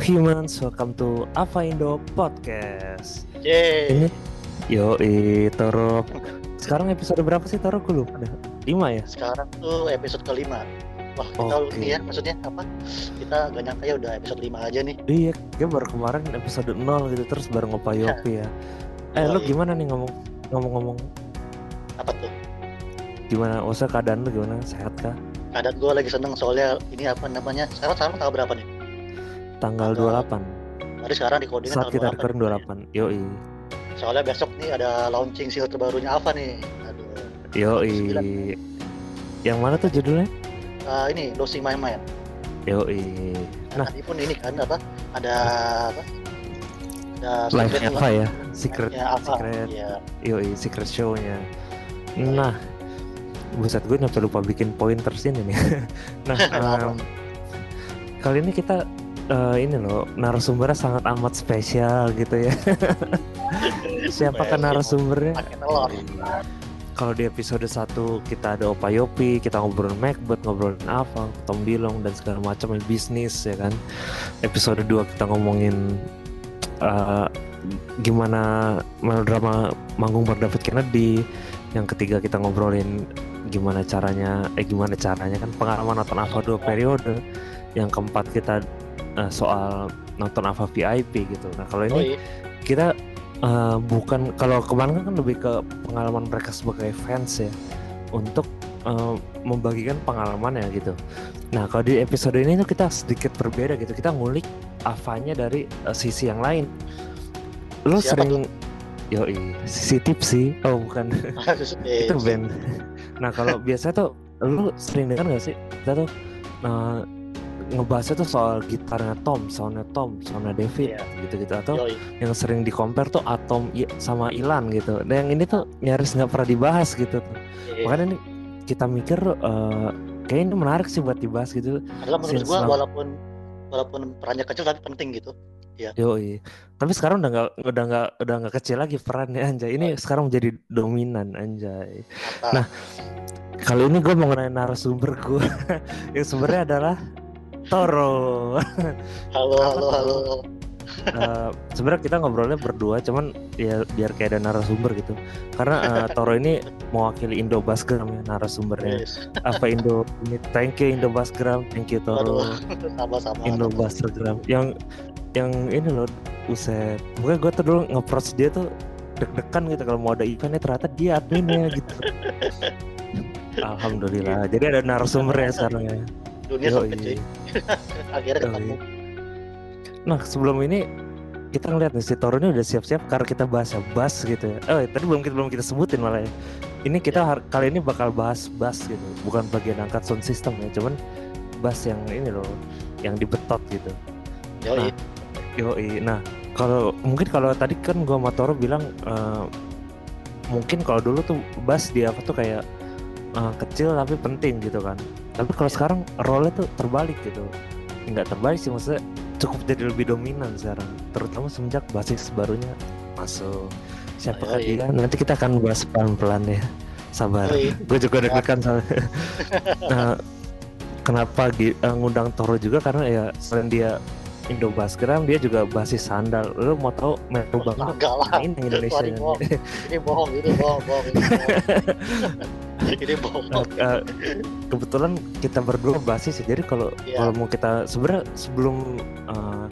humans, welcome to Ava Indo Podcast. Yeay. Ini yo Toro. Sekarang episode berapa sih Toro? Gue lupa dah. Lima ya? Sekarang tuh episode kelima. Wah, kita ini ya maksudnya apa? Kita gak nyangka ya udah episode 5 aja nih. Iya, gue baru kemarin episode 0 gitu terus baru ngopayopi ya. Eh, lu Yoi. gimana nih ngomong ngomong-ngomong Apa tuh? gimana? Usah keadaan lu gimana? Sehat kah? Keadaan gue lagi seneng soalnya ini apa namanya? Sekarang sekarang tanggal berapa nih? Tanggal Tanggal 28. Tadi sekarang di coding Saat kita recording 28. Yoi. Soalnya besok nih ada launching seal terbarunya Ava nih. Aduh. Yoi. Yang mana tuh judulnya? Ah, ini Losing My Mind. Yoi. Nah, Nah. tadi pun ini kan apa? Ada apa? Ada Live secret apa ya? Secret Ava. secret. Iya. Yoi, secret show-nya. Nah, buset gue nyampe lupa bikin pointers ini nih. nah, Apa? em, kali ini kita eh, ini loh narasumbernya sangat amat spesial gitu ya. Siapa kan Spesial. narasumbernya? Kalau di episode 1 kita ada Opa Yopi, kita ngobrolin Macbeth, ngobrolin apa, Tom Bilong dan segala macam bisnis ya kan. Episode 2 kita ngomongin eh, gimana melodrama manggung bareng David Kennedy. Yang ketiga kita ngobrolin gimana caranya eh gimana caranya kan pengalaman nonton Ava dua periode. Yang keempat kita eh, soal nonton Ava VIP gitu. Nah, kalau Oh, ini iya. kita eh, bukan kalau kemarin kan lebih ke pengalaman mereka sebagai fans ya untuk eh, membagikan pengalaman ya gitu. Nah kalau di episode ini tuh kita sedikit berbeda gitu. Kita ngulik Avanya dari eh, sisi yang lain. Lo Siapa sering Yoi, sisi tipsy. Oh bukan, Eh, itu band. Nah kalau biasa tuh lu sering dengar gak sih kita tuh eh, ngebahasnya tuh soal gitarnya Tom, soundnya Tom, soundnya David Iya. gitu-gitu atau Yoi. yang sering di compare tuh Atom sama Ilan gitu. Dan yang ini tuh nyaris nggak pernah dibahas gitu. Iya. Makanya ini kita mikir eh kayak ini menarik sih buat dibahas gitu. Karena menurut Since gua lama- walaupun walaupun perannya kecil tapi penting gitu. Yoi. Tapi sekarang udah nggak udah nggak udah nggak kecil lagi perannya Anjay. Ini sekarang menjadi dominan Anjay. Mantap. Nah. Kali ini gue mau ngenalin narasumber gue yang sebenarnya adalah Toro. halo halo halo. Eh, sebenarnya kita ngobrolnya berdua cuman ya biar kayak ada narasumber gitu. Karena eh, Toro ini mewakili Indo Basgram ya narasumbernya. Yes. apa Indo ini? Thank you Indo Basgram thank you Toro. Sama-sama. Indo Basgram yang yang ini loh uset gue gue tuh dulu nge dia tuh deg-degan gitu. Kalau mau ada eventnya ternyata dia adminnya gitu. Alhamdulillah. Jadi ada narasumber ya sekarang ya Dunia Yoi. sempit cuy. Akhirnya ketemu. Nah sebelum ini kita ngeliat nih si Toro ini udah siap-siap karena kita bahas ya bass gitu ya. Oh tadi belum kita belum kita sebutin malah ya. Ini kita har- kali ini bakal bahas bass gitu, bukan bagian angkat sound system ya, cuman bass yang ini loh, yang dibetot gitu. Yoi. Yoi. Nah kalau mungkin kalau tadi kan gua sama Toro bilang eh, mungkin kalau dulu tuh bass di apa tuh kayak eh, kecil tapi penting gitu kan. Tapi kalau Iya. sekarang role-nya tuh terbalik gitu. Nggak terbalik sih maksudnya cukup jadi lebih dominan sekarang, terutama semenjak basis barunya masuk. Siapakah Yoi. dia? Nanti kita akan bahas pelan-pelan ya. Sabar. Yoi. Gue juga deg-degan soalnya. nah, kenapa eh, ngundang Toro juga karena ya selain dia Indo Basgram dia juga basis sandal. Lu mau tahu Metro Bang Enggak lah. main Indonesia bohong. Ini bohong, ini bohong, bohong. Ini bohong. ini bohong. Nah, eh, kebetulan kita berdua basis ya. Jadi kalau Iya. kalau mau kita sebenarnya sebelum eh,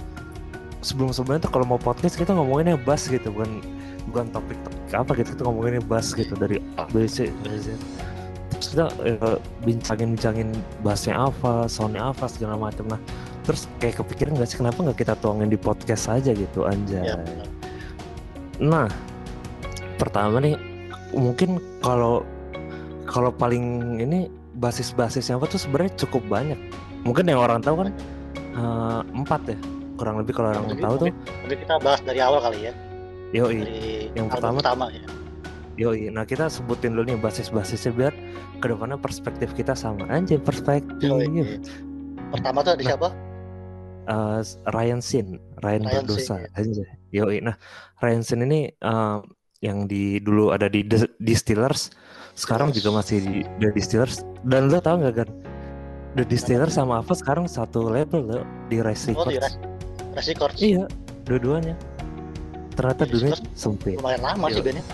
sebelum sebelumnya tuh kalau mau podcast kita ngomonginnya bass gitu bukan bukan topik topik apa gitu kita ngomonginnya bass gitu dari A B C D, Z. Terus kita eh, bincangin-bincangin bassnya apa, soundnya apa segala macam. Nah terus kayak kepikiran nggak sih kenapa nggak kita tuangin di podcast aja gitu anjay. Benar. Nah, pertama nih mungkin kalau kalau paling ini basis-basisnya apa tuh sebenarnya cukup banyak. Mungkin yang orang tahu kan eh, empat ya, kurang lebih kalau orang Mungkin- tahu tuh. mungkin- Mungkin kita bahas dari awal kali ya. Yoi, Dari Yang pertama- pertama ya. yoi. Nah kita sebutin dulu nih basis-basisnya biar ke depannya perspektif kita sama. Anjir perspektif. Yoi. Pertama tuh ada Nah. siapa? Eh, Ryan Sin, Ryan, Ryan berdosa. Sin, Anjay. Yoi. Nah Ryan Sin ini eh, yang di dulu ada di The Distillers, sekarang Yes. juga masih di The Distillers. Dan lo tau nggak kan? The Distillers sama apa sekarang satu label lo di Rise Oh, di Records. Rise- Chords. Iya, dua-duanya. Ternyata Plastic dunia sempit. Lumayan lama sih Iya. bandnya.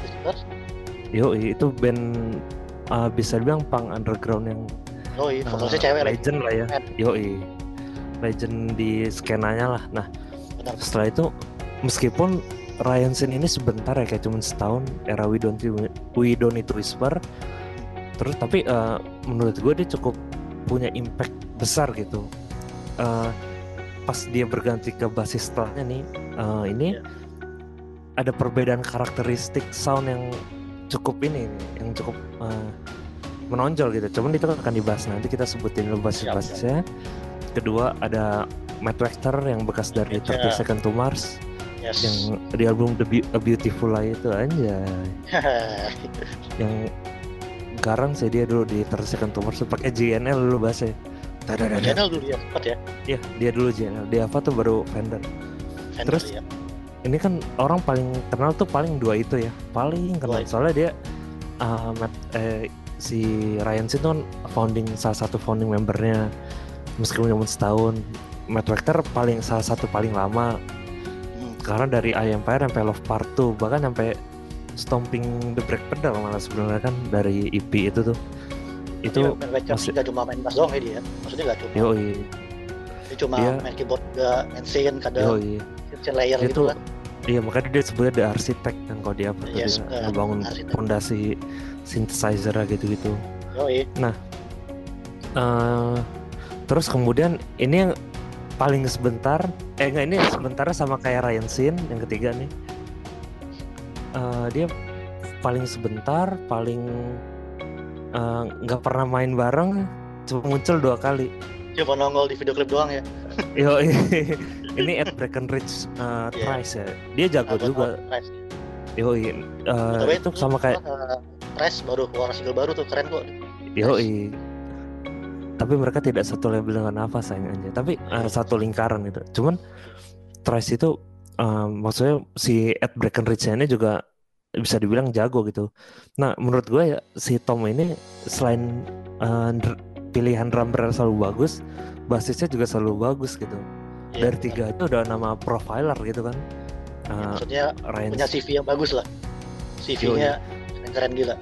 Yo, itu band uh, bisa dibilang punk underground yang Oh iya, uh, vokalisnya cewek legend lah ya. Yo, legend di skenanya lah. Nah, Benar. setelah itu meskipun Ryan Sin ini sebentar ya kayak cuma setahun era We Don't We Don't Need to Whisper. Terus tapi uh, menurut gue dia cukup punya impact besar gitu. Uh, pas dia berganti ke basis setelahnya nih uh, ini Iya. ada perbedaan karakteristik sound yang cukup ini yang cukup uh, menonjol gitu. Cuman itu akan dibahas nanti kita sebutin dulu basis-basisnya kedua ada Matt Webster yang bekas dari Iya. 30 Second to Mars Yes. yang di album The Beau- A Beautiful Lie itu anjay yang garang sih dia dulu di 30 Second tuh pakai JNL dulu bahasa Tadadada. channel dulu ya, sempat ya. Iya, dia dulu JNL. Dia apa tuh baru Fender. Fender Terus, ya. Ini kan orang paling kenal tuh paling dua itu ya. Paling kenal. Dua. Soalnya dia uh, Matt- eh, si Ryan Sin kan founding salah satu founding membernya meskipun cuma setahun. Matt Webster paling salah satu paling lama. Karena dari I Empire sampai Love Part 2 bahkan sampai Stomping the Brake Pedal malah sebenarnya kan dari EP itu tuh itu Iya, Webster masih- nggak cuma main bass doang ya dia. Maksudnya nggak cuma yoi dia cuma dia- main keyboard juga main synth kadang yoi synth layer Dia gitu tuh kan. Iya makanya dia sebutnya the arsitek kan kalau dia apa tuh Yes, dia eh, ngebangun arsitek. fondasi synthesizer gitu-gitu. Yoi. Eh, terus kemudian ini yang paling sebentar, eh enggak ini sebentar sama kayak Ryan Sin yang ketiga nih. Eh, dia paling sebentar, paling eh, nggak pernah main bareng, cuma muncul dua kali. Cuma nongol di video klip doang ya. Yo, ini at Breckenridge uh, Iya. Thrice ya. Dia jago juga. Yoi, uh, Tapi itu sama kayak baru keluar single baru tuh keren kok. Yoi. Tapi mereka tidak satu label dengan apa sayang aja. Tapi uh, Iya. satu lingkaran gitu. Cuman Thrice itu um, maksudnya si Ed Breckenridge ini juga bisa dibilang jago gitu. Nah menurut gue ya si Tom ini selain uh, pilihan drummer selalu bagus, basisnya juga selalu bagus gitu. Iya, Dari tiga itu udah nama profiler gitu kan. Ya, Uh, maksudnya Ryan punya CV yang bagus lah. CV-nya keren gila.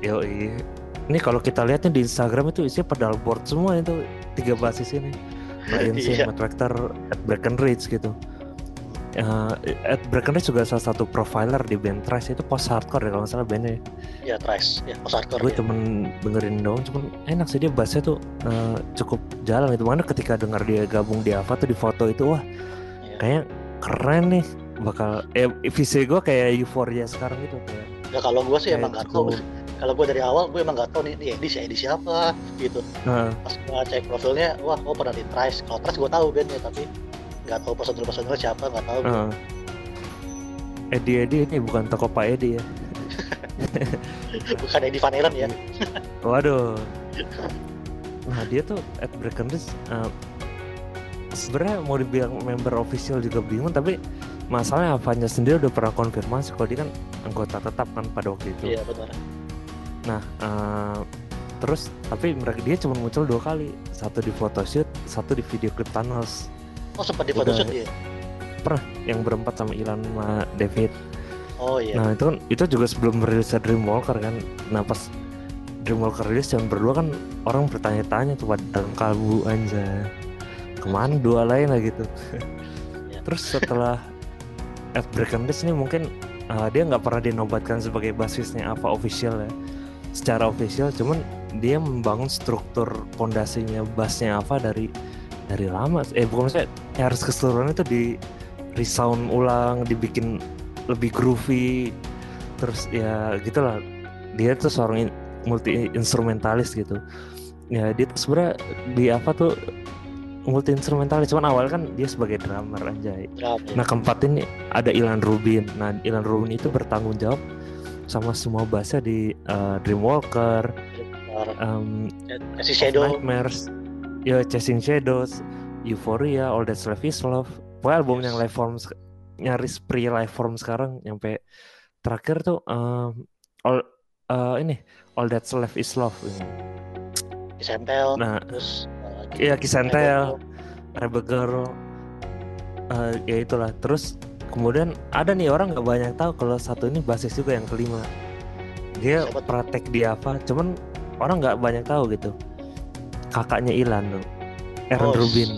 Yoi. Ini kalau kita lihat nih di Instagram itu isinya pedal board semua itu tiga basis ini. Sin, Iya. Matt Webster, Ed Breckenridge gitu. Uh, Ed Breckenridge juga salah satu profiler di band Thrice itu post hardcore ya kalau nggak salah bandnya. Ya Thrice, ya post hardcore. Gue ya. cuman dengerin doang, cuman enak sih dia bassnya tuh uh, cukup jalan itu. Mana ketika dengar dia gabung di Ava tuh di foto itu wah Iya. kayaknya keren nih bakal eh visi gue kayak Euphoria sekarang gitu kayak Ya kalau gue sih emang tahu. cukup- Kalau gue dari awal gue emang nggak tahu nih, nih Edi si Edi siapa gitu. Nah, Pas gue cek profilnya, wah oh pernah di Thrice. Kalau Thrice gue tahu bandnya tapi nggak tahu personil personil siapa nggak tahu. Heeh. Edi Edi ini bukan toko Pak Edi ya. Bukan Edi Van Halen ya. Waduh. Nah dia tuh at Breckenridge uh, sebenarnya mau dibilang member official juga bingung tapi masalahnya Avanya sendiri udah pernah konfirmasi kalau dia kan anggota tetap kan pada waktu itu. Iya benar. Nah uh, terus tapi mereka dia cuma muncul dua kali satu di photoshoot satu di video clip Tunnels Oh sempat di photoshoot dia. yang berempat sama Ilan sama David. Oh iya. Nah itu kan itu juga sebelum rilisnya Dreamwalker kan. Nah pas Dreamwalker rilis yang berdua kan orang bertanya-tanya tuh pada kalbu anja ke mana dua lain lah gitu. Ya. Terus setelah Ed Breckenridge ini mungkin uh, dia nggak pernah dinobatkan sebagai basisnya apa official ya. Secara official cuman dia membangun struktur pondasinya bassnya apa dari dari lama. Eh bukan maksudnya ya harus keseluruhan itu di resound ulang dibikin lebih groovy terus ya gitulah. Dia tuh seorang multi instrumentalis gitu. Ya dia tuh sebenarnya di apa tuh multi instrumentalis cuman awal kan dia sebagai drummer ya. nah keempat ini ada Ilan Rubin. Nah Ilan Rubin itu bertanggung jawab sama semua bahasa di uh, Dreamwalker um, Of shadow. Nightmares, ya Chasing Shadows, Euphoria, All That's Left Is Love. Pokoknya album Yes. yang live form nyaris pre live form sekarang nyampe terakhir tuh um, all uh, ini All That's Left Is Love ini. Kisentel. Nah, terus. uh, iya Rebel. Rebel Girl, uh, ya itulah terus kemudian ada nih orang nggak banyak tahu kalau satu ini basis juga yang kelima. Dia Siapa praktek di apa cuman orang nggak banyak tahu gitu. Kakaknya Ilan tuh Aaron Oh, Rubin.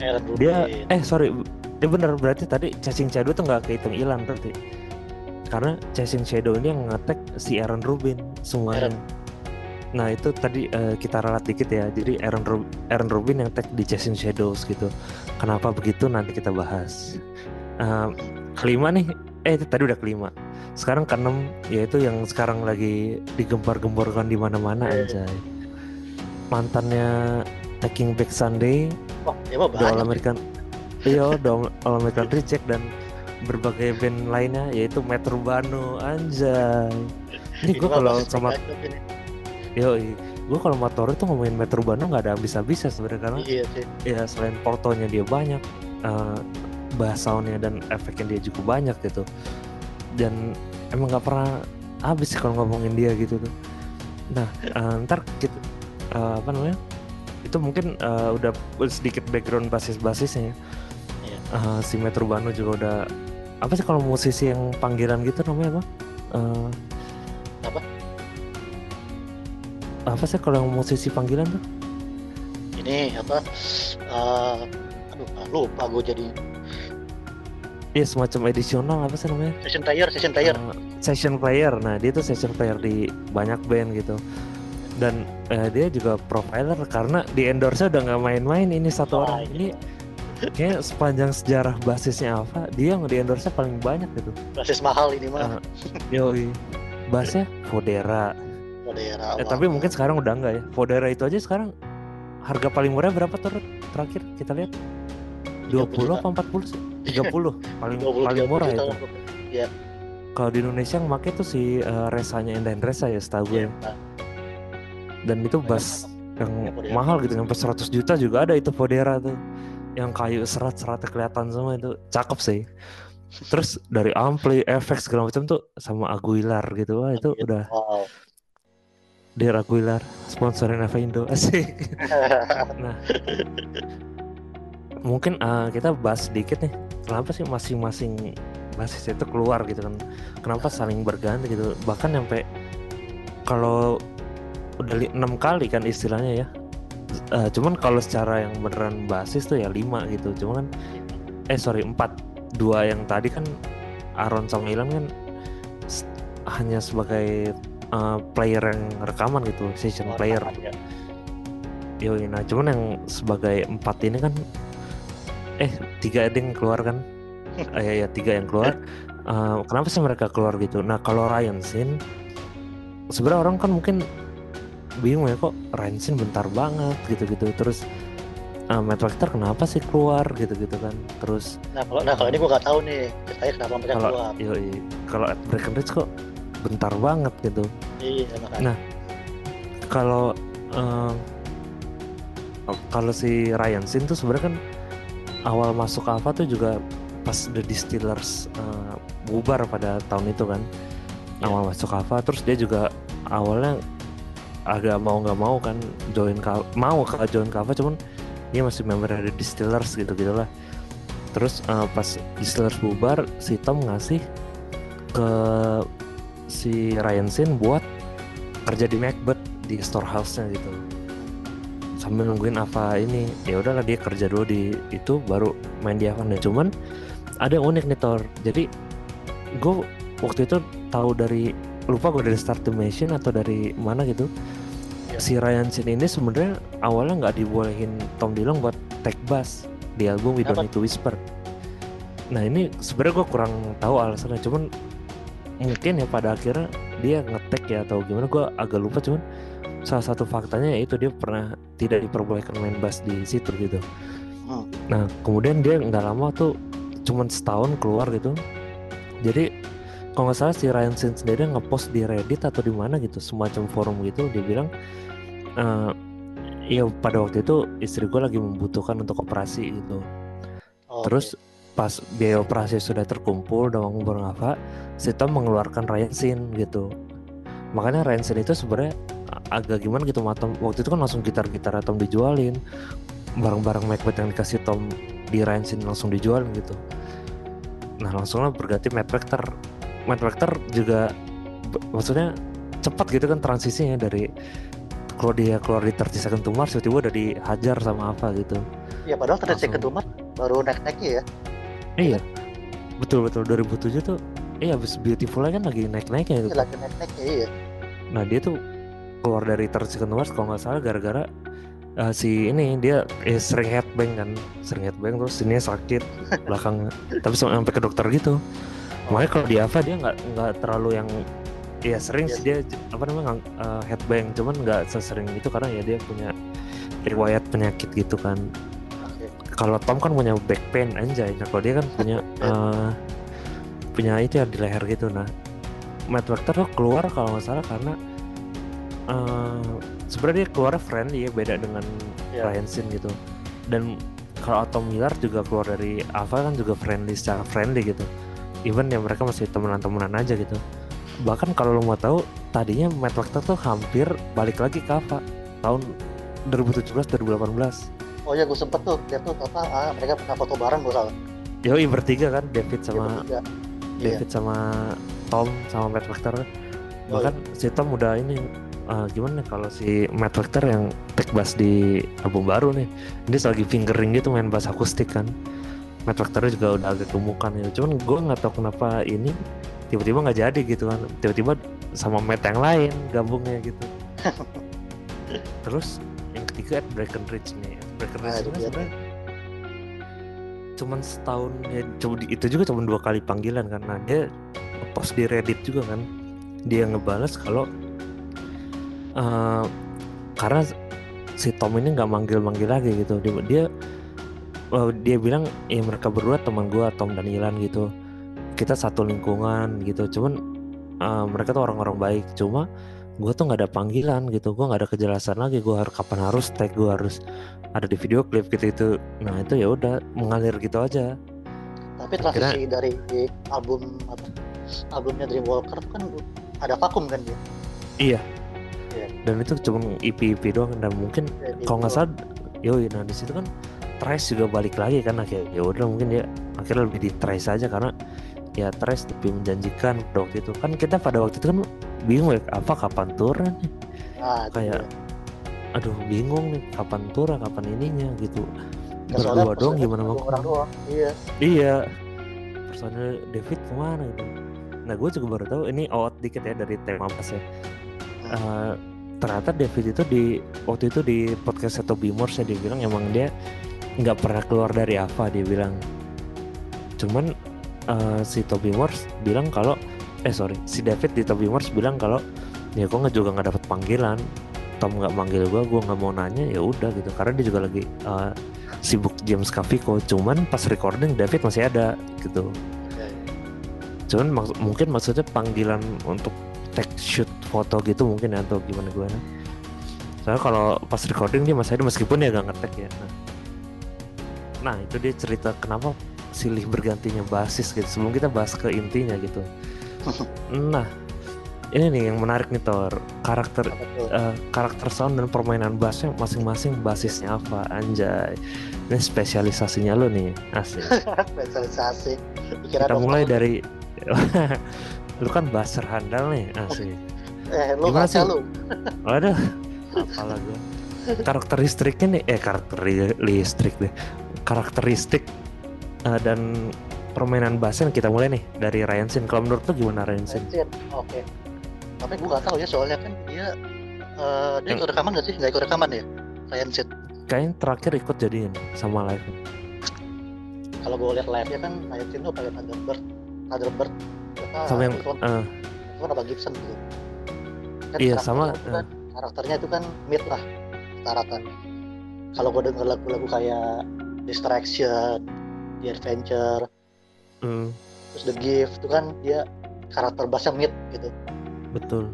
Aaron Rubin. dia eh sorry dia bener berarti tadi Chasing Shadow tuh nggak kehitung Ilan berarti. Karena Chasing Shadow ini yang ngetek si Aaron Rubin semuanya. Nah itu tadi eh, kita ralat dikit ya. Jadi Aaron, Ru- Aaron Rubin yang tag di Chasing Shadows gitu. Kenapa begitu? Nanti kita bahas Eh, kelima nih. Eh itu tadi udah kelima. Sekarang keenam. Yaitu yang sekarang lagi digembar-gemborkan di mana-mana Iya. anjay. Mantannya Taking Back Sunday. Mah The All banyak. American. Iya All American Reject dan berbagai band lainnya yaitu Metro Urbano anjay. Ini gue kalau sama yo gue kalau motor itu ngomongin Metro Urbano nggak ada habis-habisnya sebenarnya karena Iya sih. ya selain portonya dia banyak eh bass soundnya dan efeknya dia juga banyak gitu dan emang nggak pernah habis kalau ngomongin dia gitu tuh nah eh, ntar kita eh, apa namanya itu mungkin eh, udah sedikit background basis-basisnya ya. Iya. Eh, si Metro Urbano juga udah apa sih kalau musisi yang panggilan gitu namanya apa Eh, Apa? apa sih kalau yang musisi panggilan tuh Ini apa? eh, aduh, lupa gue jadi Iya semacam edisional apa sih namanya session player, session player. Uh, session player. Nah, dia tuh session player di banyak band gitu. Dan eh, dia juga profiler karena di endorse udah nggak main-main ini satu Wah, orang. Ini kayak sepanjang sejarah basisnya apa, dia yang di endorse paling banyak gitu. basis mahal ini mah. Uh, Yoi. Bassnya Fodera. Oh, daerah Eh, tapi mungkin sekarang udah enggak ya. Fodera itu aja sekarang harga paling murah berapa terakhir kita lihat? 20 juta. apa 40 sih? 30 paling 20 paling 30 murah itu. lah. Kalau di Indonesia yang make tuh si eh, Resanya Endain Resa ya setahu gue. Iya, nah, Dan itu bass yang Ya, mahal gitu sampai 100 juta juga ada itu Fodera tuh. Yang kayu serat-seratnya kelihatan semua itu cakep sih. Terus dari ampli, efek segala macam tuh sama Aguilar gitu. Wah, itu udah Wow. Dear Aguilar sponsorin Eva Indo asik. Nah, mungkin eh, kita bahas sedikit nih. Kenapa sih masing-masing basis itu keluar gitu kan? Kenapa saling berganti gitu? Bahkan sampai kalau udah enam kali kan istilahnya ya. Eh, cuman kalau secara yang beneran basis tuh ya lima gitu. Cuman kan, eh sorry empat. Dua yang tadi kan Aaron sama Ilan kan hanya sebagai eh, player yang rekaman gitu, session player. Ya. Yoi, nah cuman yang sebagai empat ini kan eh tiga ada yang keluar kan? Eh, ya, ya tiga yang keluar. Eh, kenapa sih mereka keluar gitu? Nah kalau Ryan Sin sebenarnya orang kan mungkin bingung ya kok Ryan Sin bentar banget gitu-gitu. Terus eh, Matt Vector kenapa sih keluar gitu-gitu kan? Terus Nah, kalau nah kalau ini gue nggak tahu nih, ceritanya kenapa mereka kalau keluar. yoi kalau at Breckenridge kok bentar banget gitu. Iya, makanya. Nah, kalau eh, kalau si Ryan Sin tuh sebenarnya kan awal masuk Ava tuh juga pas The Distillers eh, bubar pada tahun itu kan. Iya. awal masuk Ava terus dia juga awalnya agak mau nggak mau kan join Ka- mau ke join Kava cuman dia masih member dari Distillers gitu gitulah. Terus eh, pas Distillers bubar si Tom ngasih ke si Ryan Sin buat kerja di Macbeth di storehouse-nya gitu sambil nungguin Ava ini ya udahlah dia kerja dulu di itu baru main di Ava nah cuman ada yang unik nih Thor. Jadi gue waktu itu tahu dari lupa gue dari Start Machine atau dari mana gitu. Iya. si Ryan Sin ini sebenarnya awalnya nggak dibolehin Tom Dillon buat take bass di album We Don't? Need to Whisper. Nah ini sebenarnya gue kurang tahu alasannya. Cuman mungkin ya pada akhirnya dia ngetek ya atau gimana gue agak lupa. Cuman salah satu faktanya yaitu dia pernah tidak diperbolehkan main bass di situ gitu Hmm. nah kemudian dia nggak lama tuh cuman setahun keluar gitu jadi kalau nggak salah si Ryan Sin sendiri ngepost di Reddit atau di mana gitu semacam forum gitu dia bilang eh ya pada waktu itu istri gue lagi membutuhkan untuk operasi gitu Oh, Terus pas biaya operasi sudah terkumpul udah mau apa, si Tom mengeluarkan Ryan Sin gitu. Makanya Ryan Sin itu sebenarnya agak gimana gitu sama Tom. Waktu itu kan langsung gitar-gitar Tom dijualin. barang-barang Macbeth yang dikasih Tom di Ryansin langsung dijual gitu. Nah langsunglah berganti Matt Vector. Matt Vector juga maksudnya cepat gitu kan transisinya dari kalau dia keluar di 30 second to Mars tiba-tiba udah dihajar sama apa gitu. Ya padahal 30 second to Mars baru naik-naiknya ya. Iya. Betul betul. 2007 tuh iya abis Beautiful kan lagi naik-naiknya gitu. Iya, lagi naik-naiknya iya. Nah dia tuh keluar dari 30 second to Mars kalau nggak salah gara-gara uh, si ini dia eh, sering headbang kan. Sering headbang terus ini sakit belakang tapi sampai ke dokter gitu. Makanya kalau di Ava dia nggak nggak terlalu yang ya sering sih dia apa namanya uh, headbang. Cuman nggak sesering itu karena ya dia punya riwayat penyakit gitu kan. Okay. kalau Tom kan punya back pain anjay. Nah kalau dia kan punya uh, punya itu ya di leher gitu. Nah Matt Vector tuh keluar kalau nggak salah karena uh, sebenarnya dia keluar friendly ya beda dengan yeah. Ryan Sin gitu. Dan kalau Tom Miller juga keluar dari Ava kan juga friendly secara friendly gitu. Even ya mereka masih temenan-temenan aja gitu. Bahkan kalau lo mau tahu tadinya Matt Vector tuh hampir balik lagi ke apa tahun 2017 2018 oh ya gue sempet tuh dia tuh apa ah, mereka pernah foto bareng gue salah. Yoi bertiga kan David sama ya, David iya. sama Tom sama Matt Vector bahkan oh, si Tom udah ini uh, gimana kalau si Matt Vector yang take bass di album baru nih? Dia lagi fingering gitu main bass akustik kan. Matt Vector juga udah agak gemukan gitu. Cuman gue nggak tahu kenapa ini tiba-tiba nggak jadi gitu kan. Tiba-tiba sama Matt yang lain gabungnya gitu. Terus yang ketiga Ed Breckenridge nih. Breckenridge nah, sebenarnya cuman setahun ya coba itu juga cuma dua kali panggilan karena dia post di Reddit juga kan. Dia ngebales kalau uh, karena si Tom ini nggak manggil-manggil lagi gitu. Dia dia, uh, dia bilang ya mereka berdua teman gue Tom dan Ilan gitu. Kita satu lingkungan gitu. Cuman uh, mereka tuh orang-orang baik. Cuma gue tuh nggak ada panggilan gitu. Gue nggak ada kejelasan lagi. Gue harus kapan harus tag gue harus ada di video klip gitu itu nah itu ya udah mengalir gitu aja. Tapi transisi Akhirnya, dari album apa albumnya Dreamwalker kan ada vakum kan dia? Iya yeah. dan itu cuma EP EP doang dan mungkin yeah, kalau nggak salah yoi nah di situ kan Trace juga balik lagi kan akhirnya ya udah mungkin dia akhirnya lebih di Trace aja karena ya Trace lebih menjanjikan pada waktu itu. Kan kita pada waktu itu kan bingung ya apa kapan turun nih? Ah, kayak iya. aduh bingung nih kapan turun kapan ininya gitu. Ya, berdua dong gimana mau orang doang iya. Iya. Personil David ke mana gitu? Nah gue juga baru tahu ini out dikit ya dari tema pas ya. hmm. Uh, ternyata David itu di waktu itu di podcast Toby Morse dia bilang emang dia nggak pernah keluar dari Ava dia bilang. Cuman uh, si Toby Morse bilang kalau eh sorry si David di Toby Morse bilang kalau ya gue nggak juga nggak dapat panggilan. Tom nggak manggil gue gue nggak mau nanya ya udah gitu. Karena dia juga lagi uh, sibuk James Caviko cuman pas recording David masih ada gitu. Cuman mak mungkin maksudnya panggilan untuk take shoot foto gitu mungkin ya atau gimana gue soalnya kalau pas recording dia masih ada meskipun dia gak ngetek ya. Nah, nah itu dia cerita kenapa silih bergantinya basis gitu. Sebelum kita bahas ke intinya gitu. Nah ini nih yang menarik nih Tor karakter uh, karakter sound dan permainan bassnya masing-masing basisnya apa? Anjay. Ini spesialisasinya lo nih. Asik. Spesialisasi. Kita mulai dari lu kan basser handal nih asik eh lu gimana sih lu waduh apalah gue karakteristiknya nih eh karakteristik deh karakteristik uh, dan permainan bassnya kita mulai nih dari Ryan Sin. Kalau menurut lo gimana Ryan Sin? Oke. Okay. Tapi gue gak tahu ya soalnya kan dia uh, dia ikut rekaman gak sih? Gak ikut rekaman ya Ryan Sin? Kayaknya terakhir ikut jadiin sama live. Kalau gue lihat live nya kan Ryan Sin tuh pakai Thunderbird, Thunderbird. Sama yang itu, uh, itu kan Gibson gitu. Kan iya sama. Kan, uh. Karakternya itu kan mid lah rata-rata. Kalau gue denger lagu-lagu kayak Distraction, The Adventure hmm. terus The Gift itu kan dia karakter bassnya mid gitu betul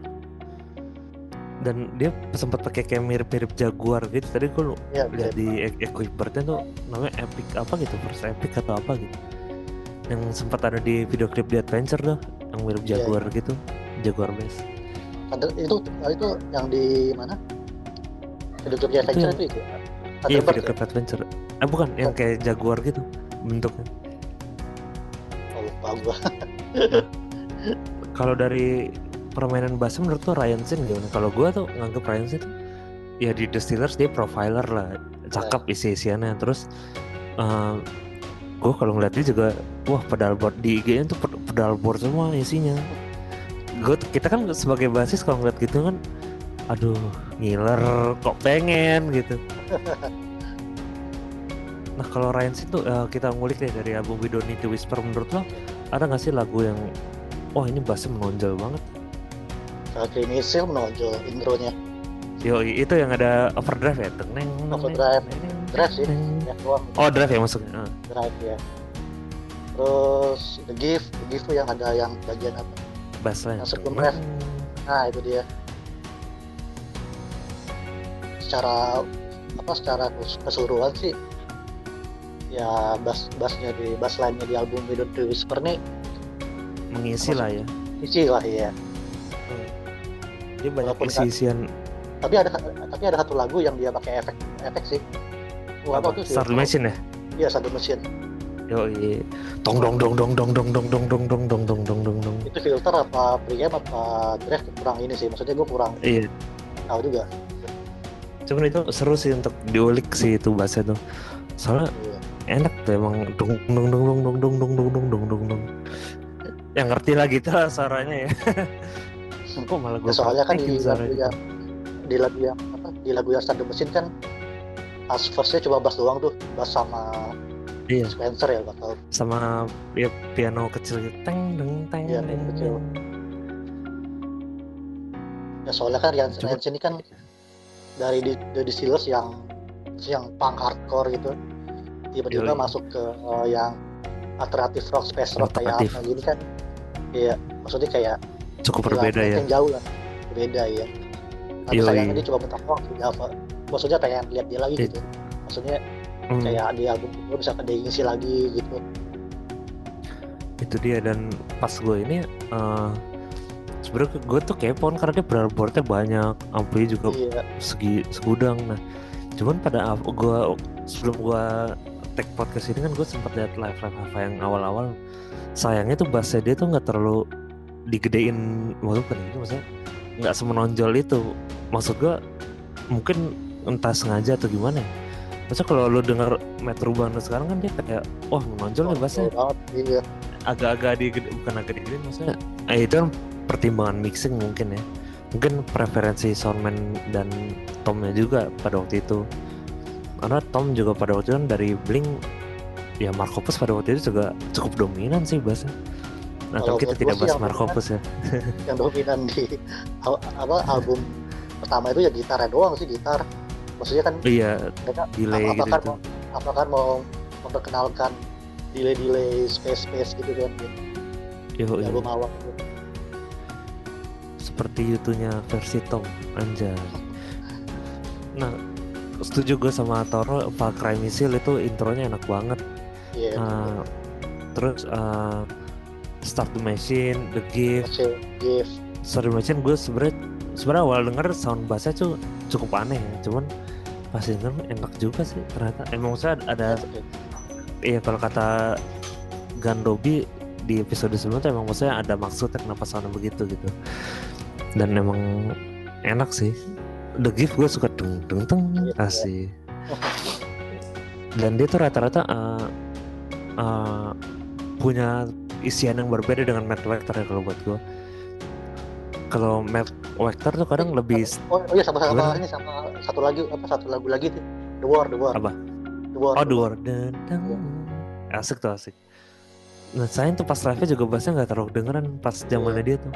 dan dia sempat pakai kayak mirip-mirip Jaguar gitu tadi gue ya, lihat di e- equipmentnya tuh namanya Epic apa gitu first Epic atau apa gitu yang sempat ada di video klip di Adventure tuh yang mirip iya, Jaguar ya, gitu Jaguar bass ada itu itu yang di mana? Video klip di Adventure itu, itu, itu iya video clip ya? adventure. Eh bukan yang oh. kayak jaguar gitu bentuknya. Oh lupa gua. Nah, kalau dari permainan bass menurut tuh Ryan Sin gimana? Kalau gua tuh nganggep Ryan Sin ya di Distillers dia profiler lah cakep yeah. isi-isiannya. Terus uh, gue kalau ngeliat dia juga wah pedal board di IG nya tuh pedal board semua isinya. Gue kita kan sebagai basis kalau ngeliat gitu kan aduh ngiler kok pengen? gitu. Nah kalau Ryan sih tuh uh, kita ngulik deh dari album We Don't Need to Whisper menurut lo ada gak sih lagu yang wah ini bassnya menonjol banget. Oke ini sih menonjol intronya. Yo itu yang ada overdrive ya? Teneng overdrive drive sih ya, oh drive ya maksudnya uh. drive ya. Terus the gift the gift tuh yang ada yang bagian apa? Bassnya yang sebelum ref nah itu dia. Secara apa secara keseluruhan sih ya bass bassnya di bass lainnya di album Widow the Whisper nih. Mengisi lah ya. Isi lah ya hmm. dia banyak isi-isian tapi ada tapi ada satu lagu yang dia pakai efek efek sih Apa, tuh Start Machine ya iya Start Machine Yo, iya. Tong dong dong dong dong dong dong dong dong dong dong dong dong dong dong. Itu filter apa preamp apa drive kurang ini sih. Maksudnya gue kurang. Iya. Tahu juga. Cuman itu seru sih untuk diulik sih itu bahasa tuh. Soalnya iya. enak tuh emang dong dong dong dong dong dong dong dong dong dong dong dong. Yang ngerti lagi tuh suaranya ya. Kok malah gue soalnya kan di lagu yang di lagu yang apa di lagu yang standar mesin kan pas firstnya cuma bass doang tuh bass sama iya. Spencer ya gak tau sama ya piano kecil gitu. Teng deng teng iya, deng kecil. ya soalnya kan Ryan Ryan ini kan dari The, The Distillers yang yang punk hardcore gitu. Tiba-tiba masuk ke uh, yang alternatif rock space rock kayak apa gini kan. Iya maksudnya kayak cukup berbeda ya. yang jauh lah. Berbeda ya tapi sayangnya dia cuma bentar doang di Java maksudnya pengen lihat dia lagi gitu. Maksudnya hmm. kayak di album gue bisa ada ngisi lagi gitu. Itu dia dan pas gue ini uh, sebenarnya gue tuh kepon karena dia boardnya banyak ampli juga iya. segi segudang. Nah cuman pada gue sebelum gue take podcast ini kan gue sempat lihat live live apa yang awal-awal. Sayangnya tuh bassnya dia tuh nggak terlalu digedein maksudnya itu maksudnya nggak semenonjol itu. Maksud gua mungkin entah sengaja atau gimana ya Masa kalau lu denger Metro Band sekarang kan dia kayak wah menonjol nih bahasanya iya. agak-agak di bukan agak digede maksudnya eh, itu kan pertimbangan mixing mungkin ya mungkin preferensi soundman dan Tomnya juga pada waktu itu karena Tom juga pada waktu itu kan dari Blink ya Markopus pada waktu itu juga cukup dominan sih bahasa Nah, kalau kita tidak bahas Markopus ya. Yang dominan di apa album pertama itu ya gitar doang sih gitar. Maksudnya kan iya, delay apa, gitu. Kan, apa kan mau memperkenalkan delay-delay space-space gitu kan gitu. Yo, di album awal itu. Seperti yutunya versi Tom Anjay. Nah, setuju gue sama Toro Far Cry Missile itu intronya enak banget. Iya. Yeah, uh, terus uh, Start the Machine, The Gift. Gift. Start the Machine gue sebenernya sebenarnya awal denger sound bassnya tuh cukup aneh ya, cuman pas denger enak juga sih ternyata. Emang saya ada, iya kalau kata Gandobi di episode sebelumnya emang maksudnya ada maksudnya kenapa soundnya begitu gitu. Dan emang enak sih. The Gift gue suka deng deng deng kasih. Dan dia tuh rata-rata uh, uh, punya isian yang berbeda dengan Matt Vector ya kalau buat gue kalau Matt Vector tuh kadang lebih oh, oh iya sama sama ini sama satu lagi apa satu lagu lagi tuh. The War The War. Apa? The War oh The War. Dan asik tuh asik. Nah saya tuh pas live juga bassnya nggak terlalu dengeran pas zamannya yeah. dia tuh.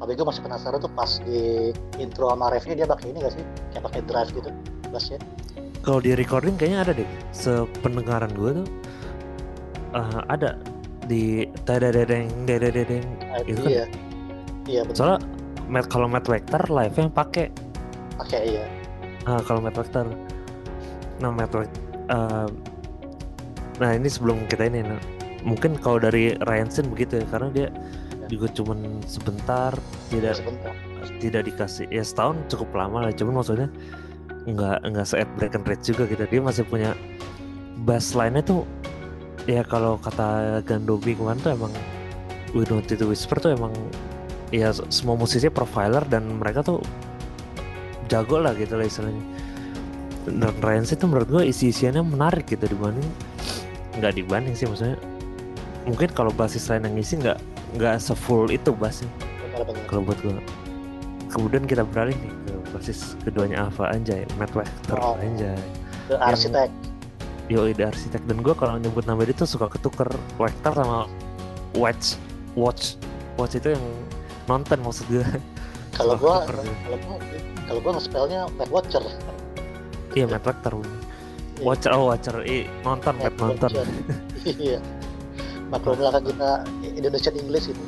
Tapi gue masih penasaran tuh pas di intro sama refnya dia pakai ini gak sih? Kayak pakai drive gitu bassnya. Kalau di recording kayaknya ada deh. Sependengaran gue tuh uh, ada. Di dadadadeng dadadadeng. Nah, itu kan iya iya betul soalnya Matt kalau Matt Vector live yang pakai. Pakai iya. Ah kalau Matt Vector nah Matt uh, nah ini sebelum kita ini nah, mungkin kalau dari Ryan Sin begitu ya karena dia ya. juga cuman sebentar tidak sebentar. tidak dikasih ya setahun cukup lama lah cuman maksudnya nggak nggak se Breaking Red juga gitu. Dia masih punya bass line-nya tuh ya kalau kata Gandobi kemarin tuh emang We Don't Need to Whisper tuh emang ya semua musisi profiler dan mereka tuh jago lah gitu lah istilahnya. Dan Ryan itu menurut gue isi-isiannya menarik gitu dibanding nggak dibanding sih maksudnya. Mungkin kalau basis lain yang isi nggak nggak sefull itu bassnya. Kalau buat gue kemudian kita beralih nih ke basis keduanya Alpha Anjay Matt Webster oh, Anjay. The arsitek yo the arsitek dan gue kalau nyebut nama dia tuh suka ketuker Webster sama Watch Watch Watch itu yang nonton maksud gue kalau gue kalau gue kalau gue nge-spellnya Matt Watcher. Iya Matt Watcher. Watcher oh Watcher. Eh, nonton Matt nonton. Iya. Makro belakang kita Indonesian English itu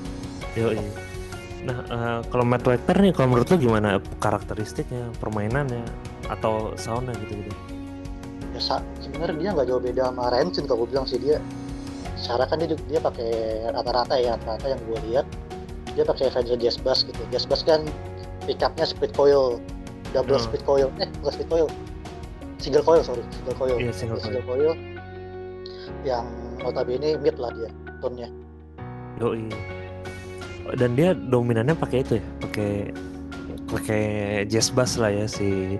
yo iya nah uh, kalau Matt Watcher nih kalau menurut lo gimana karakteristiknya permainannya atau soundnya gitu gitu ya sebenarnya dia nggak jauh beda sama Rensin kalau gue bilang sih. Dia secara kan dia dia pakai rata-rata ya rata-rata yang gue lihat dia pakai Avenger Jazz Bass gitu. Jazz Bass kan pickupnya split coil. Double hmm. split coil. Eh bukan split coil. Single coil sorry. Single coil. Yeah, single, single coil. coil. Yang notabene mid lah dia tone-nya Yoi. dan dia dominannya pakai itu ya? Pakai pakai jazz bass lah ya si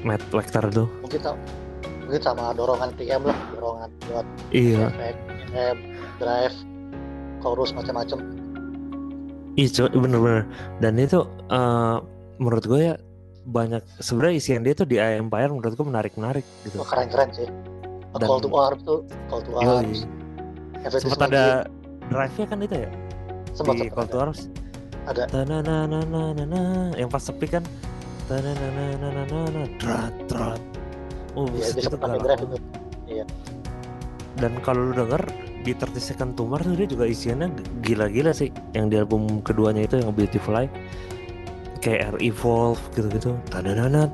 Matt Lecter tuh. Mungkin mungkin sama dorongan PM lah. Dorongan buat iya. efek, drive chorus macam-macam Iya bener-bener dan itu uh, menurut gue ya banyak sebenarnya isian dia tuh di Empire menurut gue menarik-menarik gitu. Oh, keren-keren sih. Dan, call to Arms tuh, Call to Arms. Sempat ada drive-nya kan itu ya? Sempat di Call to Arms. Ada. Tananananana yang pas sepi kan. Tananananana drat drat. Oh, iya, itu drive itu. Iya. Dan kalau lu denger di 30 Second to Mars dia juga isiannya gila-gila sih. Yang di album keduanya itu yang Beautiful Life kayak Air Evolve gitu-gitu. Tadadana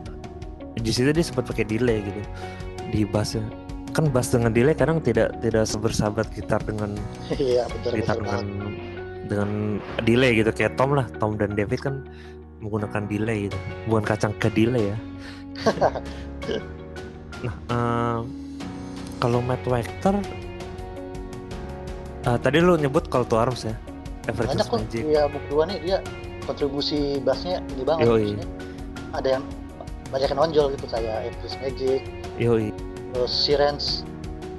di situ dia sempat pakai delay gitu. Di bassnya. Kan bass dengan delay kadang tidak tidak sebersahabat gitar dengan iya, betul, gitar betul, dengan dengan delay gitu. Kayak Tom lah Tom dan David kan menggunakan delay gitu. Bukan kacang ke delay ya. Nah uh, kalau Matt Wector Uh, tadi lu nyebut Call to Arms ya. Banyak kok. Iya, buku dua nih dia kontribusi bassnya ini banget. Yoi. Ada yang banyak yang nonjol gitu kayak Everest Magic. Yoi. Terus Sirens.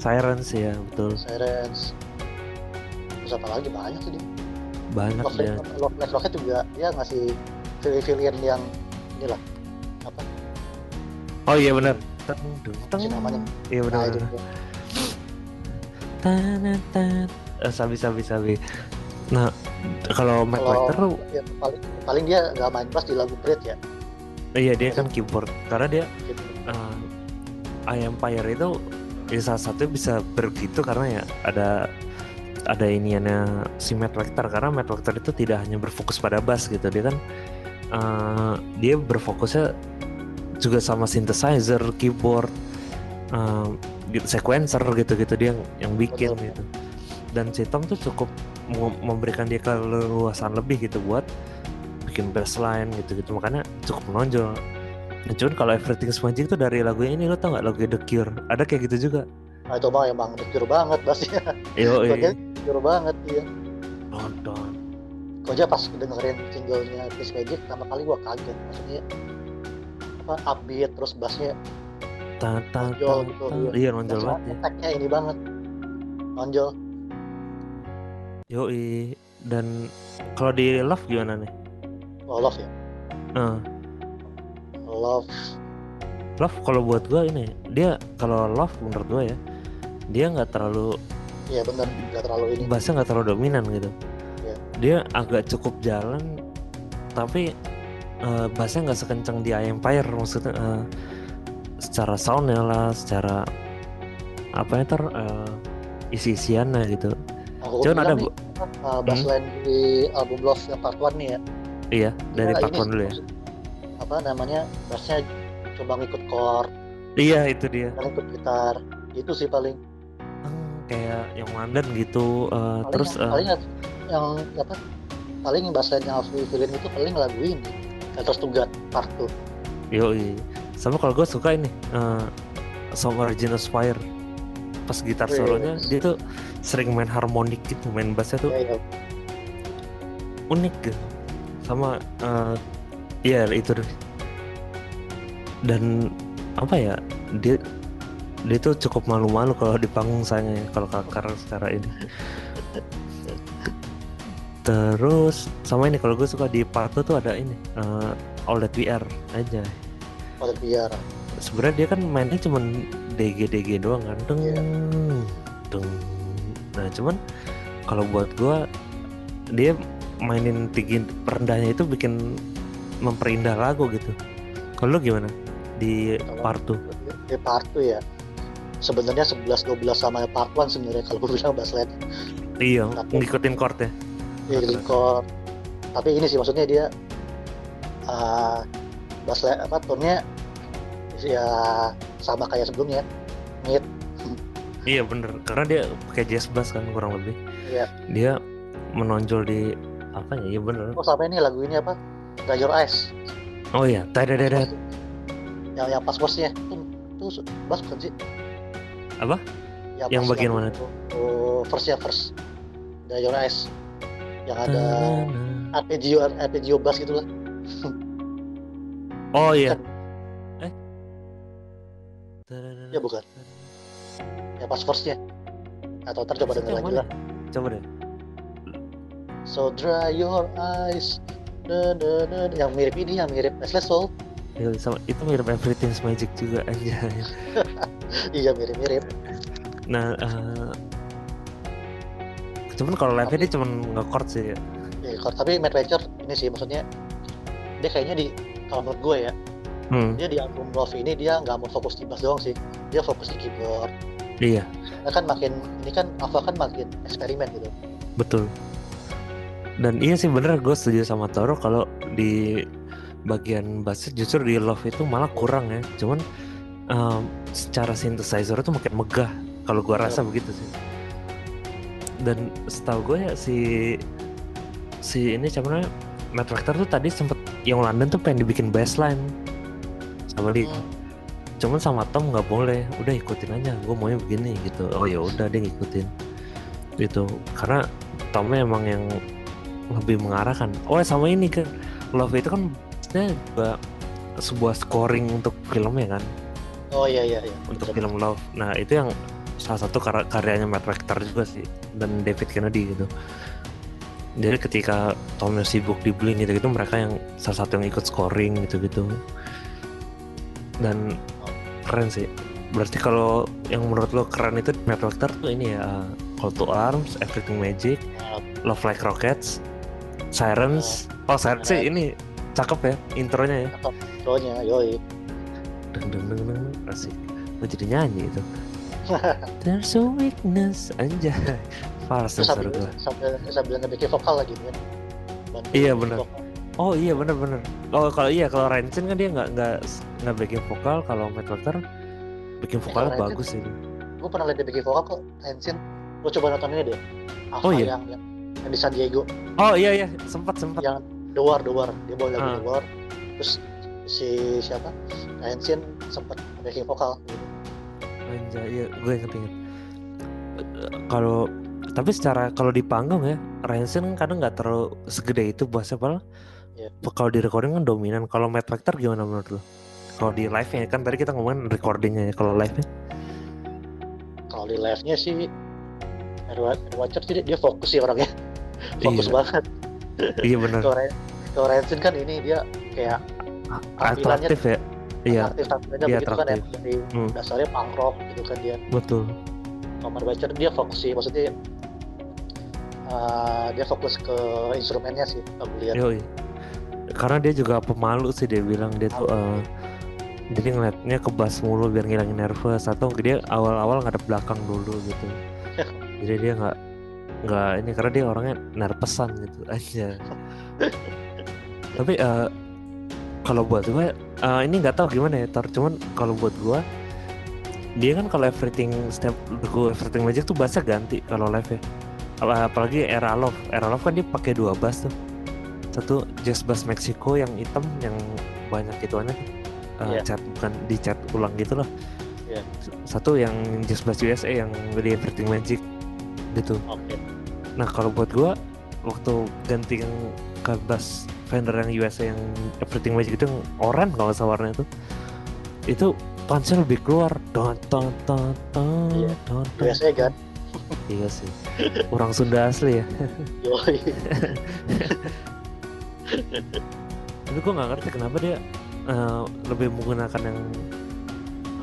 Sirens ya betul. Sirens. Terus apa lagi banyak sih dia. Banyak Love, dia. Love Life Rocket juga dia ngasih villain yang inilah apa? Oh iya benar. Teng, teng, namanya. Iya benar. Nah, uh, sabi sabi sabi. Nah kalau Mac Writer ya, paling paling dia nggak main bass di lagu Bread ya? Iya dia kan keyboard. Karena dia uh, I Empire itu ya salah satu bisa begitu karena ya ada ada iniannya si Matt Lecter karena Matt Lecter itu tidak hanya berfokus pada bass gitu. Dia kan uh, dia berfokusnya juga sama synthesizer, keyboard, uh, sequencer gitu-gitu dia yang, yang bikin Betul. gitu dan si Tom tuh cukup memberikan dia keleluasan lebih gitu buat bikin bassline gitu-gitu. Makanya cukup menonjol. Nah, cuman kalau Everything's Magic tuh dari lagu ini lo tau gak lagu The Cure? Ada kayak gitu juga. Nah, itu bang emang The Cure banget bassnya iya. Iya Cure banget iya. Nonton kau aja pas dengerin singlenya Everything's Magic pertama kali gua kaget. Maksudnya apa upbeat terus bassnya Tata, nonjol gitu iya. Nonjol banget ya. ini banget. Nonjol Yoi. Dan kalau di Love gimana nih? Oh, Love ya? Uh. Love. Love kalau buat gue ini, dia kalau Love menurut gue ya, dia nggak terlalu. Iya benar, nggak terlalu ini. Bahasa nggak terlalu dominan gitu. Iya. Dia agak cukup jalan, tapi uh, bahasa nggak sekencang di Empire maksudnya. Uh, secara soundnya lah, secara apa ya ter uh, isi-isiannya gitu Cuman ada bu. Uh, bassline hmm? di album Love yang part 1 nih ya. Iya, dari part 1 dulu ya. Apa namanya? Bassnya coba ngikut chord. Iya, itu dia. Ngikut gitar. Itu sih paling. Hmm, kayak yang London gitu. Uh, paling terus yang, uh, paling yang apa? Paling bassline yang Alfie Villain itu paling lagu ini. Terus Tugat part 2. Yoi. sama kalau gue suka ini uh, Song Original Fire pas gitar oh, solonya iya. dia tuh sering main harmonik gitu main bassnya tuh iya, iya. unik gitu. Sama uh, ya itu deh. Dan apa ya dia dia tuh cukup malu-malu kalau di panggung saya kalau kakar secara ini. Terus sama ini kalau gue suka di part tuh ada ini uh, All That We Are aja. All That We Are. Sebenarnya dia kan mainnya cuma DG DG doang kan deng yeah. deng nah cuman kalau buat gue dia mainin tinggi rendahnya itu bikin memperindah lagu gitu kalau gimana di part 2 di part 2 ya sebenarnya 11 12 sama part 1 sebenarnya kalau gue bilang bass. Iya, tapi, ngikutin chord ya. Iya, ngikutin chord. Tapi ini sih maksudnya dia uh, bass apa tone-nya ya sama kayak sebelumnya. Mid. Iya bener, karena dia pakai jazz bass kan kurang lebih. Iya. Dia menonjol di apa ya? Iya bener. Oh sama ini lagu ini apa? Dry Your Eyes. Oh iya, tadi ada yang yang pas bosnya itu bass bukan sih? apa ya, yang bagian mana tuh oh, first ya first The Your Eyes yang ada arpeggio arpeggio bass gitu lah oh iya ya bukan. Ya pas firstnya atau ntar coba denger lagi lah. Coba deh. So dry your eyes. Da, da, da, yang mirip ini yang mirip Restless Soul. Ya, sama, itu mirip Everything's Magic juga aja iya mirip-mirip. Nah uh, cuman kalau live ini cuman nge-chord sih ya. Iya chord. Tapi Matt Ratcher ini sih maksudnya dia kayaknya di kalau menurut gue ya hmm. dia di album Love ini dia nggak mau fokus di bass doang sih. Dia fokus di keyboard. Iya. Nah, kan makin ini kan Ava kan makin eksperimen gitu. Betul. Dan iya sih bener. Gue setuju sama Toro kalau di bagian bass justru di Love itu malah kurang ya. Cuman um, secara synthesizer itu makin megah kalau gua rasa begitu sih. Dan setahu gue ya si si ini cuman Matt Rector tuh tadi sempet yang London tuh pengen dibikin bassline sama hmm. cuman sama Tom nggak boleh udah ikutin aja gue maunya begini gitu oh ya udah dia ngikutin gitu karena Tomnya emang yang lebih mengarahkan oh sama ini kan Love itu kan juga sebuah scoring untuk filmnya kan Oh iya iya iya. Untuk Betul. film Love. Nah, itu yang salah satu kar karyanya Matt Rector juga sih dan David Kennedy gitu. Jadi ketika Tomnya sibuk di Blink gitu gitu mereka yang salah satu yang ikut scoring gitu gitu. Dan keren sih. Berarti kalau yang menurut lo keren itu Matt Rector tuh ini ya uh, Call to Arms, Everything Magic, Love Like Rockets, Sirens. Oh, Sirens sih ini cakep ya intronya ya. Intronya, yoi. Deng deng deng deng. Asik. Gue jadi nyanyi itu? There's a weakness. Anjay. Fals sambil, gue sambil sambil ngebikin vokal lagi kan iya benar oh iya benar oh kalau iya kalau Rancen kan dia nggak nggak nggak bikin vokal. Kalau Matt Walter bikin vokalnya ya, bagus sih. Gue pernah lihat dia bikin vokal kok Rancen lo coba nonton ini deh Alpha oh, iya? yang, yang, yang di San Diego. Oh iya iya. Sempat sempat yang The War The War. Dia bawa lagu uh. The War. Terus si siapa? Ancient sempat backing vokal. Gitu. Anjay, iya gue inget inget. Kalau tapi secara kalau di panggung ya, Rancen kan kadang nggak terlalu segede itu bahasa apa yeah. Kalau di recording kan dominan. Kalau Matt Factor gimana menurut lo? Kalau di live nya kan tadi kita ngomongin recordingnya ya. Kalau live nya? Kalau di live nya sih Watcher sih dia fokus sih orangnya. fokus iya. banget. Iya benar. Kalau Rancen kan ini dia kayak atraktif ya iya atraktif tampilannya iya, begitu kan ya dari hmm. dasarnya punk rock gitu kan dia betul Omar Bacer dia fokus sih maksudnya uh, dia fokus ke instrumennya sih aku lihat Yoi. Karena dia juga pemalu sih dia bilang dia tuh uh, jadi ngeliatnya ke bass mulu biar ngilangin nervous atau dia awal-awal ngadep belakang dulu gitu. Jadi dia nggak nggak ini karena dia orangnya nerpesan gitu aja. Tapi uh, kalau buat gue uh, ini nggak tahu gimana ya tar cuman kalau buat gue dia kan kalau everything step gue everything magic tuh bahasa ganti kalau live ya. Apalagi era love. Era love kan dia pakai dua bass tuh satu jazz bass Meksiko yang hitam yang banyak itu uh, uh, yeah. chat bukan di chat ulang gitu loh. Yeah. satu yang Just Blast USA yang di Everything Magic gitu. Okay. nah kalau buat gua waktu ganti yang ke bass Fender yang USA yang Everything Magic itu yang orange kalau nggak salah warnanya itu itu punchnya lebih keluar. Don don don don don, don. USA kan? Iya sih. Orang Sunda asli ya tapi gue nggak ngerti kenapa dia uh, lebih menggunakan yang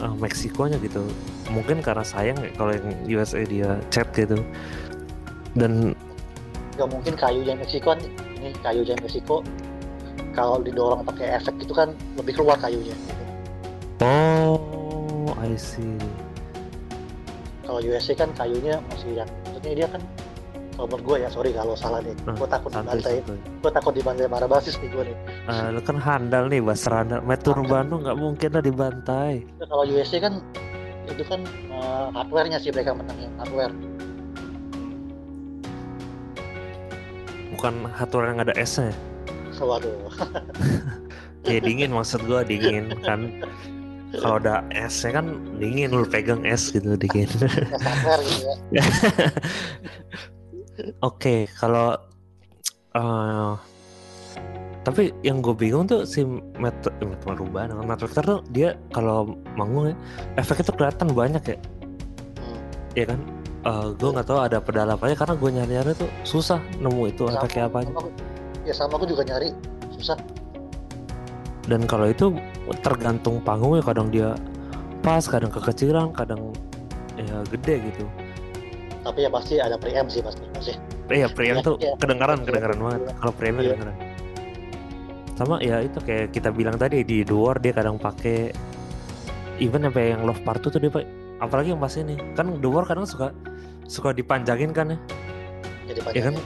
uh, Meksikonya gitu. Mungkin karena sayang ya kalau yang USA dia cat gitu. Dan nggak mungkin kayu yang Meksiko kan ini kayu yang Meksiko kalau didorong pakai efek itu kan lebih keluar kayunya gitu. oh I see. Kalau USA kan kayunya masih yang maksudnya dia kan menurut gue ya sorry kalau salah nih. Hmm, gue takut dibantai. gue takut dibantai para basis nih gue nih. Uh, lu kan handal nih bahas handal Metur Bandung nggak mungkin lah dibantai. Ya, kalau USA kan itu kan uh, hardwarenya sih mereka menangnya hardware. Bukan hardware yang ada S nya waduh. Ya dingin maksud gue dingin kan. Kalau ada es ya kan dingin lu pegang es gitu dingin. Gitu ya. oke kalau uh, tapi yang gue bingung tuh si Matt Matt Maruba Matt Victor tuh dia kalau manggung ya efeknya tuh kelihatan banyak ya. Hmm. ya kan? Uh, eh, gue nggak tahu ada pedal apa ya karena gue nyari nyari tuh susah nemu itu sama, efeknya apa sama, ya sama aku juga nyari susah. Dan kalau itu tergantung panggungnya kadang dia pas kadang kekecilan kadang ya gede gitu tapi ya pasti ada preamp sih pasti pasti. Iya preamp ya, tuh ya, kedengaran ya, kedengaran banget. Ya. kalau preamp ya. kedengaran. Sama ya itu kayak kita bilang tadi di Duor dia kadang pakai even sampai yang love part tuh dia pakai apalagi yang pas ini. Kan Duor kadang suka suka dipanjangin kan ya? Jadi ya kan?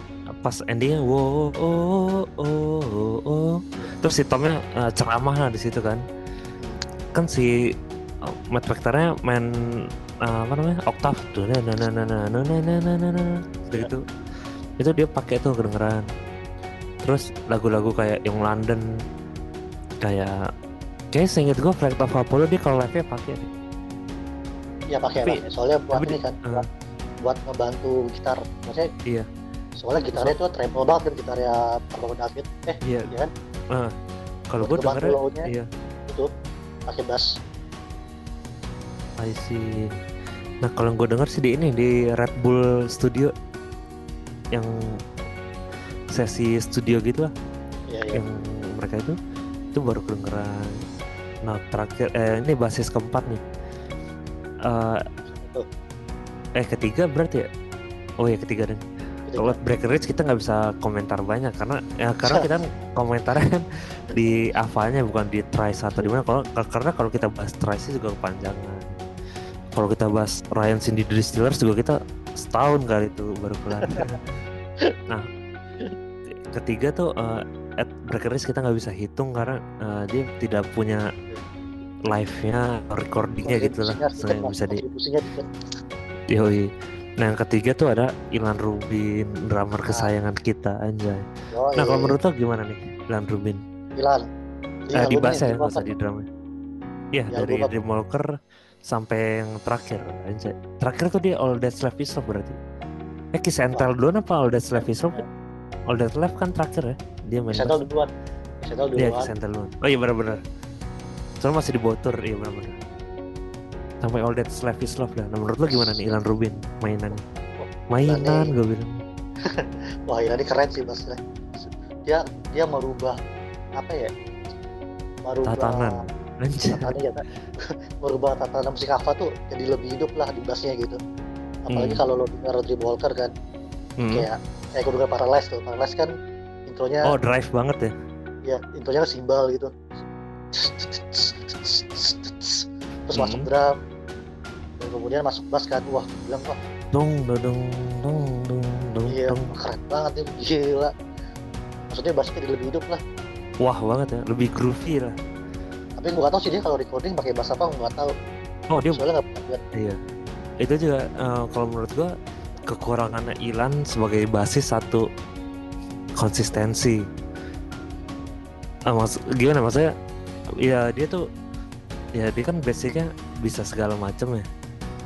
Pas endingnya wow oh oh oh, oh. terus si Tomnya uh, ceramah lah di situ kan. Kan si uh, Matt Vectornya main uh, apa namanya oktav tuh. Nah nah nah nah nah nah nah nah nah nah nah. Gitu. Itu dia pakai tuh kedengeran. Terus lagu-lagu kayak yang London kayak kayak seinget gue of Apollo dia kalau live nya pakai ya pakai soalnya buat ini kan uh, buat ngebantu gitar. Maksudnya iya. soalnya gitarnya itu treble banget kan gitarnya Pablo David. Eh iya, iya kan? Uh, kalau gue dengernya iya. itu pakai bass. I see nah kalau gue denger sih di ini di Red Bull Studio yang sesi studio gitu lah iya, iya. yang mereka itu itu baru kedengeran. Nah terakhir eh ini basis keempat nih. Uh, eh ketiga berarti ya? Oh ya ketiga dan kalau Breaker Ridge kita nggak bisa komentar banyak karena ya karena kita kan komentarnya kan di avalnya bukan di Trice atau di mana. Kalau karena kalau kita bahas Trice juga kepanjangan kalau kita bahas Ryan Cindy Distillers juga kita setahun kali itu baru kelar nah ketiga tuh uh, at Breaker Ridge kita nggak bisa hitung karena uh, dia tidak punya live-nya recordingnya gitu lah bisa di Yoi Nah yang ketiga tuh ada Ilan Rubin, drummer nah. kesayangan kita anjay. Oh, nah kalau menurut lo gimana nih Ilan Rubin? Ilan. Nah, di bass ya, masa di drum. Iya ya, dari Dreamwalker sampai yang terakhir. Terakhir tuh dia All That's Left Is Love berarti. Eh Tell duluan apa All That's Left Is Love? All That's Left kan terakhir ya. Dia main Kiss and Tell duluan. Kiss and Tell duluan. Oh iya benar-benar. Soalnya masih di Botur, iya benar-benar sampai all that love is love dah. Nah, menurut lo gimana nih Ilan Rubin mainan? Mainan gue bilang. Wah Ilan ini keren sih mas. Dia dia merubah apa ya? Merubah tatanan. Tatanan ya, merubah tatanan musik Ava tuh jadi lebih hidup lah di bassnya gitu. Apalagi hmm. kalau lo dengar Dream Walker kan, hmm. kayak kayak gue dengar Paralyze tuh. Paralyze kan intronya. Oh drive banget ya? Ya intronya simbal gitu. Terus hmm. masuk drum, dan kemudian masuk bass kan wah bilang wah dong dong dong dong dong iya keren banget ya gila maksudnya bassnya jadi lebih hidup lah wah banget ya lebih groovy lah tapi gue gak tau sih dia kalau recording pakai bass apa gue gak tau oh dia soalnya gak pernah iya. Itu juga uh, kalau menurut gue kekurangannya Ilan sebagai basis satu konsistensi. Uh, mas gimana? Maksudnya ya dia tuh ya dia kan basicnya bisa segala macam ya.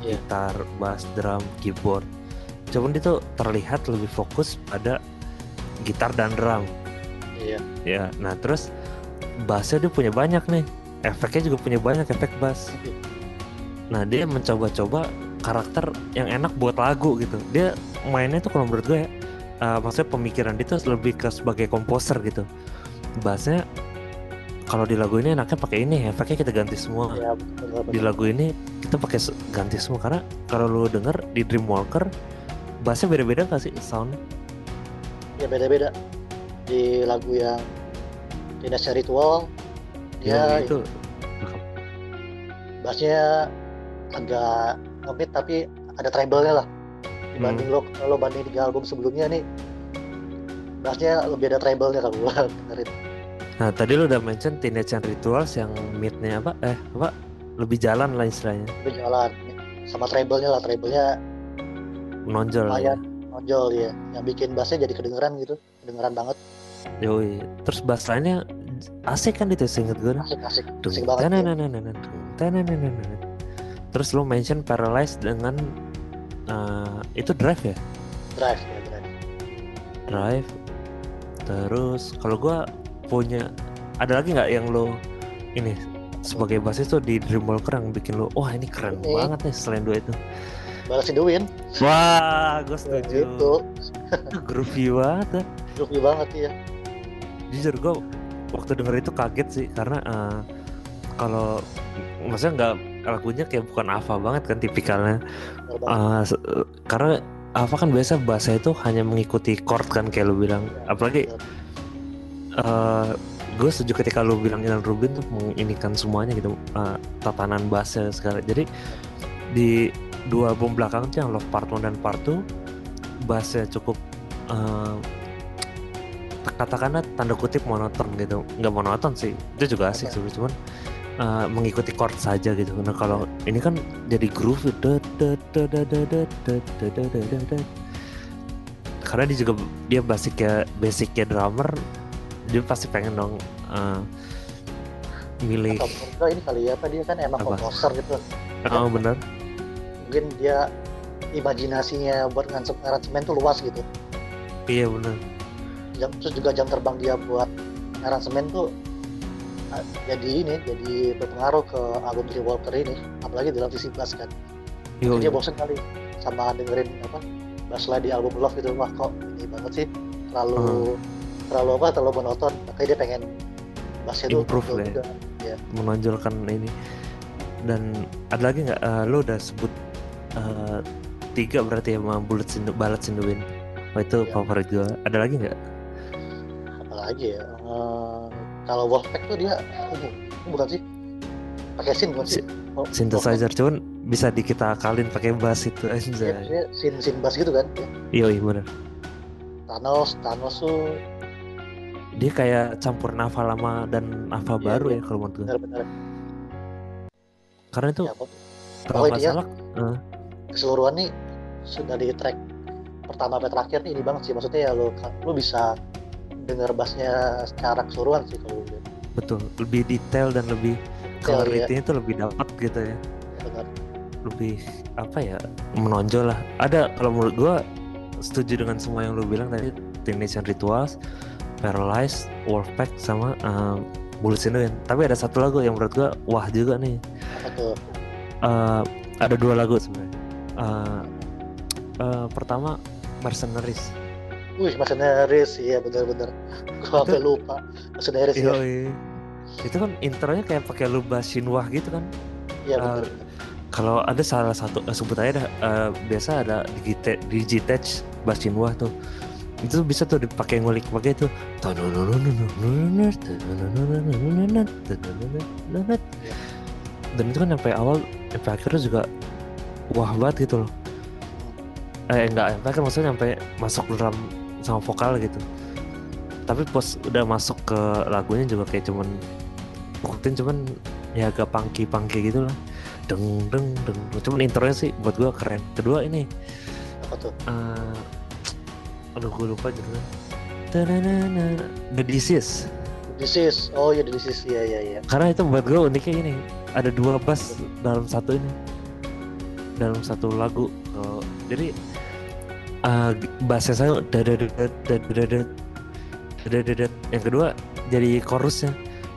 Yeah. gitar bass drum keyboard. Cuman dia tuh terlihat lebih fokus pada gitar dan drum. Iya. Yeah. ya nah terus bassnya dia punya banyak nih efeknya juga punya banyak efek bass iya. nah dia mencoba-coba karakter yang enak buat lagu gitu. Dia mainnya tuh kalau menurut gue ya uh, maksudnya pemikiran dia tuh lebih ke sebagai komposer gitu. Bassnya kalau di lagu ini enaknya pakai ini efeknya kita ganti semua. Ya, betul, betul. di lagu ini kita pakai ganti semua karena kalau lu denger di Dreamwalker bassnya beda-beda gak sih sound ya beda-beda. Di lagu yang Dynasty Ritual dia ya, itu bassnya agak ngebit tapi ada treble-nya lah dibanding hmm. lo lo banding tiga album sebelumnya nih bassnya lebih ada treble-nya kalau gue dengerin Nah tadi lu udah mention Teenage and Rituals yang midnya apa? Eh apa? Lebih jalan lah istilahnya. Lebih jalan. Sama treble-nya lah, treble-nya menonjol. Lumayan, ya. menonjol ya. Yang bikin bassnya jadi kedengeran gitu, kedengeran banget. Yoi. Terus bass lainnya asik kan itu singkat gue. Asik asik. Asik banget. Ya. Terus lu mention Paralyzed dengan uh, itu drive ya? Drive ya drive. Drive. Terus kalau gue punya ada lagi nggak yang lo ini sebagai basis tuh di Dreamwalker yang bikin lo wah ini keren ini. banget nih selain dua itu Balasin Duin wah gue setuju itu groovy banget ya. groovy banget ya jujur gue waktu denger itu kaget sih karena uh, kalau maksudnya nggak lagunya kayak bukan Ava banget kan tipikalnya. Uh, karena Ava kan biasa bahasa itu hanya mengikuti chord kan kayak lo bilang. Ya, apalagi uh, gue setuju ketika lu bilang Ilan Rubin tuh menginikan semuanya gitu uh, tatanan bahasa segala. Jadi di dua album belakang tuh yang Love Part 1 dan Part 2 bahasa cukup uh, katakanlah tanda kutip monoton gitu nggak monoton sih itu juga asik sih cuman uh, mengikuti chord saja gitu nah kalau ini kan jadi groove karena dia juga dia basicnya basicnya drummer dia pasti pengen dong uh, milih atau ini kali ya apa dia kan emang komposer gitu oh benar mungkin dia imajinasinya buat aransemen tuh luas gitu iya benar jam, terus juga jam terbang dia buat aransemen tuh uh, jadi ini jadi berpengaruh ke album Three Walker ini apalagi dalam sisi bass kan. Yo, dia bosan kali sama dengerin apa bass di album Love gitu wah kok ini banget sih terlalu uh terlalu apa terlalu monoton. Makanya dia pengen bassnya tuh improve lah ya. ya. menonjolkan ini. Dan ada lagi nggak? Uh, lo udah sebut uh, tiga berarti ya sama Bullet in the, Ballad in the Wind oh, itu ya. favorit gue ada lagi nggak lagi ya. Uh, kalau Wolfpack tuh dia uh, bukan sih? Pakai sin bukan sih? Oh, synthesizer cuman bisa di kita akalin pakai bass itu aja ya, sin sin bass gitu kan? Iya iya benar Thanos Thanos tuh dia kayak campur Nava lama dan Nava iya, baru iya. ya kalau menurut gue. Benar, Karena itu ya, kalau nggak salah uh. keseluruhan nih sudah di track pertama sampai terakhir nih ini banget sih. Maksudnya ya lo lo bisa dengar bassnya secara keseluruhan sih kalau gue. Betul, lebih detail dan lebih clarity ya. itu lebih dapat gitu ya. Benar. Lebih apa ya menonjol lah. Ada kalau menurut gue setuju dengan semua yang lo bilang tadi Teenage Rituals Paralyzed, Wolfpack sama um, Bullet Sinuin. Tapi ada satu lagu yang menurut gua wah juga nih. Apa tuh? Uh, ada dua lagu sebenarnya. Uh, uh, pertama Mercenaries. Wih, Mercenaries, iya benar-benar. Gua sampai lupa. Mercenaries ya. Itu kan intronya kayak pakai lubah Shinwah gitu kan. Iya benar. Uh, kalau ada salah satu uh, sebut aja dah uh, biasa ada digitech bass Shinwah tuh itu bisa tuh dipakai ngulik pakai itu dan itu kan sampai awal sampai akhirnya juga wah banget gitu loh eh enggak sampai akhir maksudnya sampai masuk drum sama vokal gitu. Tapi pas udah masuk ke lagunya juga kayak cuman buktiin cuman ya agak pangki pangki gitu lah deng deng deng. Cuman intronya sih buat gua keren. Kedua ini apa tuh? Uh, aduh gue lupa gitu The Disease is, oh ya this is, ya ya ya. Karena itu buat gue uniknya ini, ada dua bass dalam satu ini, dalam satu lagu. Jadi uh, bassnya saya yang kedua jadi chorusnya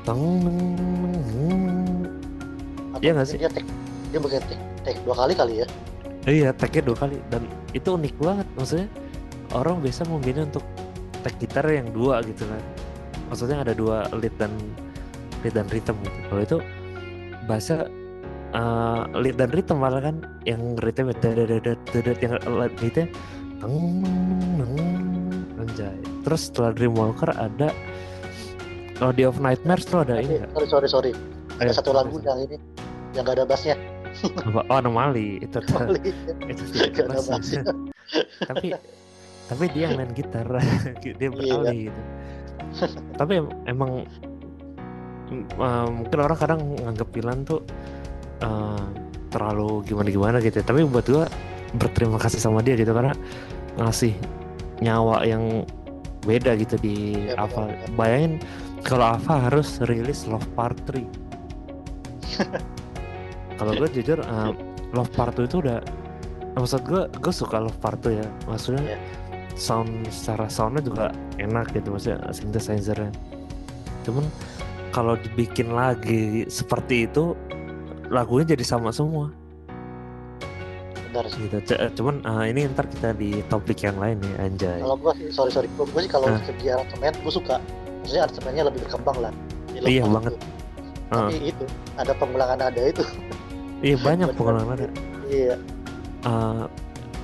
teng Iya nggak sih? Dia take, dia pakai take, take dua kali kali ya? Iya, take dua kali. Dan itu unik banget maksudnya orang biasa memilih untuk take gitar yang dua gitu kan. Maksudnya ada dua lead dan lead dan rhythm gitu. Kalau itu bahasa uh, lead dan rhythm malah kan yang rhythm yang leadnya anjay. Terus setelah Dreamwalker ada Audio of Nightmares tuh ada ini sorry sorry sorry. Ada satu lagu yang ini yang gak ada bassnya. Oh anomali. Itu anomali. itu tidak ada bassnya. tapi tapi dia main gitar. Dia iya, beralih gitu. Tapi emang uh, mungkin orang kadang nganggap Pilan tuh uh, terlalu gimana gimana gitu ya. tapi buat gua berterima kasih sama dia gitu karena ngasih nyawa yang beda gitu di ya, Ava bayangin kalau Ava harus rilis Love Part 3 kalau gue jujur uh, Love Part 2 itu udah maksud gue gue suka Love Part 2 ya. Maksudnya yeah sound secara soundnya juga enak gitu maksudnya synthesizernya. Cuman kalau dibikin lagi seperti itu lagunya jadi sama semua benar sih. Gitu. Cuman uh, ini ntar kita di topik yang lain ya anjay. Kalau gua sih sorry sorry. Gua, gua sih kalau uh. segi aransemen gua suka. Maksudnya aransemennya lebih berkembang lah. Iya banget. uh. tapi itu ada pengulangan ada itu. Iya banyak pengulangan ada iya. Uh,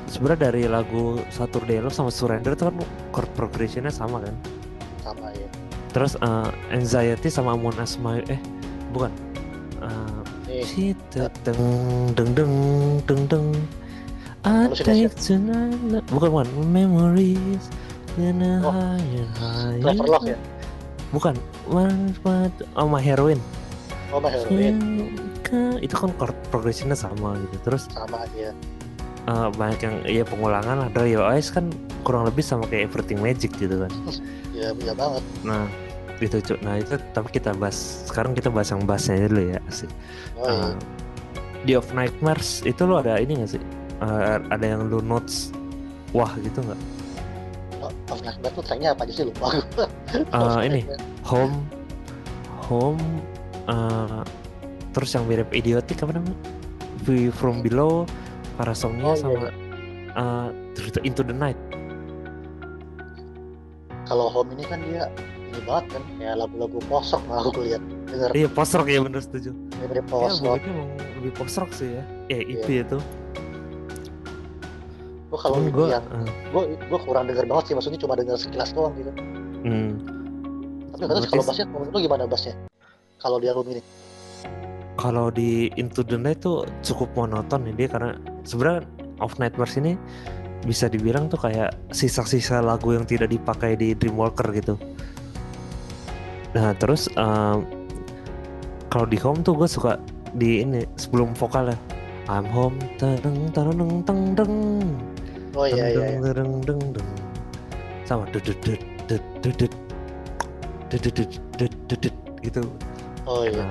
sebenarnya dari lagu Saturday Love sama Surrender itu kan chord progressionnya sama kan? Sama ya terus uh, Anxiety sama Moon Asma eh bukan eh. deng deng deng deng. Deng I take tonight bukan bukan. Memories in a oh. higher higher ya? Bukan one what oh my heroin oh my heroin itu kan chord progressionnya sama gitu. Terus sama aja uh, banyak yang ya pengulangan lah. Dari OS kan kurang lebih sama kayak Everything Magic gitu kan. Ya bisa banget. Nah itu cuk. Nah itu tapi kita bahas sekarang kita bahas yang bassnya dulu ya sih. Oh, iya. uh, The of Nightmares itu lo ada ini gak sih? Uh, ada yang lu notes wah gitu nggak? Of Nightmares tuh tracknya apa aja sih? Lupa uh, ini Home Home uh, terus yang mirip idiotik apa namanya? View from Below Parasomnia oh, sama iya. uh, Into the Night. Kalau Home ini kan dia ini banget kan ya lagu-lagu post rock lah aku lihat dengar. Iya post rock ya bener setuju. Ya, dari post rock. Ya, lebih post rock sih ya. Eh iya. itu itu. Gue kalau gua, yang uh. gue gue kurang dengar banget sih maksudnya cuma dengar sekilas doang gitu. Hmm. Tapi katanya kalau bassnya menurut lu gimana bassnya? Kalau di album ini? kalau di Into the Night tuh cukup monoton nih dia karena sebenarnya Of Nightmares ini bisa dibilang tuh kayak sisa-sisa lagu yang tidak dipakai di Dreamwalker gitu. Nah terus um, kalau di Home tuh gue suka di ini sebelum vokalnya I'm home tereng tereng teng deng oh iya iya tereng deng deng sama dudut gitu oh iya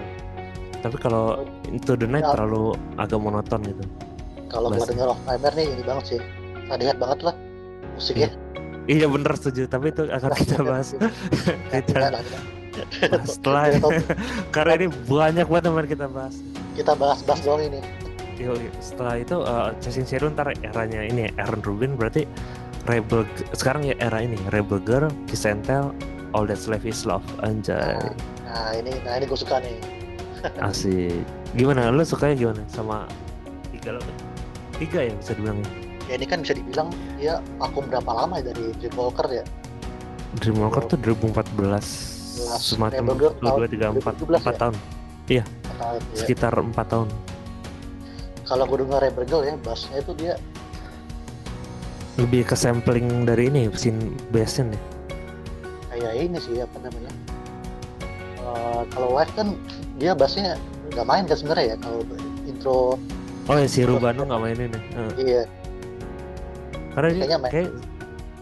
tapi kalau itu the night ya. terlalu agak monoton gitu kalau gue denger of Nightmare nih ini banget sih lihat banget lah musiknya iya, iya bener setuju tapi itu akan nah, kita bahas kita setelah karena ini banyak banget teman kita bahas kita bahas-bahas doang ini Yo, setelah itu uh, Chasing Shadow ntar eranya ini Aaron Rubin berarti Rebel sekarang ya era ini Rebel Girl, Kiss and Tell, All That's Left Is Love anjay. Nah, nah ini nah ini gue suka nih. Asik. Gimana? Lo sukanya gimana sama tiga lo? Tiga ya bisa dibilang ya? Ya ini kan bisa dibilang dia vakum berapa lama ya dari Dreamwalker ya? Dreamwalker tuh 2014 semacam dua tiga empat empat tahun. Iya. Tahun, ya. Sekitar empat tahun. Kalau gue dengar Rebel ya, bassnya itu dia lebih ke sampling dari ini scene bassnya nih. Kayak ini sih apa namanya? Uh, kalau live kan dia bassnya nggak main kan sebenarnya ya kalau intro oh ya si Rubano nggak mainin ya uh. iya karena dia main, kayak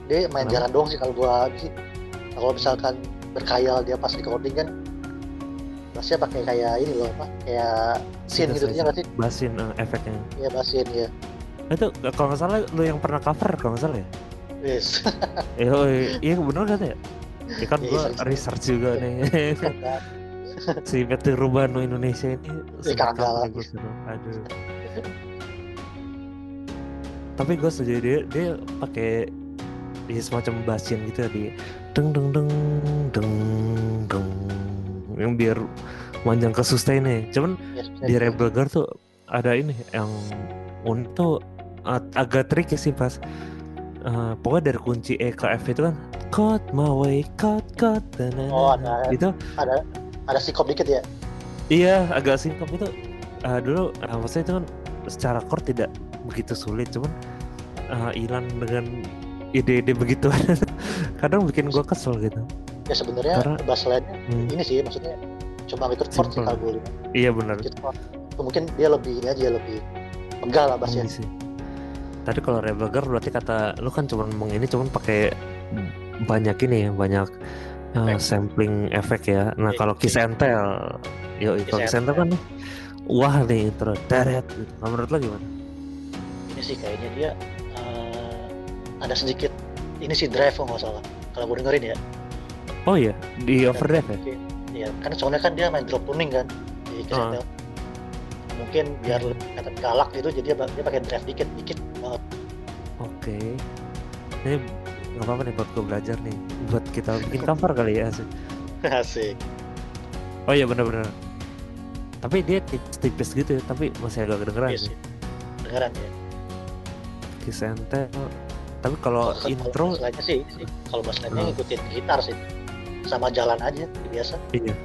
dia main jalan doang sih kalau gua sih kalau misalkan berkhayal dia pas recording kan. Bassnya pakai kayak ini loh apa kayak sin gitu ya nggak sih? Basin uh, efeknya. Iya basin ya itu kalau nggak salah lu yang pernah cover kalau nggak salah ya? Yes. Iya iya benar kan ya? Ya kan gua research juga nih. si Petir Rubano Indonesia ini si kagak aduh. Tapi gue setuju dia dia pakai ya semacam basin gitu ya, di deng deng deng deng deng. Yang biar manjang ke sustain nih cuman yes, di Rebel Girl tuh ada ini yang untuk agak tricky sih pas uh, pokoknya dari kunci E ke F itu kan cut my way cut cut dan oh ada. Itu ada ada sikop dikit ya? Iya agak sikop itu uh, dulu uh, maksudnya itu kan secara chord tidak begitu sulit cuman uh, Ilan dengan ide-ide begitu kadang bikin gue kesel gitu. Ya sebenarnya Karena, bass line hmm. ini sih maksudnya cuma ikut chord sih kalau iya benar. Mungkin dia lebih ini aja lebih pegal lah bassnya sih. Tadi kalau Rebel Girl berarti kata lu kan cuma ngomong ini cuma pakai banyak ini ya banyak uh, sampling efek ya. Nah yeah, kalau Kiss and Tell. Yuk kalau Kiss and Tell kan wah nih intro daret gitu. Nah, menurut lo gimana? Ini sih kayaknya dia ada sedikit ini sih drive kalau nggak salah. Kalau gue dengerin ya. Oh iya di overdrive ya? iya karena soalnya kan dia main drop tuning kan di Kiss uh. mungkin biar lebih kelihatan galak gitu jadi dia, dia pakai drive dikit dikit banget. Oke. Okay. ini nggak apa-apa nih buat gue belajar nih buat kita bikin cover kali ya asik. Asik. Oh iya benar-benar tapi dia tipis gitu ya tapi masih agak kedengeran yes, sih. kedengeran ya. Kisente tapi kalau intro lainnya sih, sih. kalau bass hmm. ngikutin gitar sih. Sama jalan aja biasa. Iya.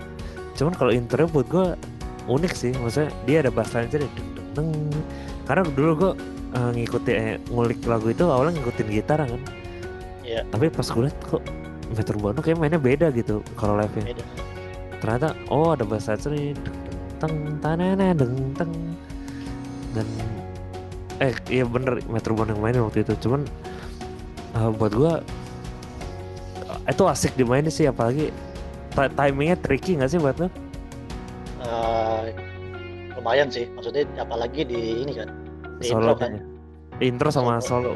Cuman kalau intro buat gue unik sih maksudnya dia ada bass line aja deng deng deng. Karena dulu gue uh, ngikutin eh, ngulik lagu itu awalnya ngikutin gitar kan. Iya. Tapi pas gue liat kok Metro Bono kayak mainnya beda gitu kalau live nya ternyata oh ada bass line nih teng tanana deng teng dan eh iya bener Metro Bond yang mainin waktu itu. Cuman uh, buat gua itu asik dimainin sih apalagi timingnya tricky nggak sih buat lo? Uh, lumayan sih. Maksudnya apalagi di ini kan di solo intro kan. intro sama solo.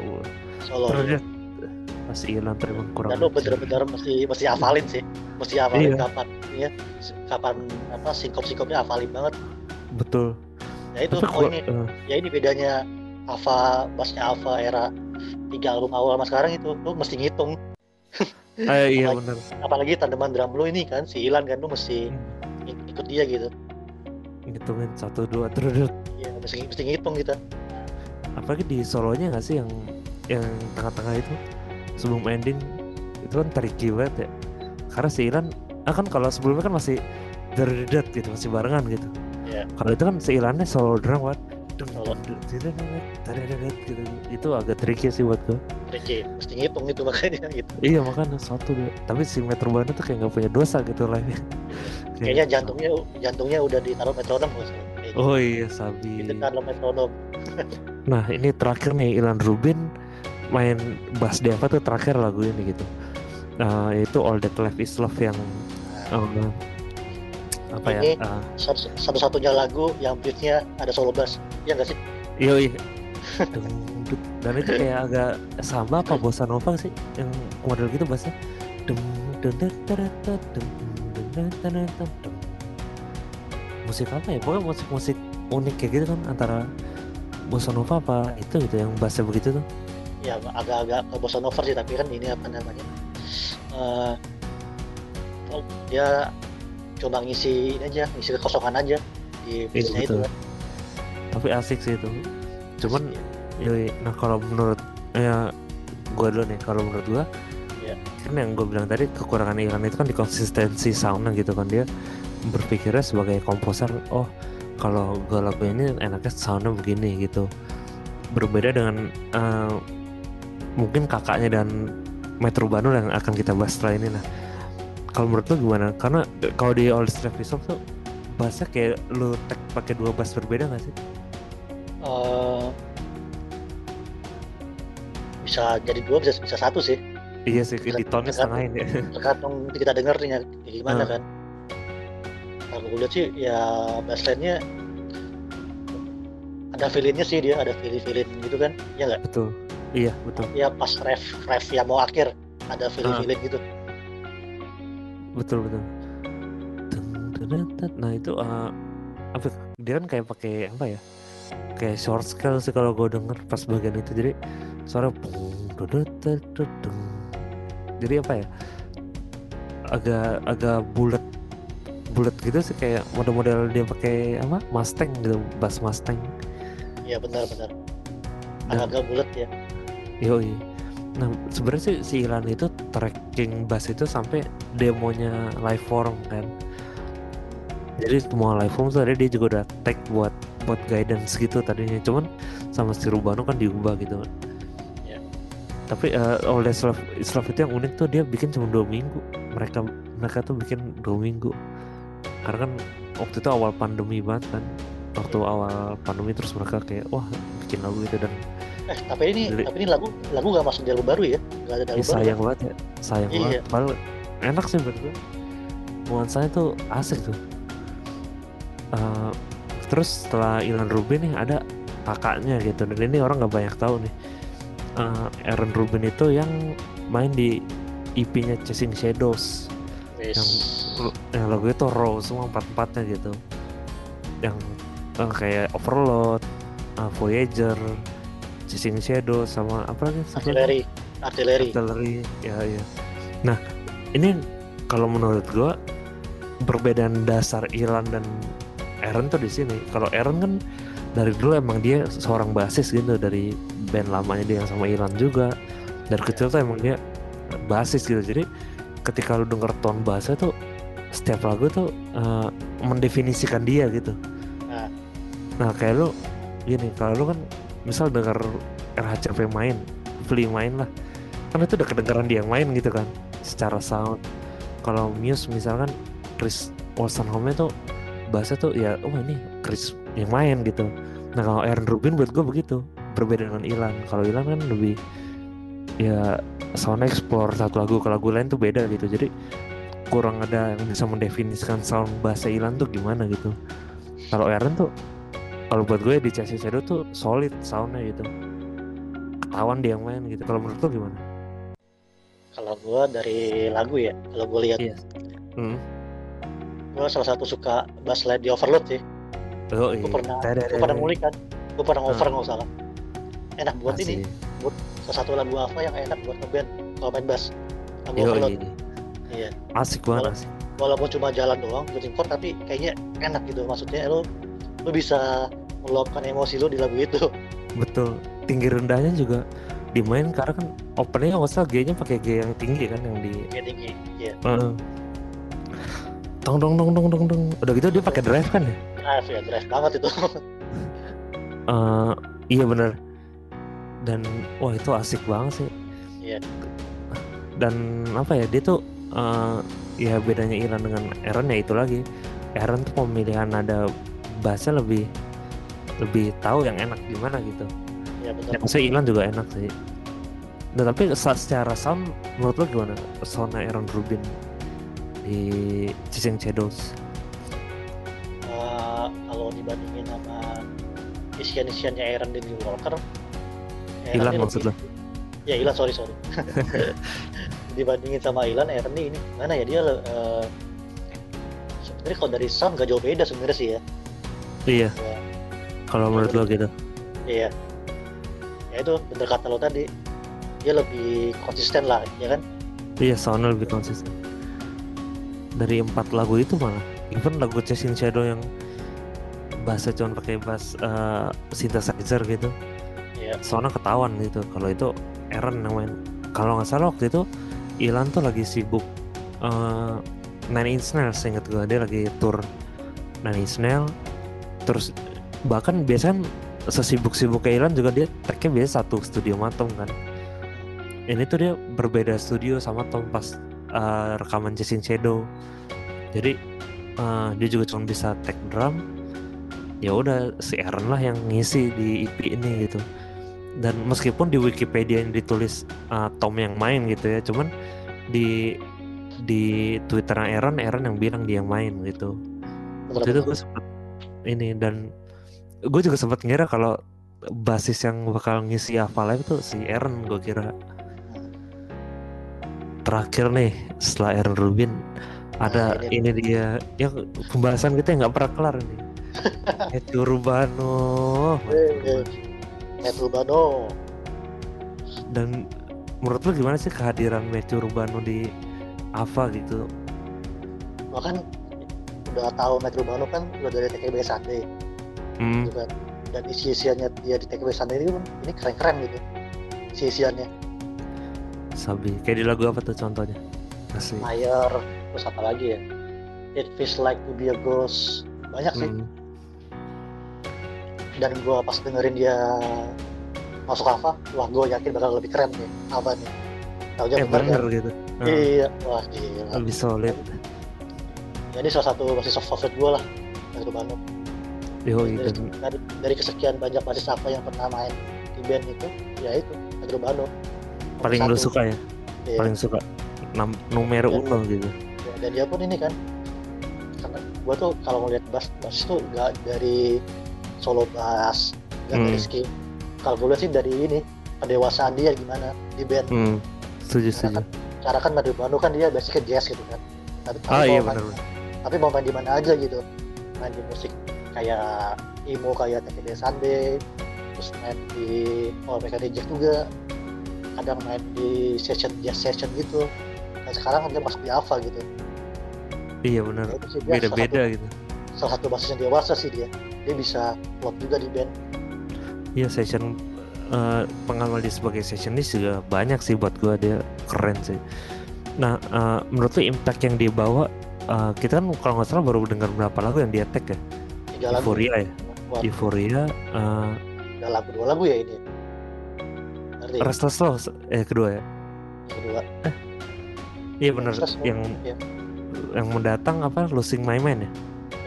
solo, solo. Ya. masih hilang terima kurang dan lo bener-bener mesti mesti hafalin sih. Mesti hafalin iya. kapan ya kapan apa singkop singkopnya hafalin banget. Betul. Ya itu oh ini uh. ya ini bedanya Ava bassnya Ava era tiga album awal sama sekarang itu lu mesti ngitung. Eh, iya apalagi, bener. apalagi tandeman drum lu ini kan si Ilan kan lu mesti hmm. ikut dia gitu. Ngitungin satu dua terus. Iya mesti mesti ngitung kita. Apalagi di solonya nggak sih yang yang tengah-tengah itu? Sebelum ending itu kan tricky banget ya. Karena si Ilan ah kan kalau sebelumnya kan masih derdet gitu masih barengan gitu. Yeah. kalau itu kan seilannya solo drum kan gitu itu agak tricky sih buat gue tricky. Mesti ngitung itu makanya gitu. Iya makanya satu deh. Tapi si Metro Bano tuh kayak nggak punya dosa gitu lah kayaknya jantungnya jantungnya udah ditaruh metronom gitu. oh iya sabi. Itu metronom. Nah ini terakhir nih Ilan Rubin main bass Deva tuh? Terakhir lagu ini gitu. Uh, itu All That Left Is Love yang um, apa ya, ini ya uh, satu-satunya lagu yang beatnya ada solo bass ya nggak sih iya iya dan itu kayak agak sama apa bossa nova sih yang model gitu bassnya musik apa ya pokoknya musik musik unik kayak gitu kan antara bossa nova apa itu gitu yang bassnya begitu tuh ya agak-agak ke bossa nova sih tapi kan ini apa namanya uh, oh, dia coba ngisi ini aja ngisi kekosongan aja di bisnya itu kan tapi asik sih itu cuman ya. nah kalau menurut ya gue dulu nih kalau menurut gue ya. kan yang gue bilang tadi kekurangan Iran itu kan di konsistensi soundnya gitu kan dia berpikirnya sebagai komposer oh kalau gue lagu ini enaknya soundnya begini gitu berbeda dengan uh, mungkin kakaknya dan Metro Bandung yang akan kita bahas setelah ini nah kalau menurut lo gimana karena kalau di All Star Visual tuh bassnya kayak lo tag pakai dua bass berbeda gak sih? Uh, bisa jadi dua bisa bisa satu sih. Iya sih di tone setengahin ya tergantung kita denger nih ya, gimana hmm. kan. Kalau gue lihat sih ya bassline-nya ada feelingnya sih dia ada feeling feeling gitu kan. Ya nggak? Betul. Iya betul. Ya pas ref ref yang mau akhir ada feeling feeling uh. gitu. Betul betul. Nah itu uh, apa? Dia kan kayak pakai apa ya kayak short scale sih kalau gue denger pas bagian itu. Jadi suara jadi apa ya? Agak agak bulat bulat gitu sih kayak model-model dia pakai apa? Mustang gitu bass Mustang. Iya benar-benar agak bulat ya. Yoi. Nah sebenarnya sih si Ilan itu tracking bass itu sampai demonya live form kan jadi semua live form tadi dia juga udah tag buat buat guidance gitu tadinya. Cuman sama si Rubano kan diubah gitu kan. Yeah. tapi uh, oleh Slav, Slav itu yang unik tuh dia bikin cuma dua minggu. Mereka mereka tuh bikin dua minggu. Karena kan waktu itu awal pandemi banget kan. Waktu awal pandemi terus mereka kayak wah bikin lagu itu dan eh tapi ini dari, tapi ini lagu lagu gak masuk album baru ya? Gak ada ya, sayang baru, banget ya. Sayang iya. banget padahal enak sih menurut gue nuansanya tuh asik tuh uh, terus setelah Ilan Rubin nih ada kakaknya gitu dan ini orang nggak banyak tahu nih uh, Aaron Rubin itu yang main di EP-nya Chasing Shadows yes. yang yang lagu itu raw semua empat empatnya gitu yang uh, kayak Overload, uh, Voyager, Chasing Shadows sama apa lagi? Artillery, Artillery. Artillery, ya ya. Nah ini kalau menurut gua perbedaan dasar Iran dan Aaron tuh di sini. Kalau Aaron kan dari dulu emang dia seorang basis gitu dari band lamanya dia yang sama Iran juga. Dari kecil tuh emang dia basis gitu. Jadi ketika lu denger tone bahasa tuh setiap lagu tuh uh, mendefinisikan dia gitu. Nah, nah kayak lu gini, kalau lu kan misal denger RHCP main, Flea main lah, kan itu udah kedengeran dia yang main gitu kan, secara sound. Kalau Muse misalkan Chris Home tuh bahasa tuh ya oh ini Chris yang main gitu. Nah kalau Aaron Rubin buat gue begitu berbeda dengan Ilan. Kalau Ilan kan lebih ya sound explore satu lagu ke lagu lain tuh beda gitu. Jadi kurang ada yang bisa mendefinisikan sound bahasa Ilan tuh gimana gitu. Kalau Aaron tuh kalau buat gue di Chelsea Shadow tuh solid soundnya gitu. Ketahuan dia yang main gitu. Kalau menurut lo gimana? Kalau gue dari lagu ya kalau gue lihat iya. hmm gue salah satu suka bass line di Overload sih. Oh, iya. gue pernah gue pernah ngulik kan? Gue pernah over nggak salah. Enak buat Masih. ini buat salah satu lagu apa yang enak buat ngeband kalau main bass. Lagu Yo, Overload. iya. iya. Asik banget asik. walaupun cuma jalan doang bikin chord tapi kayaknya enak gitu. Maksudnya lo lo bisa meluapkan emosi lo di lagu itu. Betul. Tinggi rendahnya juga dimain karena kan openingnya nggak usah G-nya pakai G yang tinggi kan yang di G tinggi iya. Uh, dong dong dong dong dong dong. Udah gitu dia pakai drive kan ya? Drive ya drive banget itu. Uh, iya bener. Dan wah itu asik banget sih. Iya. Dan apa ya dia tuh uh, ya bedanya Iran dengan Aaron ya itu lagi. Aaron tuh pemilihan nada bahasa lebih lebih tahu yang enak gimana gitu. Ya betul. Ya, saya Iran juga enak sih. Dan tapi secara sound menurut lo gimana? Soundnya Aaron Rubin di Chasing Shadows? Uh, kalau dibandingin sama isian-isiannya Aaron dan New Walker, Ilan maksud lo? Ya Ilan sorry sorry. dibandingin sama Ilan, Aaron ini mana ya dia uh, sebenarnya kalau dari sound gak jauh beda sebenarnya sih ya. Iya. Ya. Kalau menurut lo gitu? Iya. Ya itu bener kata lo tadi, dia lebih konsisten lah, ya kan? Iya, soundnya lebih konsisten dari empat lagu itu malah. Even lagu Chasing Shadow yang bahasa cuma pakai bass uh, synthesizer gitu. Yeah. soalnya ketahuan gitu kalau itu Aaron yang main. Kalau nggak salah waktu itu Ilan tuh lagi sibuk uh, Nine Inch Nails inget gue dia lagi tour Nine Inch Nails. Terus bahkan biasanya sesibuk-sibuk Ilan juga dia tagnya biasa satu studio matom kan. Ini tuh dia berbeda studio sama Tom pas uh, rekaman Chasing Shadow. Jadi uh, dia juga cuma bisa tag drum. Ya udah si Aaron lah yang ngisi di EP ini gitu. Dan meskipun di Wikipedia yang ditulis uh, Tom yang main gitu ya cuman di di Twitter Aaron Aaron yang bilang dia yang main gitu. Waktu itu gue sempet ini dan gue juga sempat ngira kalau basis yang bakal ngisi Live tuh si Aaron gue kira terakhir nih setelah Aaron Rubin ada nah, ini, ini dia yang pembahasan kita nggak pernah kelar nih Matthew Rubano Matthew Rubano dan menurut lo gimana sih kehadiran Matthew Rubano di Ava gitu? Bahkan udah tahu Matthew Rubano kan udah dari TKB Sunday. Hmm. gitu kan. Dan isi-isiannya dia di TKB Sunday ini ini keren-keren gitu isi-isiannya Sabi. Kayak di lagu apa tuh contohnya? Asli. Fire terus apa lagi ya? It feels like to be a ghost. Banyak sih. Hmm. dan gue pas dengerin dia masuk Ava wah gue yakin bakal lebih keren nih Ava nih. Tahu eh, bener kan? gitu. Uh. iya. Wah gila. Lebih solid. Jadi salah satu masih soft favorit gue lah dari Bandung Yo, dari, dari, dari kesekian banyak baris apa yang pernah main di band itu ya itu Pedro Bano paling lu suka ya? Yeah. paling suka. Nam numero dan, uno gitu. Ya, dan dia pun ini kan karena gua tuh kalau ngeliat bass bass tuh gak dari solo bass gak hmm. dari skill kalau gue sih dari ini pendewasaan dia gimana di band. Hmm. setuju setuju. kan, cara kan Pedro Bano kan dia basicnya jazz gitu kan. Tapi, ah, iya benar tapi mau main di mana aja gitu. Main di musik kayak emo kayak TKD Sunday terus main di oh mereka Jack juga kadang main di session jazz session gitu. Dan sekarang dia masuk di Ava gitu. Iya benar. Beda-beda gitu. salah satu basis yang dewasa sih dia. Dia bisa klop juga di band. Iya session uh, pengalaman dia sebagai sessionist juga banyak sih buat gua. Dia keren sih. Nah uh, menurut lu impact yang dia bawa uh, kita kan kalau nggak salah baru dengar berapa lagu yang dia tag ya? Tiga lagu. Euphoria ya? Buat. Euphoria uh, tiga lagu dua lagu ya ini Ngerti? Restless Love eh kedua ya? Kedua. Eh, iya benar yang ya. yang mendatang apa? Losing My Mind ya?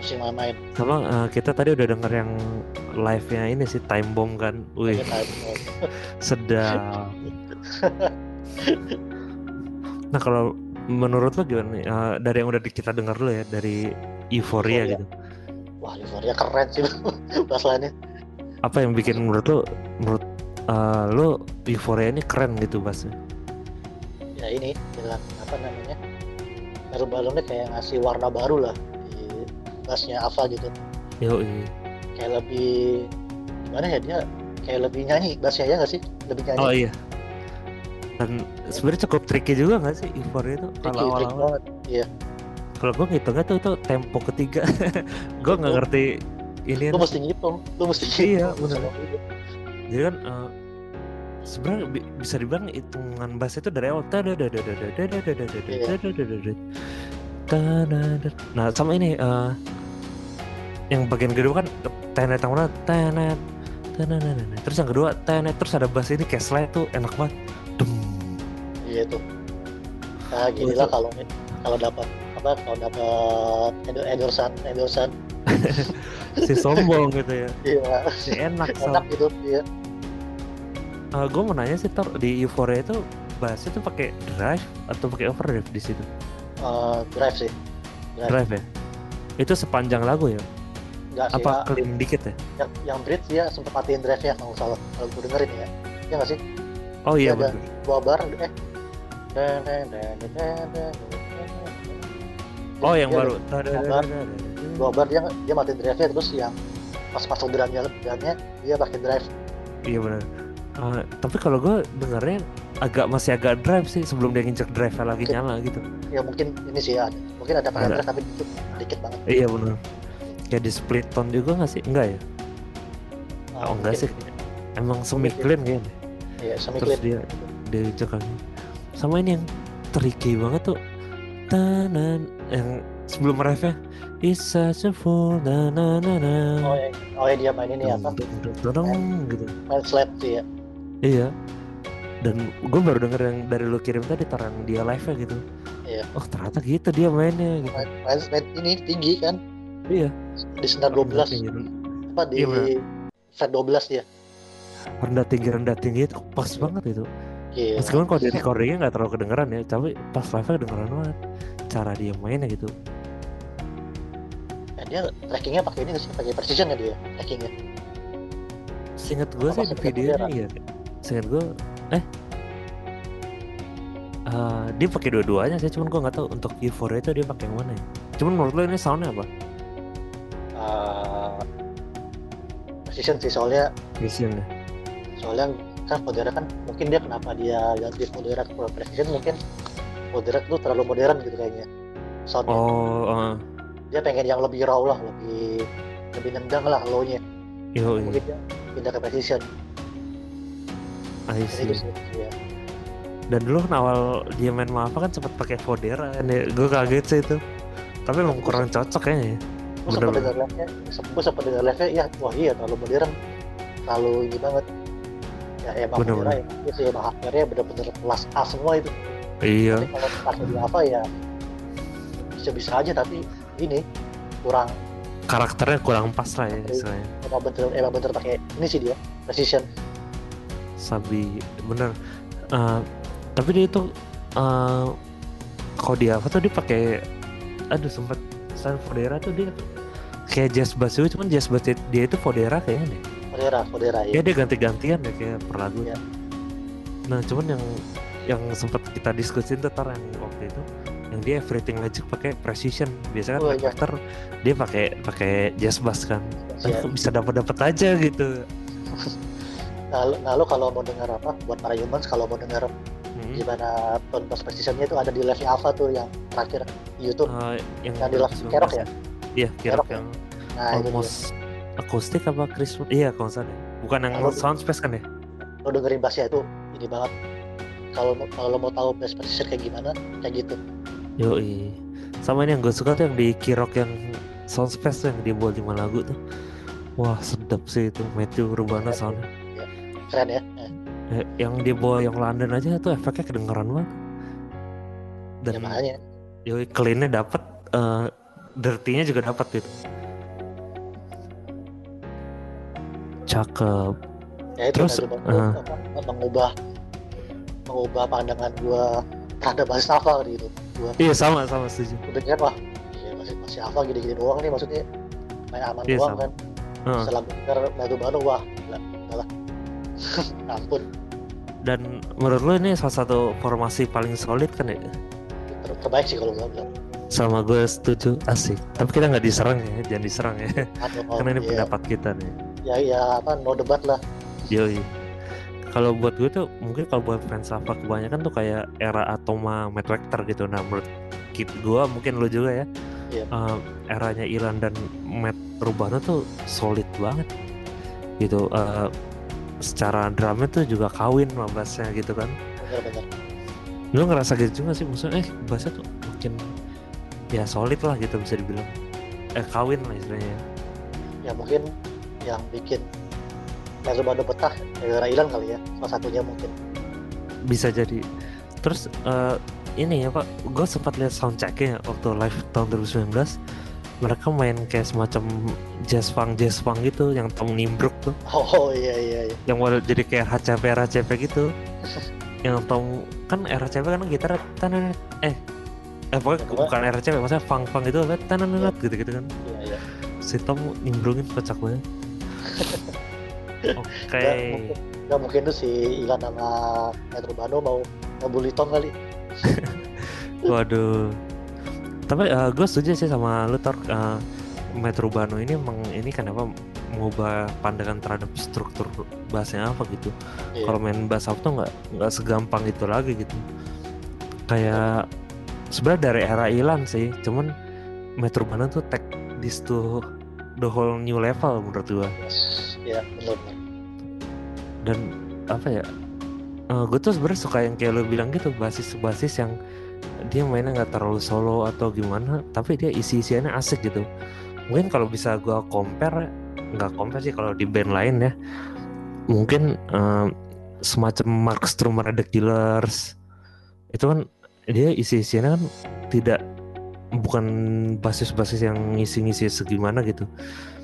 Losing My Mind. Sama uh, kita tadi udah denger yang live nya ini sih Time Bomb kan? Wih. Sedap. Nah kalau menurut lo gimana nih? Uh, dari yang udah kita dengar dulu ya dari Euphoria, Euphoria. gitu. Wah Euphoria keren sih. Bahas lainnya apa yang bikin menurut lo menurut uh, lo Euphoria ini keren gitu bahasnya ya ini bilang apa namanya baru balonnya kayak ngasih warna baru lah di bassnya Ava gitu. Yo iya. kayak lebih gimana ya dia kayak lebih nyanyi bassnya ya nggak sih? Lebih nyanyi. Oh iya. Dan sebenarnya cukup tricky juga nggak sih Euphoria itu? Kalau awal-awal. iya. Kalau gue ngitungnya tuh itu tempo ketiga. Gue nggak ngerti ini lu mesti ngitung lu mesti iya benar jadi kan uh, sebenarnya bisa dibilang hitungan bass itu dari awal nah sama ini uh, yang bagian kedua kan tenet mana tenet terus yang kedua tenet terus ada bass ini kayak slide tuh enak banget Dem. iya tuh nah gini lah kalau kalau dapat apa kalau dapat Ederson Ederson si sombong gitu ya iya enak enak gitu iya uh, gue mau nanya sih tor. Di Euphoria itu bassnya tuh pakai drive atau pakai overdrive di situ? Uh, drive sih. Drive. drive ya? Itu sepanjang lagu ya? Enggak sih, apa ya. clean dikit ya? Yang yang bridge ya sempat matiin drive nya kalau salah. Kalau gue dengerin ya. Ya nggak sih? Oh iya betul dua bar eh. Oh yang baru. Dua bar. Dia dia mati drive nya terus yang pas masuk drumnya drumnya dia pakai drive. Iya benar. Uh, tapi kalau gue dengarnya agak masih agak drive sih sebelum dia nginjek drive lagi mungkin, nyala gitu. Ya mungkin ini sih ya. Mungkin ada pakai drive tapi dikit, dikit banget. Iya benar. Kayak di split tone juga nggak sih? Enggak ya? Uh, oh enggak sih. Emang semi clean kayaknya. Iya semi clean. Terus dia dia injek lagi. Sama ini yang tricky banget tuh tanan yang sebelum ref ya It's such a fool na na na na oh ya, oh ya dia main ini apa dong gitu main slap sih ya iya. Dan gue baru denger yang dari lu kirim tadi tarang dia live nya gitu. Iya. Oh ternyata gitu dia mainnya gitu. Main, main, main ini tinggi kan? Iya. Di senar 12 gitu. apa di iya, fret 12 dia? Rendah tinggi rendah tinggi itu pas banget itu. Yeah. meskipun kalau di recordingnya nggak terlalu kedengeran ya tapi pas live kedengeran banget. Cara dia mainnya gitu. Ya, dia trackingnya pakai ini sih? Pakai precision ya dia trackingnya. Seingat gue sih di videonya iya Seingat gue eh. Uh, dia pakai dua-duanya sih cuman gue nggak tahu untuk Euphoria itu dia pakai yang mana ya. Cuman menurut lo ini soundnya apa? Uh, precision sih soalnya. Precision ya. Soalnya kan Fodera kan mungkin dia kenapa dia ganti Fodera ke precision mungkin Fodera tuh terlalu modern gitu kayaknya soundnya. Oh uh. dia pengen yang lebih raw lah lebih lebih nendang lah low-nya. Yo, mungkin dia pindah ke precision I see. ya. Dan dulu kan awal dia main Mafa kan sempat pakai Fodera kan ya. Gue kaget sih itu. Tapi emang kurang cocok kayaknya ya. Gue sempat dengar live-nya, gue sempat dengar live-nya, ya wah iya terlalu modern, terlalu ini banget. Ya emang bener, Fodera ya, itu sih emang hardware-nya bener-bener kelas A semua itu. Iya. Tapi kalau pakai di apa ya bisa-bisa aja tapi ini kurang karakternya kurang pas lah ya istilahnya. Emang bener, emang bener pakai ini sih dia precision. Sabi bener. Uh, tapi dia itu uh, kalau dia apa tuh dia pakai aduh sempat San Fodera tuh dia kayak jazz bass itu cuman jazz bass dia itu Fodera kayaknya deh. Fodera, Fodera ya. Ya dia ganti-gantian deh kayak per lagu. Ya. Nah cuman yang yang sempat kita diskusin tuh yang waktu itu yang dia everything magic pakai precision biasanya kan oh, iya. dia pakai pakai jazz bass kan ya. bisa dapat dapat aja gitu lo kalau mau dengar apa buat para humans kalau mau dengar hmm. gimana tone bass precisionnya itu ada di live Alpha tuh yang terakhir YouTube uh, yang, yang di live Kerok ya iya Kerok, yang nah, almost akustik apa Chris iya kalau ya. bukan yang nah, sound space kan ya lo dengerin bassnya itu ini banget kalau kalau lo mau tahu bass precision kayak gimana kayak gitu Yoi. Sama ini yang gue suka tuh yang di Kirok yang sound space tuh yang dia buat lima lagu tuh. Wah sedap sih itu Matthew Rubana soundnya. Keren ya. Eh, yang dia bawa yang London aja tuh efeknya kedengeran banget. Dan ya, makanya. Yoi cleannya dapat, uh, dirty-nya juga dapat gitu. Cakep. Ya itu Terus uh, mengubah mengubah pandangan gua terhadap bahasa Nafa gitu gua iya sama sama setuju udah kan wah iya masih masih apa gini-gini doang nih maksudnya main aman iya, doang sama. kan uh. setelah denger batu baru wah gila lah ampun. Dan menurut lu ini salah satu formasi paling solid kan ya? Ter terbaik sih kalau gue bilang. Sama gue setuju asik. Tapi kita nggak diserang ya jangan diserang ya. Aduh, karena ini iya. pendapat kita nih. Ya ya apa no debat lah. Yoi. Kalau buat gue tuh mungkin kalau buat fans apa kebanyakan tuh kayak era Atoma Matt gitu. Nah menurut kita gue mungkin lo juga ya yeah. Iya. uh, eranya Ilan dan Matt Rubano tuh solid banget. Gitu uh, secara drumnya tuh juga kawin sama bassnya gitu kan. Benar-benar lo ngerasa gitu juga sih maksudnya eh bassnya tuh mungkin ya solid lah gitu bisa dibilang. Eh kawin lah istilahnya. Ya mungkin yang bikin udah betah gara hilang kali ya salah satunya mungkin. Bisa jadi. Terus uh, ini ya pak gue sempat lihat soundchecknya waktu live tahun 2019 mereka main kayak semacam jazz funk jazz funk gitu yang Tom Nimbruk tuh oh iya iya, iya. yang mau jadi kayak RHCP RHCP gitu yang Tom kan RHCP kan gitar tanan eh eh pokoknya Apa? bukan RHCP maksudnya funk funk itu kan tanan yeah. gitu gitu kan iya, iya. si Tom nimbrungin kocak banget Oke. Okay. Gak, mungkin tuh si Ilan sama Metro Bano mau ngebully Tom kali. Waduh. Tapi uh, gue setuju sih sama lu Tor. Uh, Metro Bano ini emang ini kenapa mengubah pandangan terhadap struktur bahasanya apa gitu. Yeah. Kalau main bahasa tuh nggak nggak segampang itu lagi gitu. Kayak sebenarnya dari era Ilan sih, cuman Metro Bano tuh take this to the whole new level menurut gua. Yes, ya benar. Dan apa ya? Uh, eh, gue tuh sebenarnya suka yang kayak lo bilang gitu basis-basis yang dia mainnya nggak terlalu solo atau gimana, tapi dia isi-isiannya asik gitu. Mungkin kalau bisa gue compare, nggak compare sih kalau di band lain ya, mungkin uh, semacam Mark Strummer The Killers. Itu kan dia isi-isiannya kan tidak bukan basis-basis yang ngisi-ngisi segimana gitu.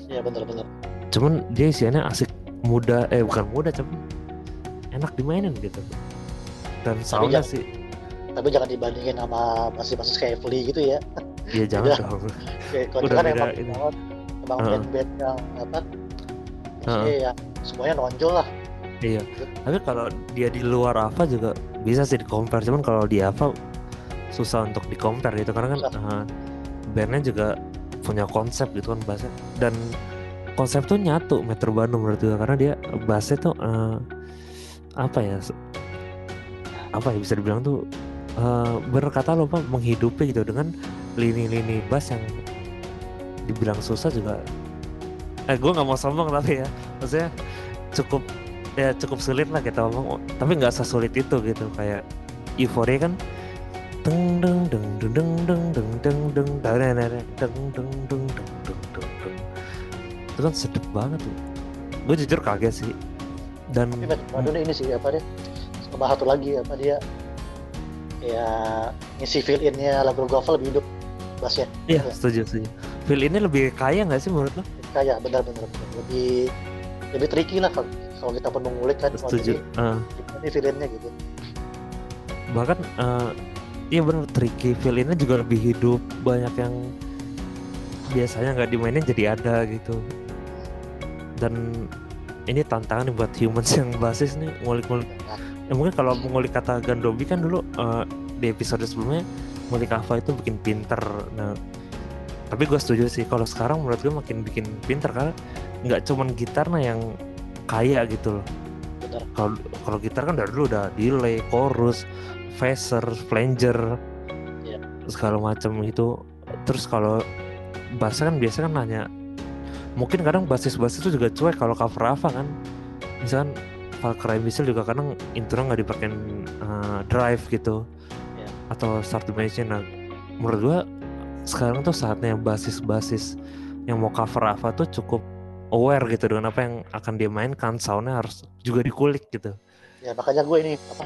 Iya benar-benar cuman dia isiannya asik mudah eh bukan mudah cuman enak dimainin gitu. Dan soundnya sih tapi jangan dibandingin sama basis-basis kayak Flee gitu ya. Iya jangan dong. Kayak kalau kan emang ini. emang uh. band-band yang apa uh. ya semuanya nonjol lah. Iya. Gitu. tapi kalau dia di luar Ava juga bisa sih di compare cuman kalau di Ava susah untuk di compare gitu. Karena kan uh, bandnya juga punya konsep gitu kan bahasa dan konsep tuh nyatu Metro Bandung menurut gue karena dia bassnya tuh uh, apa ya apa ya bisa dibilang tuh uh, berkata lo pak menghidupi gitu dengan lini-lini bass yang dibilang susah juga eh gue nggak mau sombong tapi ya maksudnya cukup ya cukup sulit lah kita ngomong tapi nggak sesulit itu gitu kayak euforia kan deng deng deng deng deng deng deng deng deng deng deng deng deng deng deng deng itu kan sedep banget tuh gue jujur kaget sih dan Madonna ini sih apa deh sama satu lagi apa dia ya ngisi fill innya lagu Govel lebih hidup bassnya iya ya. setuju setuju. Fill ini lebih kaya nggak sih menurut lo? Kaya benar benar, benar. lebih lebih tricky lah kalau kalau kita pun mengulik kan setuju uh. ini fill innya gitu. Bahkan uh, iya benar tricky. Fill innya juga lebih hidup banyak yang biasanya nggak dimainin jadi ada gitu. Dan ini tantangan buat humans yang basis nih ngulik-ngulik ya mungkin kalau mengulik kata Gandobi kan dulu uh, di episode sebelumnya ngulik Ava itu bikin pinter. Nah tapi gue setuju sih kalau sekarang menurut gue makin bikin pinter karena nggak cuman gitar nah yang kaya gitu loh. Kalau kalau gitar kan dari dulu udah delay chorus phaser flanger yeah. segala macam itu terus kalau bass kan biasa kan nanya mungkin kadang basis-basis itu juga cuek kalau cover Ava kan. Misalkan Valkyrie Missile juga kadang intro nggak dipakai uh, drive gitu yeah. atau start dimension nah menurut gua sekarang tuh saatnya basis-basis yang mau cover Ava tuh cukup aware gitu dengan apa yang akan dia mainkan. Soundnya harus juga dikulik gitu. Ya makanya gue ini apa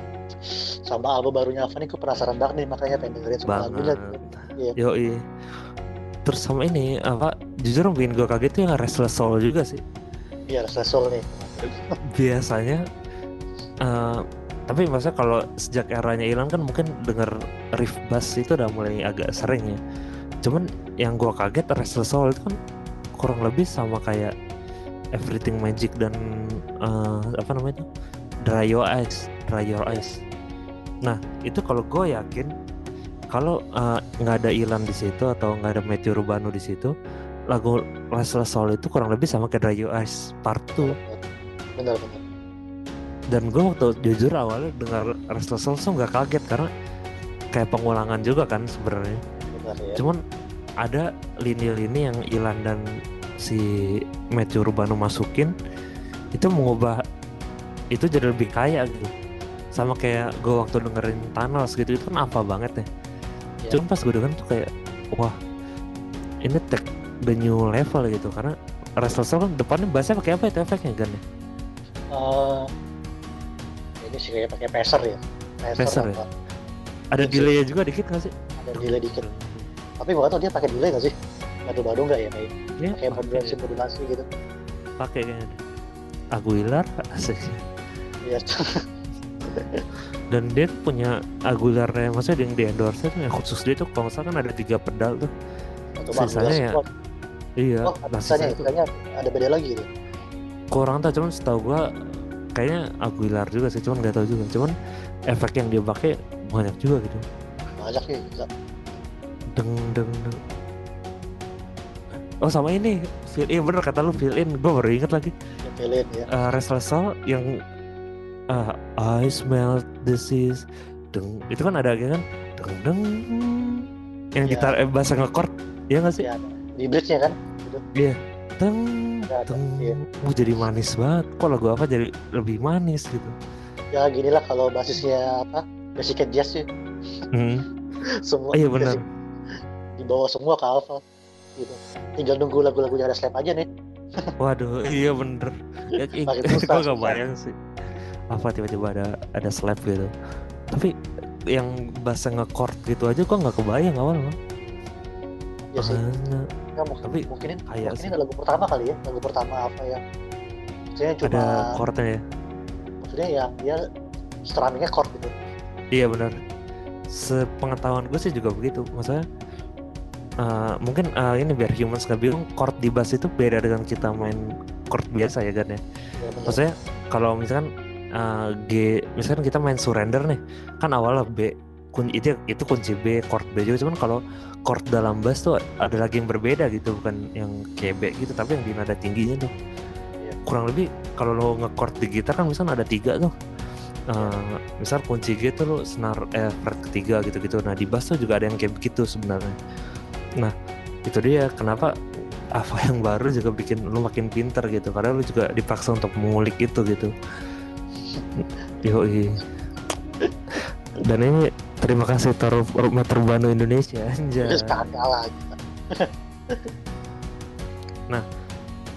sama album barunya Ava nih gue penasaran banget nih makanya pengen dengerin semua lagunya gitu. Yeah. Yoi. Terus sama ini apa jujur bikin gue kaget tuh yang Restless Soul juga sih. Iya Restless Soul nih biasanya uh, tapi maksudnya kalau sejak eranya Ilan kan mungkin denger riff bass itu udah mulai agak sering ya. Cuman yang gue kaget Restless Soul itu kan kurang lebih sama kayak Everything Magic dan uh, apa namanya itu? Dry Your Eyes Dry Your Eyes. Nah itu kalau gue yakin kalau eh, nggak ada Ilan di situ atau nggak ada Matthew Rubano di situ lagu Restless Soul itu kurang lebih sama kayak Dry Eyes Part 2 benar benar dan gue waktu jujur awalnya dengar Restless Soul tuh nggak kaget karena kayak pengulangan juga kan sebenarnya ya. cuman ada lini-lini yang Ilan dan si Matthew Rubano masukin itu mengubah itu jadi lebih kaya gitu sama kayak gue waktu dengerin Tunnels gitu itu kan apa banget ya yeah. cuma pas gue denger tuh kayak wah ini tech the new level gitu karena Restless kan depannya bahasa pakai apa itu efeknya kan ya? Uh, ini sih kayak pakai peser ya. Peser, ya. Ada delay juga dikit nggak sih? Ada delay dikit. Tapi gua tau dia pakai delay nggak sih? Baru-baru nggak ya kayak? Ya, kayak modulasi modulasi gitu. Pakai kayaknya. Aguilar asik. Iya. dan dia punya Aguilarnya maksudnya yang di endorse tuh yang khusus dia tuh kalau misalkan ada tiga pedal tuh Atau sisanya ya iya oh, nah, sisanya, itu, ada beda lagi gitu kurang tau cuman setahu gua kayaknya Aguilar juga sih cuman nggak tahu juga. Cuman efek yang dia pakai banyak juga gitu. Banyak sih bisa. Deng deng deng. Oh sama ini. Fill in bener kata lu fill in. Gue baru inget lagi. Ya, fill in ya. Uh, Restless yang uh, I smell disease. Deng itu kan ada kan? Deng deng. Yang ya. gitar eh, bahasa ngekord ya nggak sih? Ya, di bridge nya kan iya. Deng deng ya. oh, jadi manis banget. Kok lagu apa jadi lebih manis gitu? Ya gini lah kalau basisnya apa basicnya jazz sih. Hmm. semua iya benar. dibawa semua ke Alpha gitu. Tinggal nunggu lagu-lagunya ada slap aja nih. Waduh iya bener. Ya, gue gak bayang sih. Apa tiba-tiba ada ada slap gitu. Tapi yang bahasa ngekord gitu aja kok nggak kebayang awal loh ya sih nggak mungkin tapi mungkin kayak mungkin lagu pertama kali ya. Lagu pertama apa ya? Maksudnya cuma ada chordnya ya? Maksudnya yang dia strummingnya chord gitu. Iya benar. Sepengetahuan gue sih juga begitu. Maksudnya uh, mungkin uh, ini biar humans gak bingung chord di bass itu beda dengan kita main chord biasa ya kan ya, ya maksudnya kalau misalkan uh, G misalkan kita main surrender nih kan awalnya B kunci itu itu kunci B chord B juga. Cuman kalau chord dalam bass tuh ada lagi yang berbeda gitu bukan yang B gitu tapi yang di nada tingginya tuh. Ya. kurang lebih kalau lo nge-chord di gitar kan misalnya ada tiga tuh. Uh, misal kunci G tuh lo senar eh fret ketiga gitu-gitu. Nah di bass tuh juga ada yang kayak begitu sebenarnya. Nah itu dia kenapa apa yang baru juga bikin lu makin pinter gitu. Karena lu juga dipaksa untuk mengulik itu gitu. Yoi dan ini terima kasih taruh rumah terbanu Indonesia anjay. Nah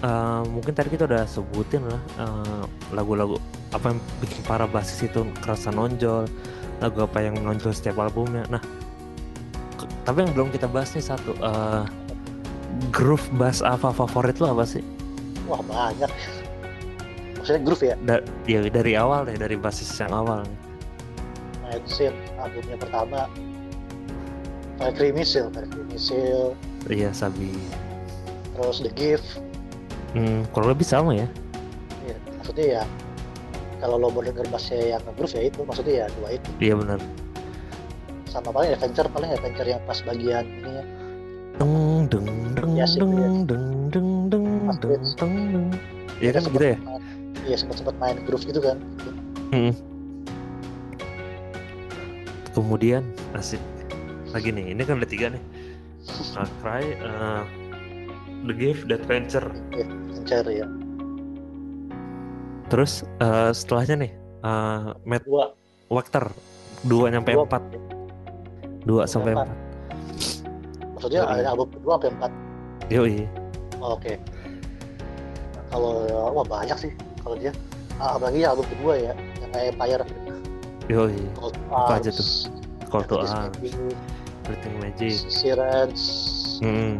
uh, mungkin tadi kita udah sebutin lah uh, lagu-lagu apa yang bikin para basis itu kerasa nonjol lagu apa yang nonjol setiap albumnya. Nah tapi yang belum kita bahas nih satu uh, groove bass apa favorit lo apa sih? Wah banyak. Maksudnya groove ya? Da ya dari awal deh dari basis yang awal. nah sih albumnya pertama. Valkyrie Missile Valkyrie Missile. Iya Sabi. Terus The Gift. Hmm, kurang lebih sama ya? Iya maksudnya ya kalau lo mau denger bassnya yang groove ya itu maksudnya ya dua itu. Iya benar. Sama paling adventure paling adventure yang pas bagian ini ya. Deng deng deng ya, deng, deng deng deng deng deng deng deng. Ya kan gitu ya? iya sempat sempat main groove gitu kan. Hmm. Kemudian asik. Lagi nih ini kan ada tiga nih. Far Cry uh, The Gift The Adventure. Yeah, ya terus uh, setelahnya nih uh, Matt dua. Wachter. Dua nyampe empat. Dua sampai empat. maksudnya Yoi. album kedua sampai empat? Yoi. Oh, oke. Okay. kalau wah banyak sih kalau dia. Ah, apalagi album kedua ya yang kayak Empire Yoi. apa aja tuh. Call to Arms. Everything Magic Sirens. Hmm.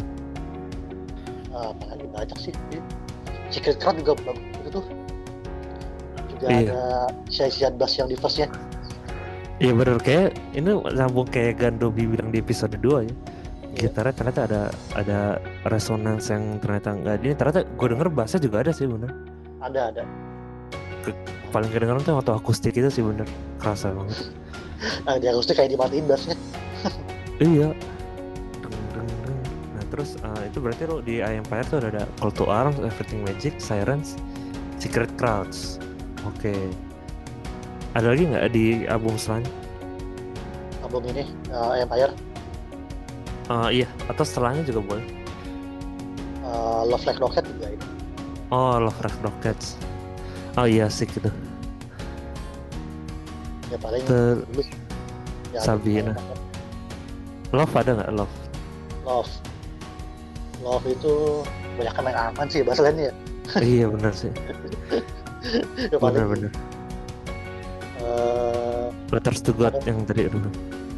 ah, apalagi banyak sih. Secret Crowd juga bagus itu tuh. Juga iya. ada sisian bass yang di first nya Iya bener. Kayak ini sambung kayak Gandobi bilang di episode 2 ya. Gitarnya ternyata ada ada resonance yang ternyata enggak ini ternyata gue denger bassnya juga ada sih bener. Ada ada. Ke, paling kedengeran tuh waktu akustik itu sih bener kerasa banget. nah, di akustik kayak dimatiin bassnya. iya. Nah terus uh, itu berarti lo di I Empire tuh ada, ada Call to Arms, Everything Magic, Sirens, Secret Crowds. Oke. Okay ada lagi nggak di album selanjutnya? Album ini uh, Empire? Uh, iya, atau setelahnya juga boleh. Uh, Love Like Rocket juga ini. Oh, Love Like Rockets. Oh iya sih gitu. Ya paling Ter... Ya, Sabina. Love ada nggak Love? Love. Love itu banyak main aman sih bahasanya ya. iya benar sih. ya, benar benar uh, Letters to God yang tadi dulu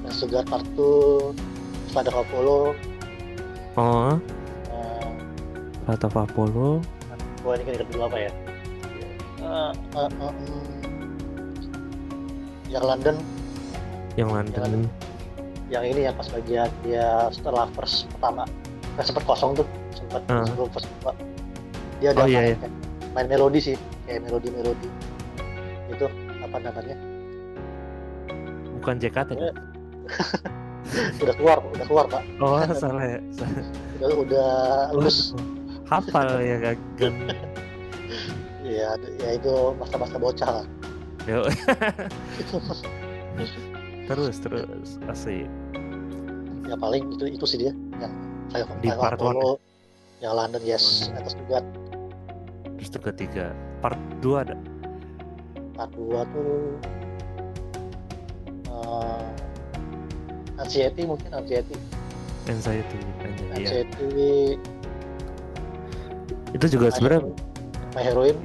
Letters to God part 2 Father Apollo oh uh, Father Apollo Wah ini kan kedua apa ya uh, uh, uh, um, yang London. Yang London. Yang, yang ini yang pas bagian dia setelah first pertama. Kan sempat kosong tuh sempat uh. sebelum first kedua dia ada oh, iya, main, iya. main melodi sih kayak melodi melodi itu apa namanya? Bukan JKT kan udah keluar udah keluar pak. Oh salah ya. Udah udah lulus. hafal ya kan ya ya itu masa-masa bocah lah. Yo. terus terus asik. Ya paling itu itu sih dia. Yang kayak di part Apollo, yang London yes. Hmm. atas juga. Terus itu ketiga part 2 ada? Part 2 tuh uh, anxiety mungkin anxiety. Anxiety anxiety, anxiety. Iya. itu juga sebenarnya my heroine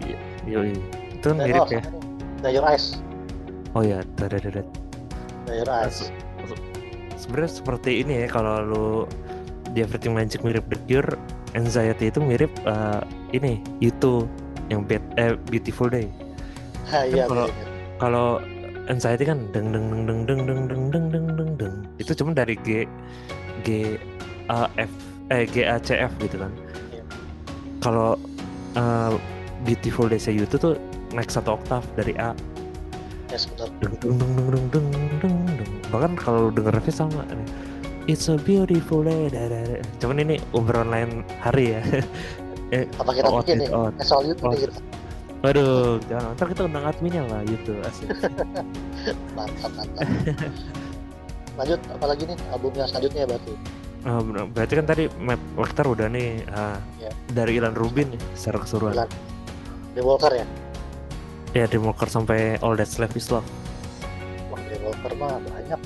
iya itu Dan mirip oh, ya Your Eyes oh ya ada ada The Your Eyes sebenarnya seperti ini ya kalau lu di Everything Magic mirip The Cure anxiety itu mirip uh, ini itu yang bed eh beautiful day ha, kan iya kalau iya, iya. kalau anxiety kan deng deng deng deng deng deng deng deng deng deng deng itu cuma dari G G A F eh G A C F gitu kan Iya. kalau uh, Beautiful Days itu tuh naik satu oktav dari A. Yes, benar. Deng deng deng deng deng. Bahkan kalau dengernya sama nih. It's a beautiful day. Da. Cuman ini obrolan online hari ya. Eh, apa kita out, bikin nih? Out. Eh, soal YouTube out. Waduh, jangan nanti kita undang adminnya lah YouTube asik. mantap, mantap. Lanjut, apalagi nih yang selanjutnya berarti? Uh, berarti kan tadi map Lecter udah nih uh, yeah. dari Ilan Rubin secara keseluruhan. Ilan The Walker ya Ya Dream Walker sampai All That's Left Is Love. wah The Walker mah banyak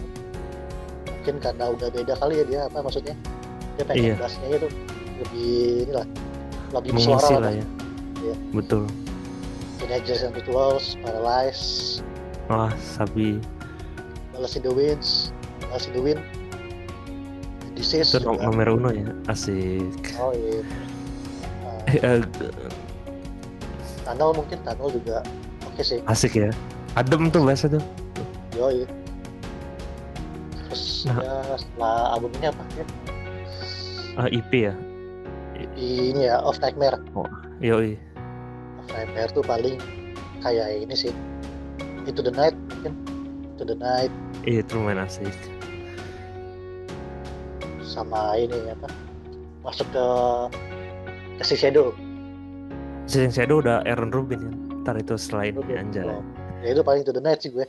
mungkin karena udah beda kali ya dia apa maksudnya dia pengen Iya. bassnya itu lebih inilah lebih bersuara lah lah ya. Iya. Betul. Teenagers and Rituals Paralyze Wah, sabi. Balance in the Winds Balance in the Wind Disease Itu nomor uno ya. Asik. oh iya eh, Tunnel mungkin Tunnel juga oke sih asik ya. Adem tuh bahasa tuh. yoi terus Nah. ya setelah album ini apa ya Ah, EP ya. ini ya Of Nightmare Yoi. Of Nightmare tuh paling kayak ini sih Into the Night mungkin Into the Night Iya, itu lumayan asik. sama ini apa masuk ke si Shadow Sing Shadow udah Aaron Rubin kan. Ntar itu selain Oke, anjay. oh. ya itu paling Into the Night sih gue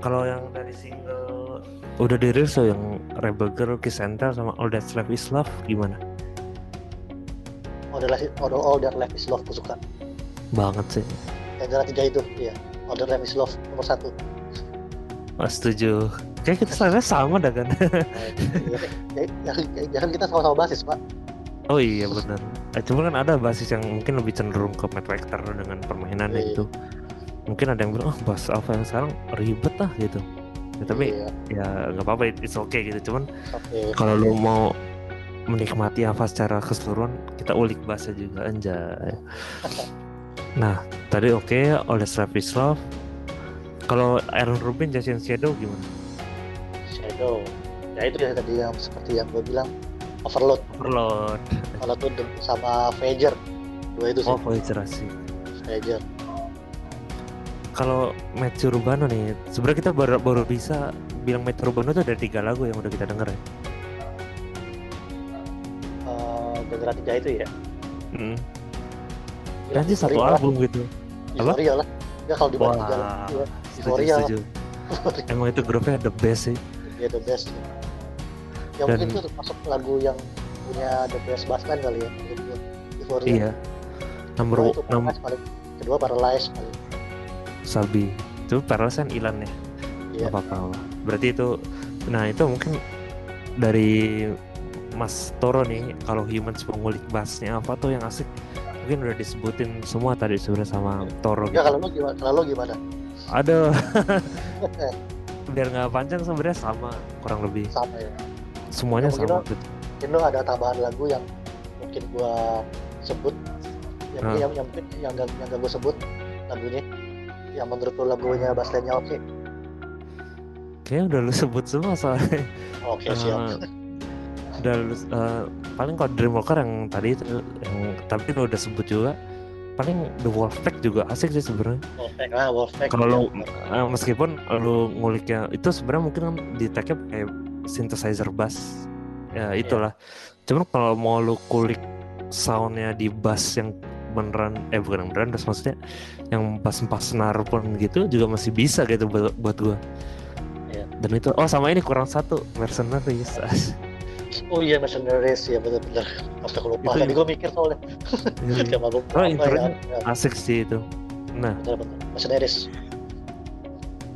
Kalau yang dari single udah dirilis tuh yang Rebel Girl, Kiss and Tell sama All That's Left Is Love gimana? All That Left, All, All That Left Is Love gue suka Banget sih. yang antara tiga itu iya All That Left Is Love nomor satu Wah, setuju. Kayak kita selera sama dah kan. Iya, ya, ya, ya, jangan kita sama-sama basis pak oh iya benar. Eh, cuma kan ada basis yang mungkin lebih cenderung ke Matt Rector dengan permainannya Iya. gitu. Mungkin ada yang bilang, oh bass apa yang sekarang ribet lah gitu. Ya, tapi Iya, ya nggak apa-apa, it's okay gitu. Cuman oke kalau lu mau menikmati apa secara keseluruhan, kita ulik bahasa juga anjay. Nah, tadi oke, Left Is Love. Kalau Aaron Rubin, Jason Shadow gimana? Shadow ya itu ya tadi yang seperti yang gue bilang Overload Overload. kalau tuh sama Fager dua itu sih Oh, Voyager asik. Fager Kalau Matthew Urbano nih, sebenarnya kita baru, baru bisa bilang Matthew Urbano itu ada tiga lagu yang udah kita denger ya. uh, Generasi tiga itu ya Hmm. Gila, Nanti satu Euphoria lah. album gitu. apa? Euphoria lah ya kalau dibanding tiga lagu, ya, lah. setuju. Emang itu grupnya the best sih. dia the best ya, ya Dan- mungkin itu termasuk lagu yang punya the best bass line kali ya. Euphoria Iya. Kedua itu Paralyze paling kedua Paralyze paling Sabi. Itu Paralyze kan Ilan ya. Iya. Apa apa. Berarti itu nah itu mungkin dari Mas Toro nih kalau humans mengulik bassnya apa tuh yang asik mungkin udah disebutin semua tadi sebenarnya sama Toro ya kalau lo gimana kalau lo gimana Aduh, biar nggak panjang sebenarnya sama kurang lebih sama ya semuanya Ya, sama. Lo- mungkin ada tambahan lagu yang mungkin gua sebut. Yang Hmm. yang yang yang gak, yang gak gue sebut lagunya. Yang menurut lo lagunya line-nya oke? Kayaknya udah lu sebut semua soalnya. Oke siap. Eh, udah lu, eh, paling kalau Dreamwalker yang tadi yang tapi lu udah sebut juga paling The Wolfpack juga asik sih sebenarnya. Wolfpack ah Wolfpack kalau lu eh, meskipun lu nguliknya itu sebenarnya mungkin kan di tag kayak synthesizer bass. Ya Iya. itulah. Cuman kalau mau lu kulik soundnya di bass yang beneran eh bukan yang beneran bass maksudnya yang empat senar pun gitu juga masih bisa gitu buat, buat gua. Iya. dan itu oh sama ini kurang satu mercenaries. Oh iya Mercenaries ya bener-bener. Apa aku lupa tadi gue mikir soalnya. Iya. sama gue Oh, apa ya, intronya ya. asik sih itu. Nah. Bener-bener Mercenaries.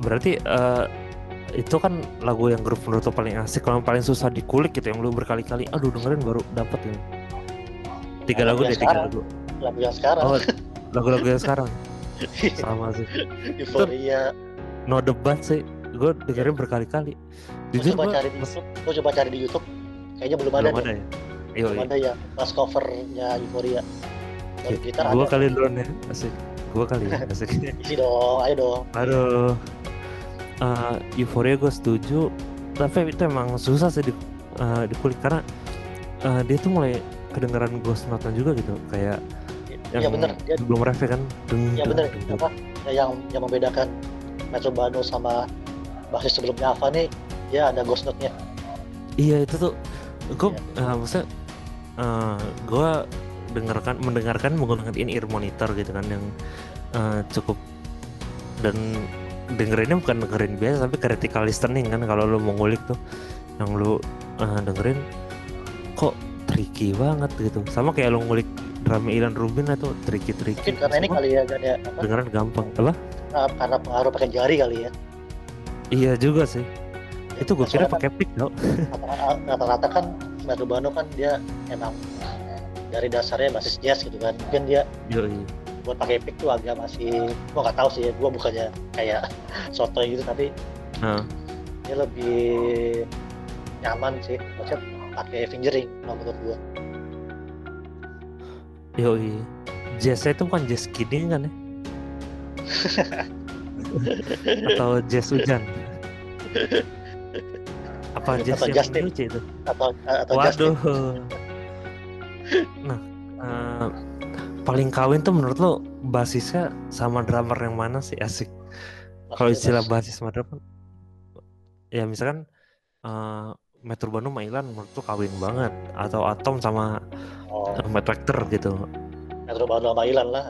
Berarti eh, itu kan lagu yang grup menurut lo paling asik kalau paling susah dikulik gitu yang lu berkali-kali aduh dengerin baru dapet ya tiga lagu deh tiga lagu. Lagu yang sekarang. Oh lagu-lagu yang sekarang? Sama sih. Euphoria no debat sih. Gue dengerin berkali-kali. Gue jujur coba gue cari di YouTube. Gue coba cari di YouTube. Kayaknya belum ada belum deh. ada ya? Iya, belum iya. ada ya. Pas covernya Euphoria gitar gua ada. kali duluan ya asik. Gua kali ya asik. Isi dong ayo dong. Aduh uh, euforia gue setuju tapi itu emang susah sih di, uh, dikulik karena uh, dia tuh mulai kedengaran ghost note juga gitu kayak ya, yang bener. Dia, belum ref kan? Deng, ya bener. apa ya, yang yang membedakan Metro Bano sama basis sebelumnya Ava nih ya ada ghost note-nya. Iya itu tuh. Gue ya. uh, maksudnya uh, gue dengarkan mendengarkan menggunakan in ear monitor gitu kan yang uh, cukup dan dengerinnya bukan dengerin biasa tapi critical listening kan kalau lo mau ngulik tuh. Yang lo uh, dengerin kok tricky banget gitu. Sama kayak lo ngulik drama Ilan Rubin atau tricky tricky karena ini kali ya kan ya apa? dengeran gampang. Apa? Nah, karena pengaruh pakai jari kali ya. Iya juga sih. Itu gue kira pakai pick dong rata-rata kan Batu Bano kan dia emang dari dasarnya basis jazz gitu kan. Mungkin dia Yoi. Buat pakai pick tuh agak masih gua nggak tahu sih ya gua bukannya kayak soto gitu tapi huh. dia lebih nyaman sih. Maksudnya pakai fingering kalau menurut gua. Yoi. Jazz itu kan jazz kini kan ya? Atau jazz hujan? Apa jazz atau yang lucu itu? Atau atau waduh. Nah uh, paling kawin tuh menurut lo basisnya sama drummer yang mana sih? Asik. Kalau istilah basis sama drummer ya misalkan uh, Metro Bandung Mailan menurut tuh kawin banget atau Atom sama oh. uh, Matt Vector gitu. Metro Bandung Mailan lah.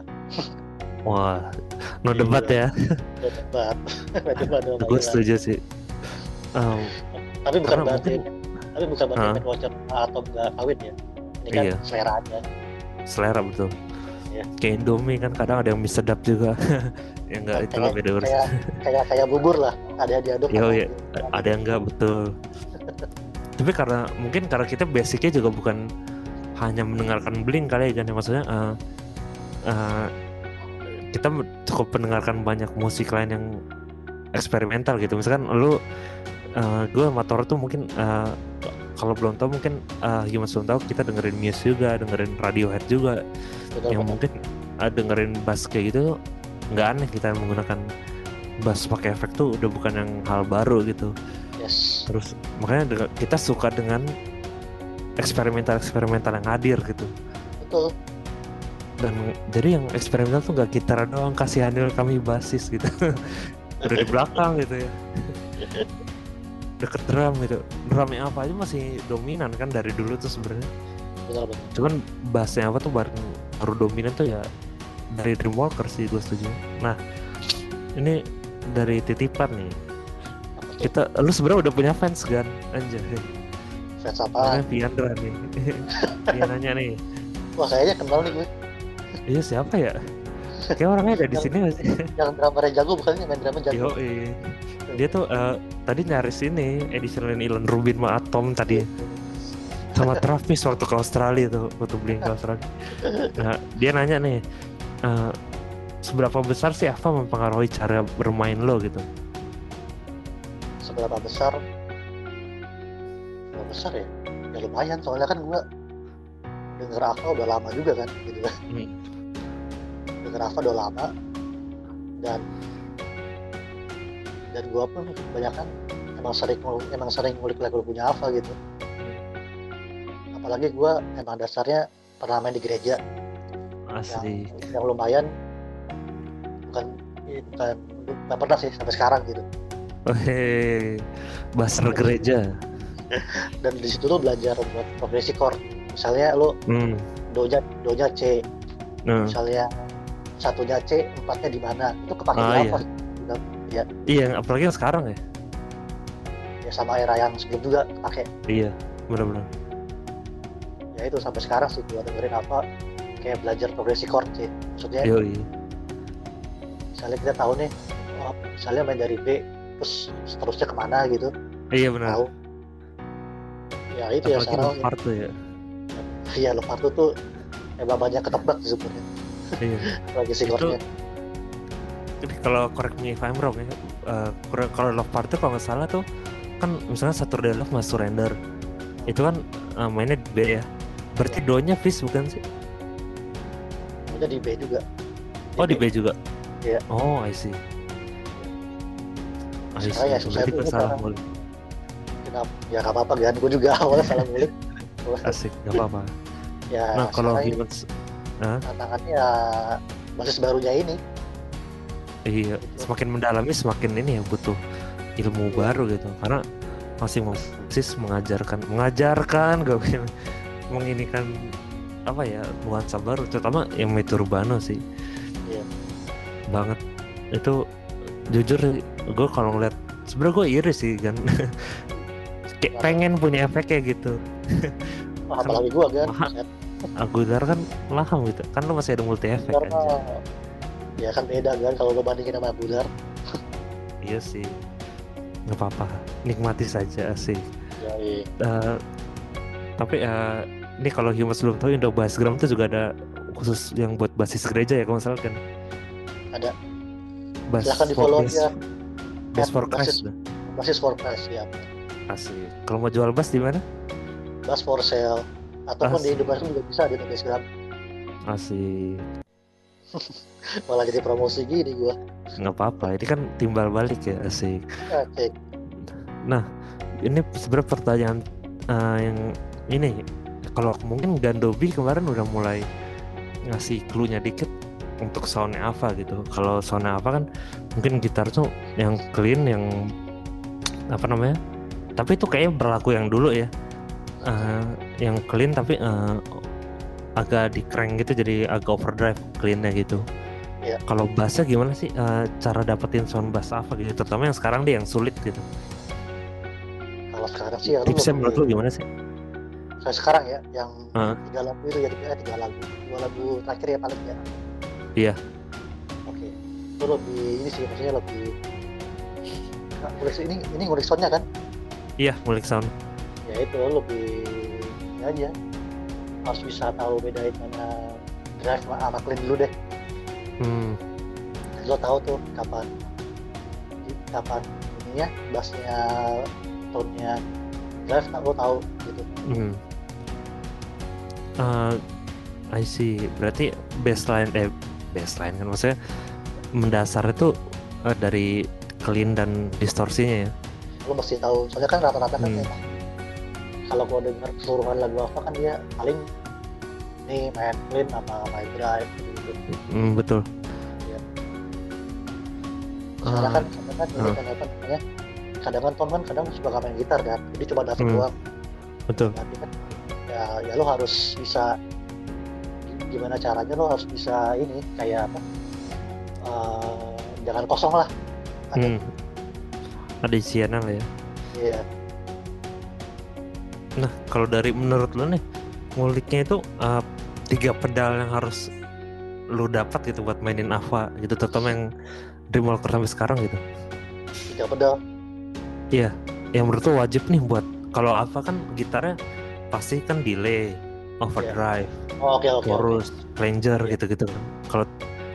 Wah no debat ya. No debat. Metro Bandung gue setuju sih. Um, tapi bukan berarti mungkin, tapi bukan berarti? Watcher atau enggak kawin ya. Ini kan iya. selera aja. Selera betul ya. kayak Indomie kan kadang ada yang mie sedap juga. Ya enggak itu lah beda urusan. kayak, kayak kayak bubur lah ada yang diaduk Yo, iya. ada yang enggak betul. Tapi karena mungkin karena kita basicnya juga bukan hanya mendengarkan bling kali ya kan? Ya maksudnya uh, uh, kita cukup mendengarkan banyak musik lain yang eksperimental gitu. Misalkan lu uh, gue motor tuh mungkin uh, kalau belum tahu mungkin uh, Human belum tahu kita dengerin Muse juga dengerin Radiohead juga Betul, yang mungkin uh, dengerin bass kayak gitu nggak aneh kita menggunakan bass pakai efek tuh udah bukan yang hal baru gitu. Yes. terus makanya kita suka dengan eksperimental eksperimental yang hadir gitu. Betul. Dan jadi yang eksperimental tuh gak gitar doang kasih handle kami basis gitu. Udah di belakang gitu ya. Deket drum gitu. Drumnya apa aja masih dominan kan dari dulu tuh sebenarnya. Cuman bassnya apa tuh baru, baru dominan tuh ya dari Dreamwalker sih gue setuju. Nah ini dari titipan nih. Kita lu sebenarnya udah punya fans kan? Anjay. Fans apa? Piandra nih. Dia nanya nih. Wah kayaknya kenal nih gue. Iya siapa ya? Kayak orangnya ada di sini gak sih? yang drummer jago bukannya main drummer jago. Yo, iya dia tuh uh, tadi nyaris ini edition Ilan Rubin sama Atom tadi sama Travis waktu ke Australia tuh waktu beli ke Australia. Nah dia nanya nih uh, seberapa besar sih apa mempengaruhi cara bermain lo? Gitu. Seberapa besar? Seberapa besar ya? Ya lumayan soalnya kan gua denger Ava udah lama juga kan gitu kan. Hmm. denger Ava udah lama dan dan gue pun kebanyakan emang sering emang sering ngulik lagu punya apa gitu apalagi gue emang dasarnya pernah main di gereja. Asli. Yang, yang lumayan bukan bukan bukan pernah sih sampai sekarang gitu. Hey. baser gereja. Dan di situ lo belajar buat progresi chord. Misalnya lo hmm. donya donya C. Hmm. misalnya satunya C empatnya di mana? Itu kepake ah, apa iya. ya iya. Apalagi yang sekarang ya? Ya sama era yang sebelum juga pakai iya benar-benar ya itu sampai sekarang sih gua dengerin apa kayak belajar progresi chord sih. Maksudnya Yoi. misalnya kita tahu nih oh, misalnya main dari B terus seterusnya ke mana gitu. Iya benar. Tahu. Ya itu ya, apalagi ya sekarang Leparto ya. Iya Leparto tuh emang banyak ketebak sebenarnya. Iya. progresi chordnya. Kalau correct me if I'm wrong ya uh, kalau Love Party kalau nggak salah tuh kan misalnya satu Saturday Love mas Surrender itu kan uh, mainnya B ya berarti do nya Fish bukan sih ada di B juga di oh B. di B juga Iya. Oh, I see. I see. ya susah itu salah mulik. Kenapa? Ya nggak apa-apa kan, gue juga awalnya salah mulik. Asik, nggak apa-apa. ya, nah kalau humans, nah? tantangannya ya basis barunya ini. Iya, gitu. semakin mendalami semakin ini ya butuh ilmu iya. baru gitu, karena masing masing mengajarkan mengajarkan gak menginikan apa ya nuansa baru terutama yang Meturbano sih. Banget. Itu jujur gue kalau ngeliat sebenernya gue iri sih kan kayak pengen punya efek kayak gitu. Oh, apalagi gue kan Aguilar kan laham gitu. Kan lo masih ada multi efek kan ya kan beda kan kalau lo bandingin sama Aguilar. Iya sih. Nggak apa-apa. Nikmati saja sih. Ya, iya. uh, tapi uh, ini kalau Humas belum tahu Indo Bassgram itu juga ada khusus yang buat basis gereja ya kalau misalkan ada. Bas silahkan di follow aja Bass. for Christ. basis, for Christ ya. Asik. Kalau mau jual bass di mana? Bass for sale. Ataupun asik. di Indomaret juga bisa di Instagram asik. Malah jadi promosi gini gua. Nggak apa-apa ini kan timbal balik ya asik. Asik. Nah ini sebenarnya pertanyaan uh, yang ini kalau mungkin Gandobi kemarin udah mulai ngasih clue-nya dikit untuk soundnya apa gitu. Kalau soundnya apa kan mungkin gitar tuh yang clean yang apa namanya? Tapi itu kayaknya berlaku yang dulu ya. Uh, yang clean tapi uh, agak di crank gitu jadi agak overdrive cleannya gitu. Ya. kalau bassnya gimana sih uh, cara dapetin sound bass apa gitu? Terutama yang sekarang dia yang sulit gitu. Kalau sekarang sih ya tipsnya menurut lu gimana sih saya sekarang ya yang uh. tiga lagu itu ya tiga, tiga lagu dua lagu terakhir ya paling ya Iya. Oke. Okay. Itu lebih ini sih maksudnya lebih nah, ngulik ini ini ngulik soundnya kan? Iya, ngulik sound. Ya itu lebih ya aja harus bisa tahu bedain mana drive sama clean dulu deh. Hmm. Lo tahu tuh kapan kapan ininya bassnya tone-nya drive tak lo tahu gitu. Hmm. Uh, I see. Berarti baseline eh baseline kan maksudnya mendasar itu uh, dari clean dan distorsinya ya lo mesti tahu soalnya kan rata-rata kan hmm. memang kalau gue dengar keseluruhan lagu apa kan dia paling ini main clean apa main drive gitu, -gitu. Hmm, betul ya. Karena kan kadang kan ini uh. kan namanya kadang kan Tom kan kadang suka main gitar kan jadi cuma datang hmm. doang betul Tapi kan ya ya lo harus bisa gimana caranya lo harus bisa ini kayak apa uh, jangan kosong lah. Ada hmm. ada isiannya lah ya. Iya. Nah kalau dari menurut lo nih nguliknya itu uh, tiga pedal yang harus lo dapat gitu buat mainin Ava gitu terutama yang Dreamwalker sampai sekarang gitu? Tiga pedal. Iya. Yang menurut lo wajib nih buat kalau Ava kan gitarnya pasti kan delay overdrive yeah oh, oke okay, oke. okay, chorus okay. ranger yeah. gitu-gitu. Kalau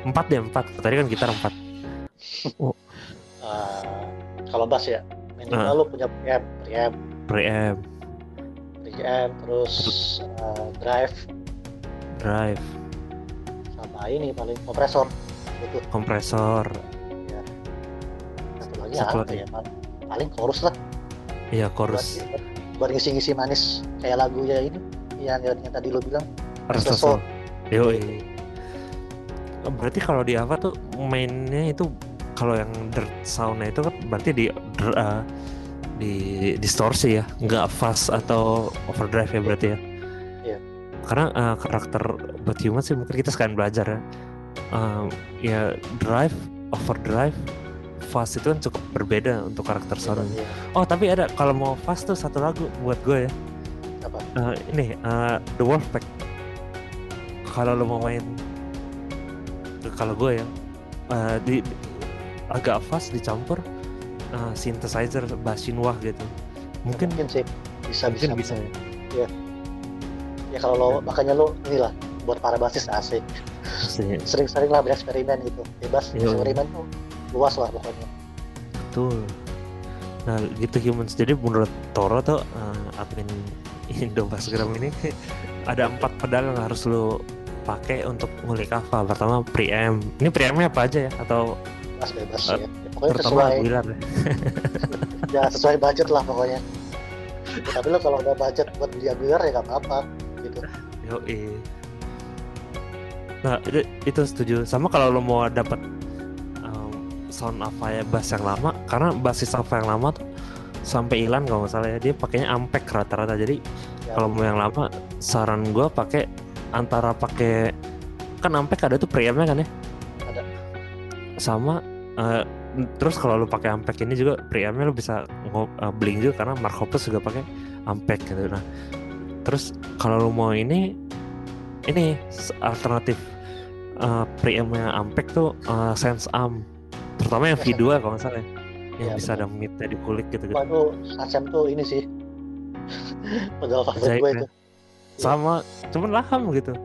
empat deh empat. Tadi kan gitar empat. Oh. uh, kalau bass ya minimal uh. lu punya preamp preamp. Preamp. Preamp terus uh, drive. Drive. Sama ini paling kompresor. Itu. Kompresor. Ya satu lagi satu apa lagi. ya? Paling, paling chorus lah. Iya chorus. Buat, buat ngisi-ngisi manis kayak lagunya ini yang, yang, yang tadi lo bilang Restoso. Yo, berarti kalau di Ava tuh mainnya itu kalau yang dirt soundnya itu kan berarti di uh, di distorsi ya, nggak fast atau overdrive ya berarti ya. Iya. Karena uh, karakter buat human sih mungkin kita sekarang belajar ya. Uh, ya drive, overdrive, fast itu kan cukup berbeda untuk karakter soundnya. Iya. Oh tapi ada kalau mau fast tuh satu lagu buat gue ya. Apa? Uh, ini uh, The Wolfpack kalau lo mau main kalau gue ya uh, di, agak fast dicampur uh, synthesizer bass Shinwa gitu mungkin mungkin sih bisa mungkin bisa, bisa ya ya ya kalau lo makanya lo inilah buat para basis asik sering-sering lah bereksperimen gitu bebas Yo. eksperimen tuh luas lah pokoknya. Betul. Nah gitu humans. Jadi menurut Toro tuh uh, admin Indo Bassgram ini ada empat pedal yang harus lo pakai untuk ngulik apa pertama preamp. Ini preampnya apa aja ya? Atau bebas bebas uh, ya. Pokoknya sesuai. Aguilar, ya. ya sesuai budget lah pokoknya. Ya, tapi lo kalau udah budget buat beli Aguilar ya gak apa-apa gitu. Yo nah itu, itu setuju. Sama kalau lo mau dapat sound apa ya bass yang lama. Karena basis apa yang lama tuh sampai hilang kalau nggak salah ya. Dia pakainya ampek rata-rata. Jadi ya, kalau mau yang lama saran gue pakai antara pakai kan ampek ada tuh preampnya kan ya? Ada. Sama uh, terus kalau lu pakai ampek ini juga preampnya lu bisa uh, bling juga karena Mark Hoppus juga pakai ampek gitu. Nah terus kalau lu mau ini ini alternatif uh, preampnya ampek tuh uh, sense am terutama yang V2 kalau nggak salah ya yang ya, bisa ada mitnya di kulit gitu gitu. Waduh, Asem tuh ini sih pedal favorit gue itu. Sama, ya. cuman laham gitu.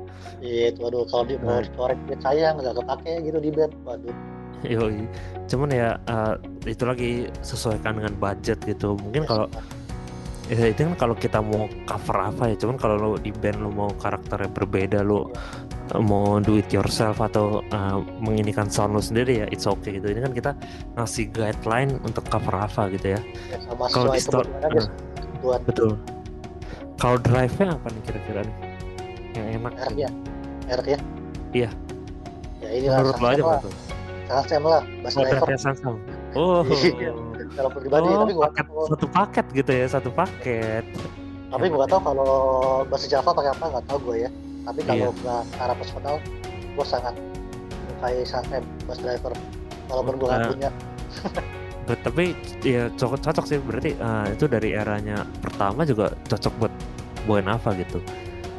Iya, itu waduh kalau di mau dicorek duit saya nggak kepake gitu di bed, waduh. Yoi. Cuman ya uh, itu lagi sesuaikan dengan budget gitu. Mungkin kalau ya itu kan kalau kita mau cover apa ya cuman kalau lo di band lo mau karakternya berbeda lo mau do it yourself atau uh, menginikan sound lo sendiri ya it's okay gitu. Ini kan kita ngasih guideline untuk cover apa gitu ya, ya kalau di store uh, buat betul. Kalau drive nya apa nih kira-kira nih? Yang enak R ya R ya. Iya. Ya ini menurut lo aja betul Sansem lah oh, driver. Sansem oh. Iya, kalau pribadi oh, tapi gua paket, satu paket gitu ya satu paket. Tapi gua gak tau kalau bahasa Java pakai apa nggak tau gue ya. Tapi kalau yeah. nggak secara personal gue sangat menyukai Santem bus driver. Walaupun gue nggak uh, punya. Tapi ya cocok cocok sih. Berarti uh, itu dari eranya pertama juga cocok buat buat apa gitu.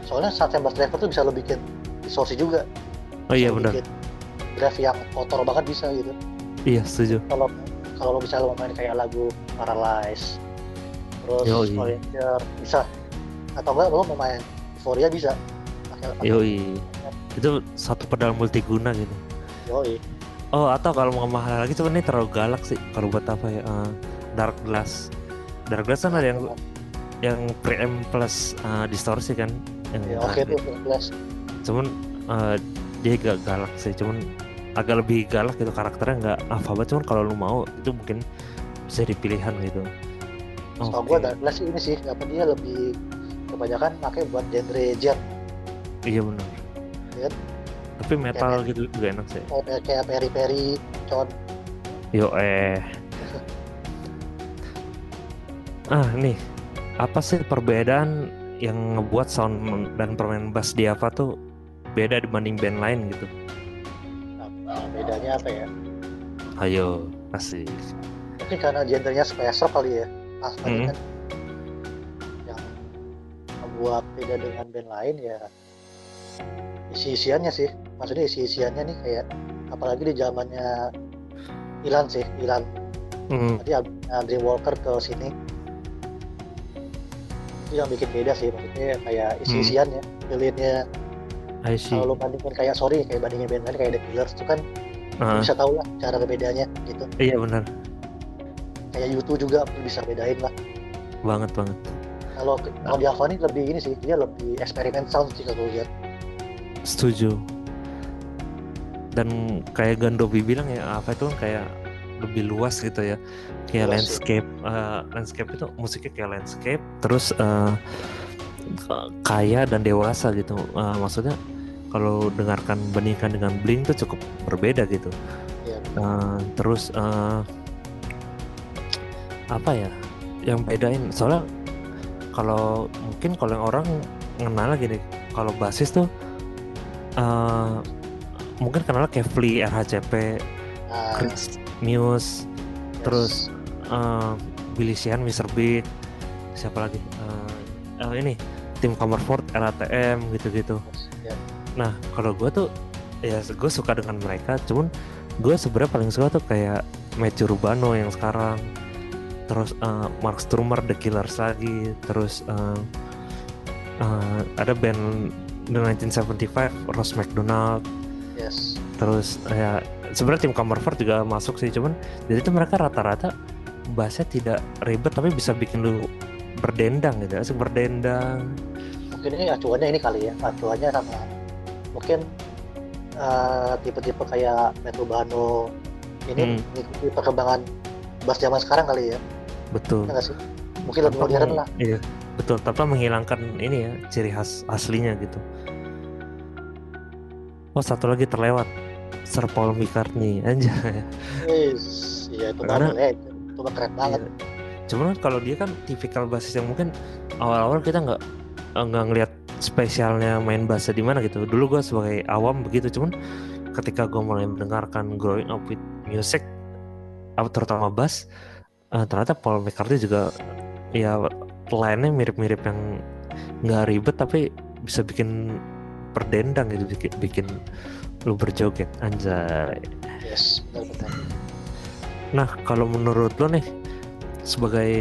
Soalnya Santem bus driver tuh bisa lo bikin distorsi juga. Oh iya benar. drive yang kotor banget bisa gitu. Iya setuju. Kalau kalau lo bisa lo main kayak lagu Paralyze terus Voyager bisa atau enggak lo mau main Euphoria bisa Yoi. Itu satu pedal multiguna gitu. Yoi. Oh atau kalau mau mahal lagi cuman ini terlalu galak sih kalau buat apa ya uh, Dark Glass. Dark Glass kan ada yang yang preamp plus uh, distorsi kan yang ya, oke okay, tuh Dark Glass. Cuman uh, dia gak galak sih cuman agak lebih galak gitu karakternya nggak apa banget cuman kalau lu mau itu mungkin bisa dipilihan gitu. Oh, okay. gue Glass ini sih apa dia lebih kebanyakan pakai buat genre jet iya benar ya. tapi metal kayak gitu juga enak sih. Kayak, kayak peri peri con yo eh. Ah nih. Apa sih perbedaan yang ngebuat sound dan permainan bass Diava tuh beda dibanding band lain gitu? apa bedanya apa ya? Ayo asik. Mungkin karena gendernya spacer kali ya pas mm -hmm. kan yang membuat beda dengan band lain ya isi-isiannya sih. Maksudnya isi-isiannya nih kayak apalagi di zamannya Ilan sih Ilan. Mm. tadi Andre Walker ke sini. Itu yang bikin beda sih maksudnya kayak isi-isiannya mm. feelingnya kalau bandingin kayak sorry kayak bandingin band lain kayak The Killers itu kan uh. bisa tahu lah cara bedanya gitu. Iya benar. Kayak YouTube juga bisa bedain lah. Banget banget. Kalau kalau di Avani lebih ini sih dia lebih eksperimen sound sih kalau lihat. Setuju. Dan kayak Gandovi bilang ya apa itu kan kayak lebih luas gitu ya. Kayak luas landscape uh, landscape itu musiknya kayak landscape terus uh, kaya dan dewasa gitu. Uh, maksudnya kalau dengarkan bandingkan dengan Blink tuh cukup berbeda gitu ya, uh, terus uh, apa ya yang bedain soalnya kalau mungkin kalau yang orang mengenal gini kalau basis tuh uh, mungkin kenal Flea, RHCP, uh, ah. Chris Muse, yes. terus uh, Billy Sheehan, Mr. Big, siapa lagi? Uh, uh, ini tim Comerford, RATM gitu-gitu. Nah kalau gue tuh ya gue suka dengan mereka, cuman gue sebenarnya paling suka tuh kayak Matthew Rubano yang sekarang, terus uh, Mark Strummer, The Killers lagi, terus uh, uh, ada band The 1975 Ross McDonald. Yes. Terus ya sebenarnya tim Comerford juga masuk sih cuman jadi itu mereka rata-rata bahasnya tidak ribet tapi bisa bikin lu berdendang gitu asik berdendang. Mungkin ini acuannya ini kali ya acuannya sama mungkin uh, tipe-tipe kayak Metro Bano ini hmm. mengikuti perkembangan bass zaman sekarang kali ya. Betul. Ya sih? Mungkin lebih modern lah. iya betul. Tanpa menghilangkan ini ya ciri khas aslinya gitu. Oh satu lagi terlewat. Sir Paul McCartney aja iya itu Karena, ya, itu, itu keren banget. iya. cuman kan kalau dia kan tipikal basis yang mungkin awal-awal kita nggak nggak ngelihat spesialnya main bahasa di mana gitu. Dulu gue sebagai awam begitu cuman ketika gue mulai mendengarkan growing up with music terutama bass uh, ternyata Paul McCartney juga ya lainnya mirip-mirip yang nggak ribet tapi bisa bikin perdendang gitu bikin bikin lu berjoget anjay. Yes benar-benar nah kalau menurut lo nih sebagai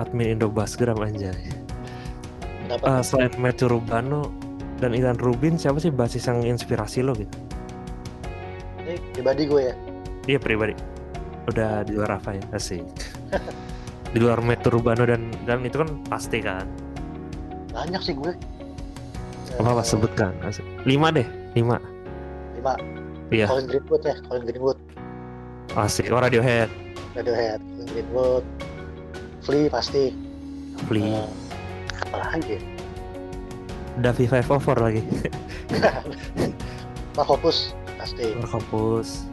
admin Indo Bassgram anjay uh, selain Matthew Rubano dan Ilan Rubin siapa sih basis yang inspirasi lo gitu? Ini pribadi gue ya? Iya pribadi. Udah di luar apa ya? Asik. Di luar Metro Urbano dan dan itu kan pasti kan? Banyak sih gue. Apa apa sebutkan. Lima deh lima. Lima. Iya. Colin Greenwood ya Colin Greenwood. Asik. Oh Radiohead. Radiohead Colin Greenwood. Flea pasti. Flea. Uh, apa lagi? Davi Five Over lagi. Markopus pasti. Markopus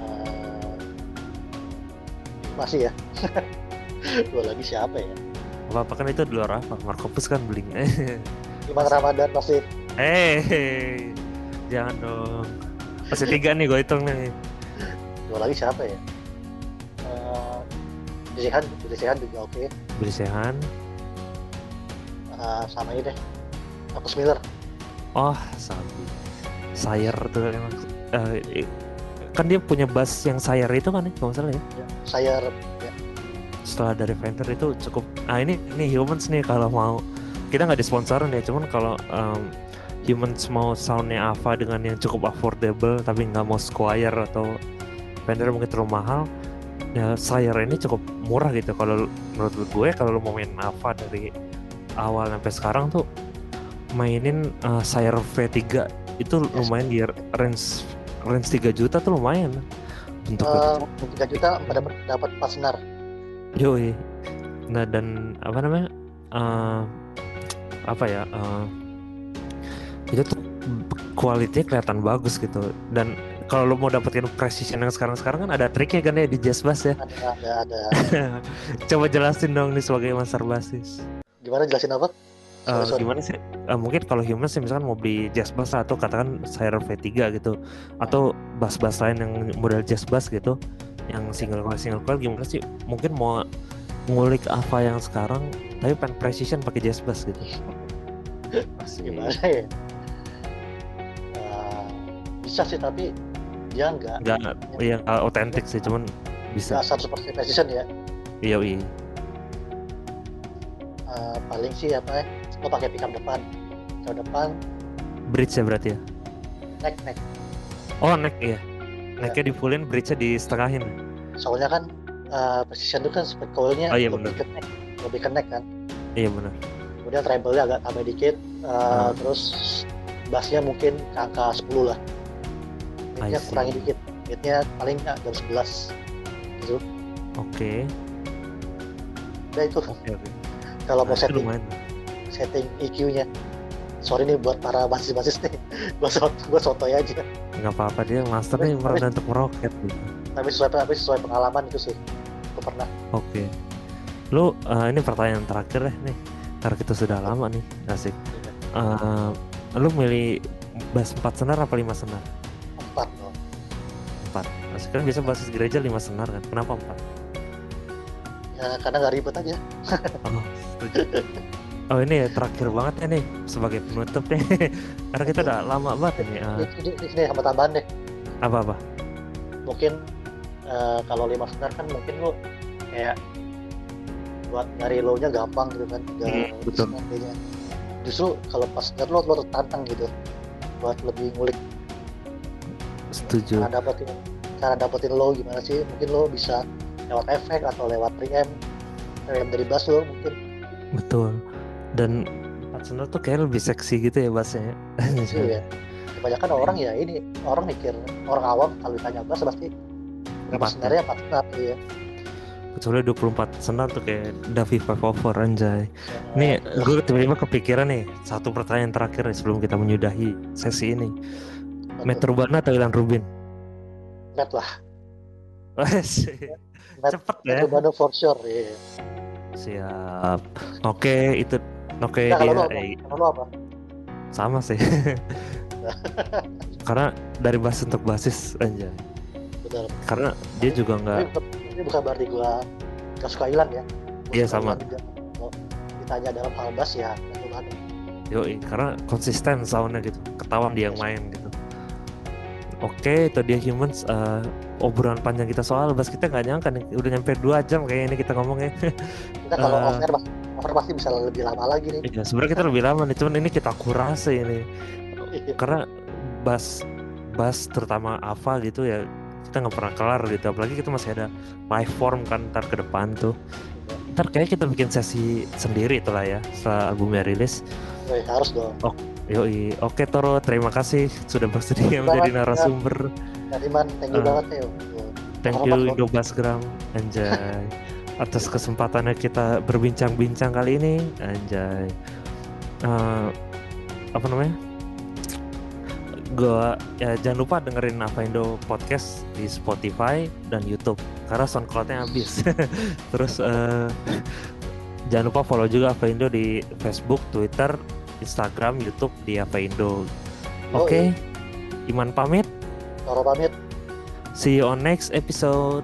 uh, masih ya? Dua lagi siapa ya? Apa apa kan itu di luar apa Markopus kan bling Iman Ramadan pasti. Eh hey, jangan dong. Masih tiga nih gue hitung nih. Dua lagi siapa ya? Uh, Billy Sehan juga oke. Okay. Uh, sama ini deh. Marcus Miller oh sabi Sayer tuh emang uh, kan dia punya bass yang Sayer itu kan ya kalau salah ya, ya Sayer setelah dari Venter itu cukup ah ini ini humans nih kalau mau kita nggak disponsorin ya cuman kalau um, humans mau soundnya Ava dengan yang cukup affordable tapi nggak mau Squire atau Fender mungkin terlalu mahal ya Sire ini cukup murah gitu. Kalau menurut gue kalau lo mau main Ava dari awal sampai sekarang tuh mainin uh, Sire V3 itu lumayan di range range 3 juta tuh lumayan untuk uh, 3 juta dapat dapat pas senar Yoi. Nah dan apa namanya? Uh, apa ya? Uh, itu tuh kualitasnya kelihatan bagus gitu. Dan kalau lo mau dapetin precision yang sekarang-sekarang kan ada triknya kan ya di jazz bass ya. Ada, ada, ada. Coba jelasin dong nih sebagai master basis. Gimana jelasin apa? Uh, gimana sih? Uh, mungkin kalau human sih misalkan mau beli jazz bass atau katakan Siren V3 gitu, atau bass-bass lain yang model jazz bass gitu, yang single coil single coil gimana sih? Mungkin mau ngulik apa yang sekarang tapi pengen precision pakai jazz bass gitu. Gimana ya? Uh, bisa sih tapi dia enggak enggak ya otentik sih cuman bisa. Satu persen precision ya. Iya iya uh, paling sih apa ya lo pakai pickup depan. Pickup depan. Bridge ya berarti ya? Neck neck. Oh neck iya. Naiknya di fullin bridge-nya di setengahin. Soalnya kan uh, precision itu kan spek coilnya oh, iya, lebih ke neck. Lebih ke neck kan. Iya benar. Kemudian treble-nya agak tambah dikit uh, hmm. terus bassnya mungkin ke angka 10 lah. Midnya kurangi dikit. Midnya paling jam 11 gitu. Oke. Okay. udah itu. Okay, okay. Kalau nah, mau setting. setting EQ-nya sorry nih buat para basis-basis nih. Gue soto gue sotoy aja. Nggak apa-apa dia master nih pernah untuk meroket gitu. Tapi sesuai tapi sesuai pengalaman itu sih. Gue pernah. Oke. Okay. lu uh, ini pertanyaan terakhir deh nih. Karena kita sudah lama nih asik. Uh, lu milih bass 4 senar apa 5 senar? 4 dong 4 asik kan biasa basis gereja 5 senar kan? Kenapa 4 ya karena nggak ribet aja. Oh, Oh ini ya terakhir banget ya nih sebagai penutup nih karena kita udah lama banget ini. Uh. Ini, ini, sama tambahan deh. Apa apa? Mungkin uh, kalau lima senar kan mungkin lo kayak buat nyari low nya gampang gitu kan. hmm, betul. Justru kalau pas senar lo lo tertantang gitu buat lebih ngulik. Setuju. Cara dapetin cara dapetin low gimana sih? Mungkin lo bisa lewat efek atau lewat preamp, preamp dari bass lo mungkin. Betul. Dan empat senar tuh kayak lebih seksi gitu ya bassnya iya. Kebanyakan orang ya ini orang mikir orang awam kalau ditanya bass pasti berapa senarnya empat senar ya kecuali 24 senar tuh kayak Davi Five Over anjay. Nih gue tiba-tiba kepikiran nih satu pertanyaan terakhir nih sebelum kita menyudahi sesi ini. Metro Urbana atau Ilan Rubin? Met lah. Met, cepet ya. Metro for sure ya. Siap. Oke okay, itu oke okay, nah, dia kalau eh, kalau apa? sama sih. Karena dari basis untuk basis aja karena dia juga nggak ini bukan berarti gua gak suka Ilan ya. Iya sama. kalau ditanya dalam hal bass ya Yo, karena konsisten soundnya gitu, ketahuan dia yang main gitu. Oke, itu dia humans. Uh, obrolan panjang kita soal bass kita nggak nyangka nih, udah nyampe dua jam kayak ini kita ngomongnya. Kita kalau uh, over, over pasti bisa lebih lama lagi nih. Iya, sebenarnya kita lebih lama nih, cuman ini kita kurasi ini. Iya. Karena bass bass terutama Ava gitu ya kita nggak pernah kelar gitu apalagi kita masih ada live form kan ntar ke depan tuh ntar kayak kita bikin sesi sendiri itulah ya setelah albumnya rilis Wih, harus dong oh, yoi. Oke Toro. Terima kasih sudah bersedia menjadi narasumber. Iman thank you uh, banget ya thank you Indo Basgram anjay. Atas kesempatannya kita berbincang-bincang kali ini. Anjay. Uh, apa namanya? Gue ya jangan lupa dengerin Indo podcast di Spotify dan YouTube. Karena soundcloudnya habis. Terus uh, jangan lupa follow juga Indo di Facebook Twitter Instagram YouTube di Indo? Oke okay. Iman pamit. Toro pamit. See you on next episode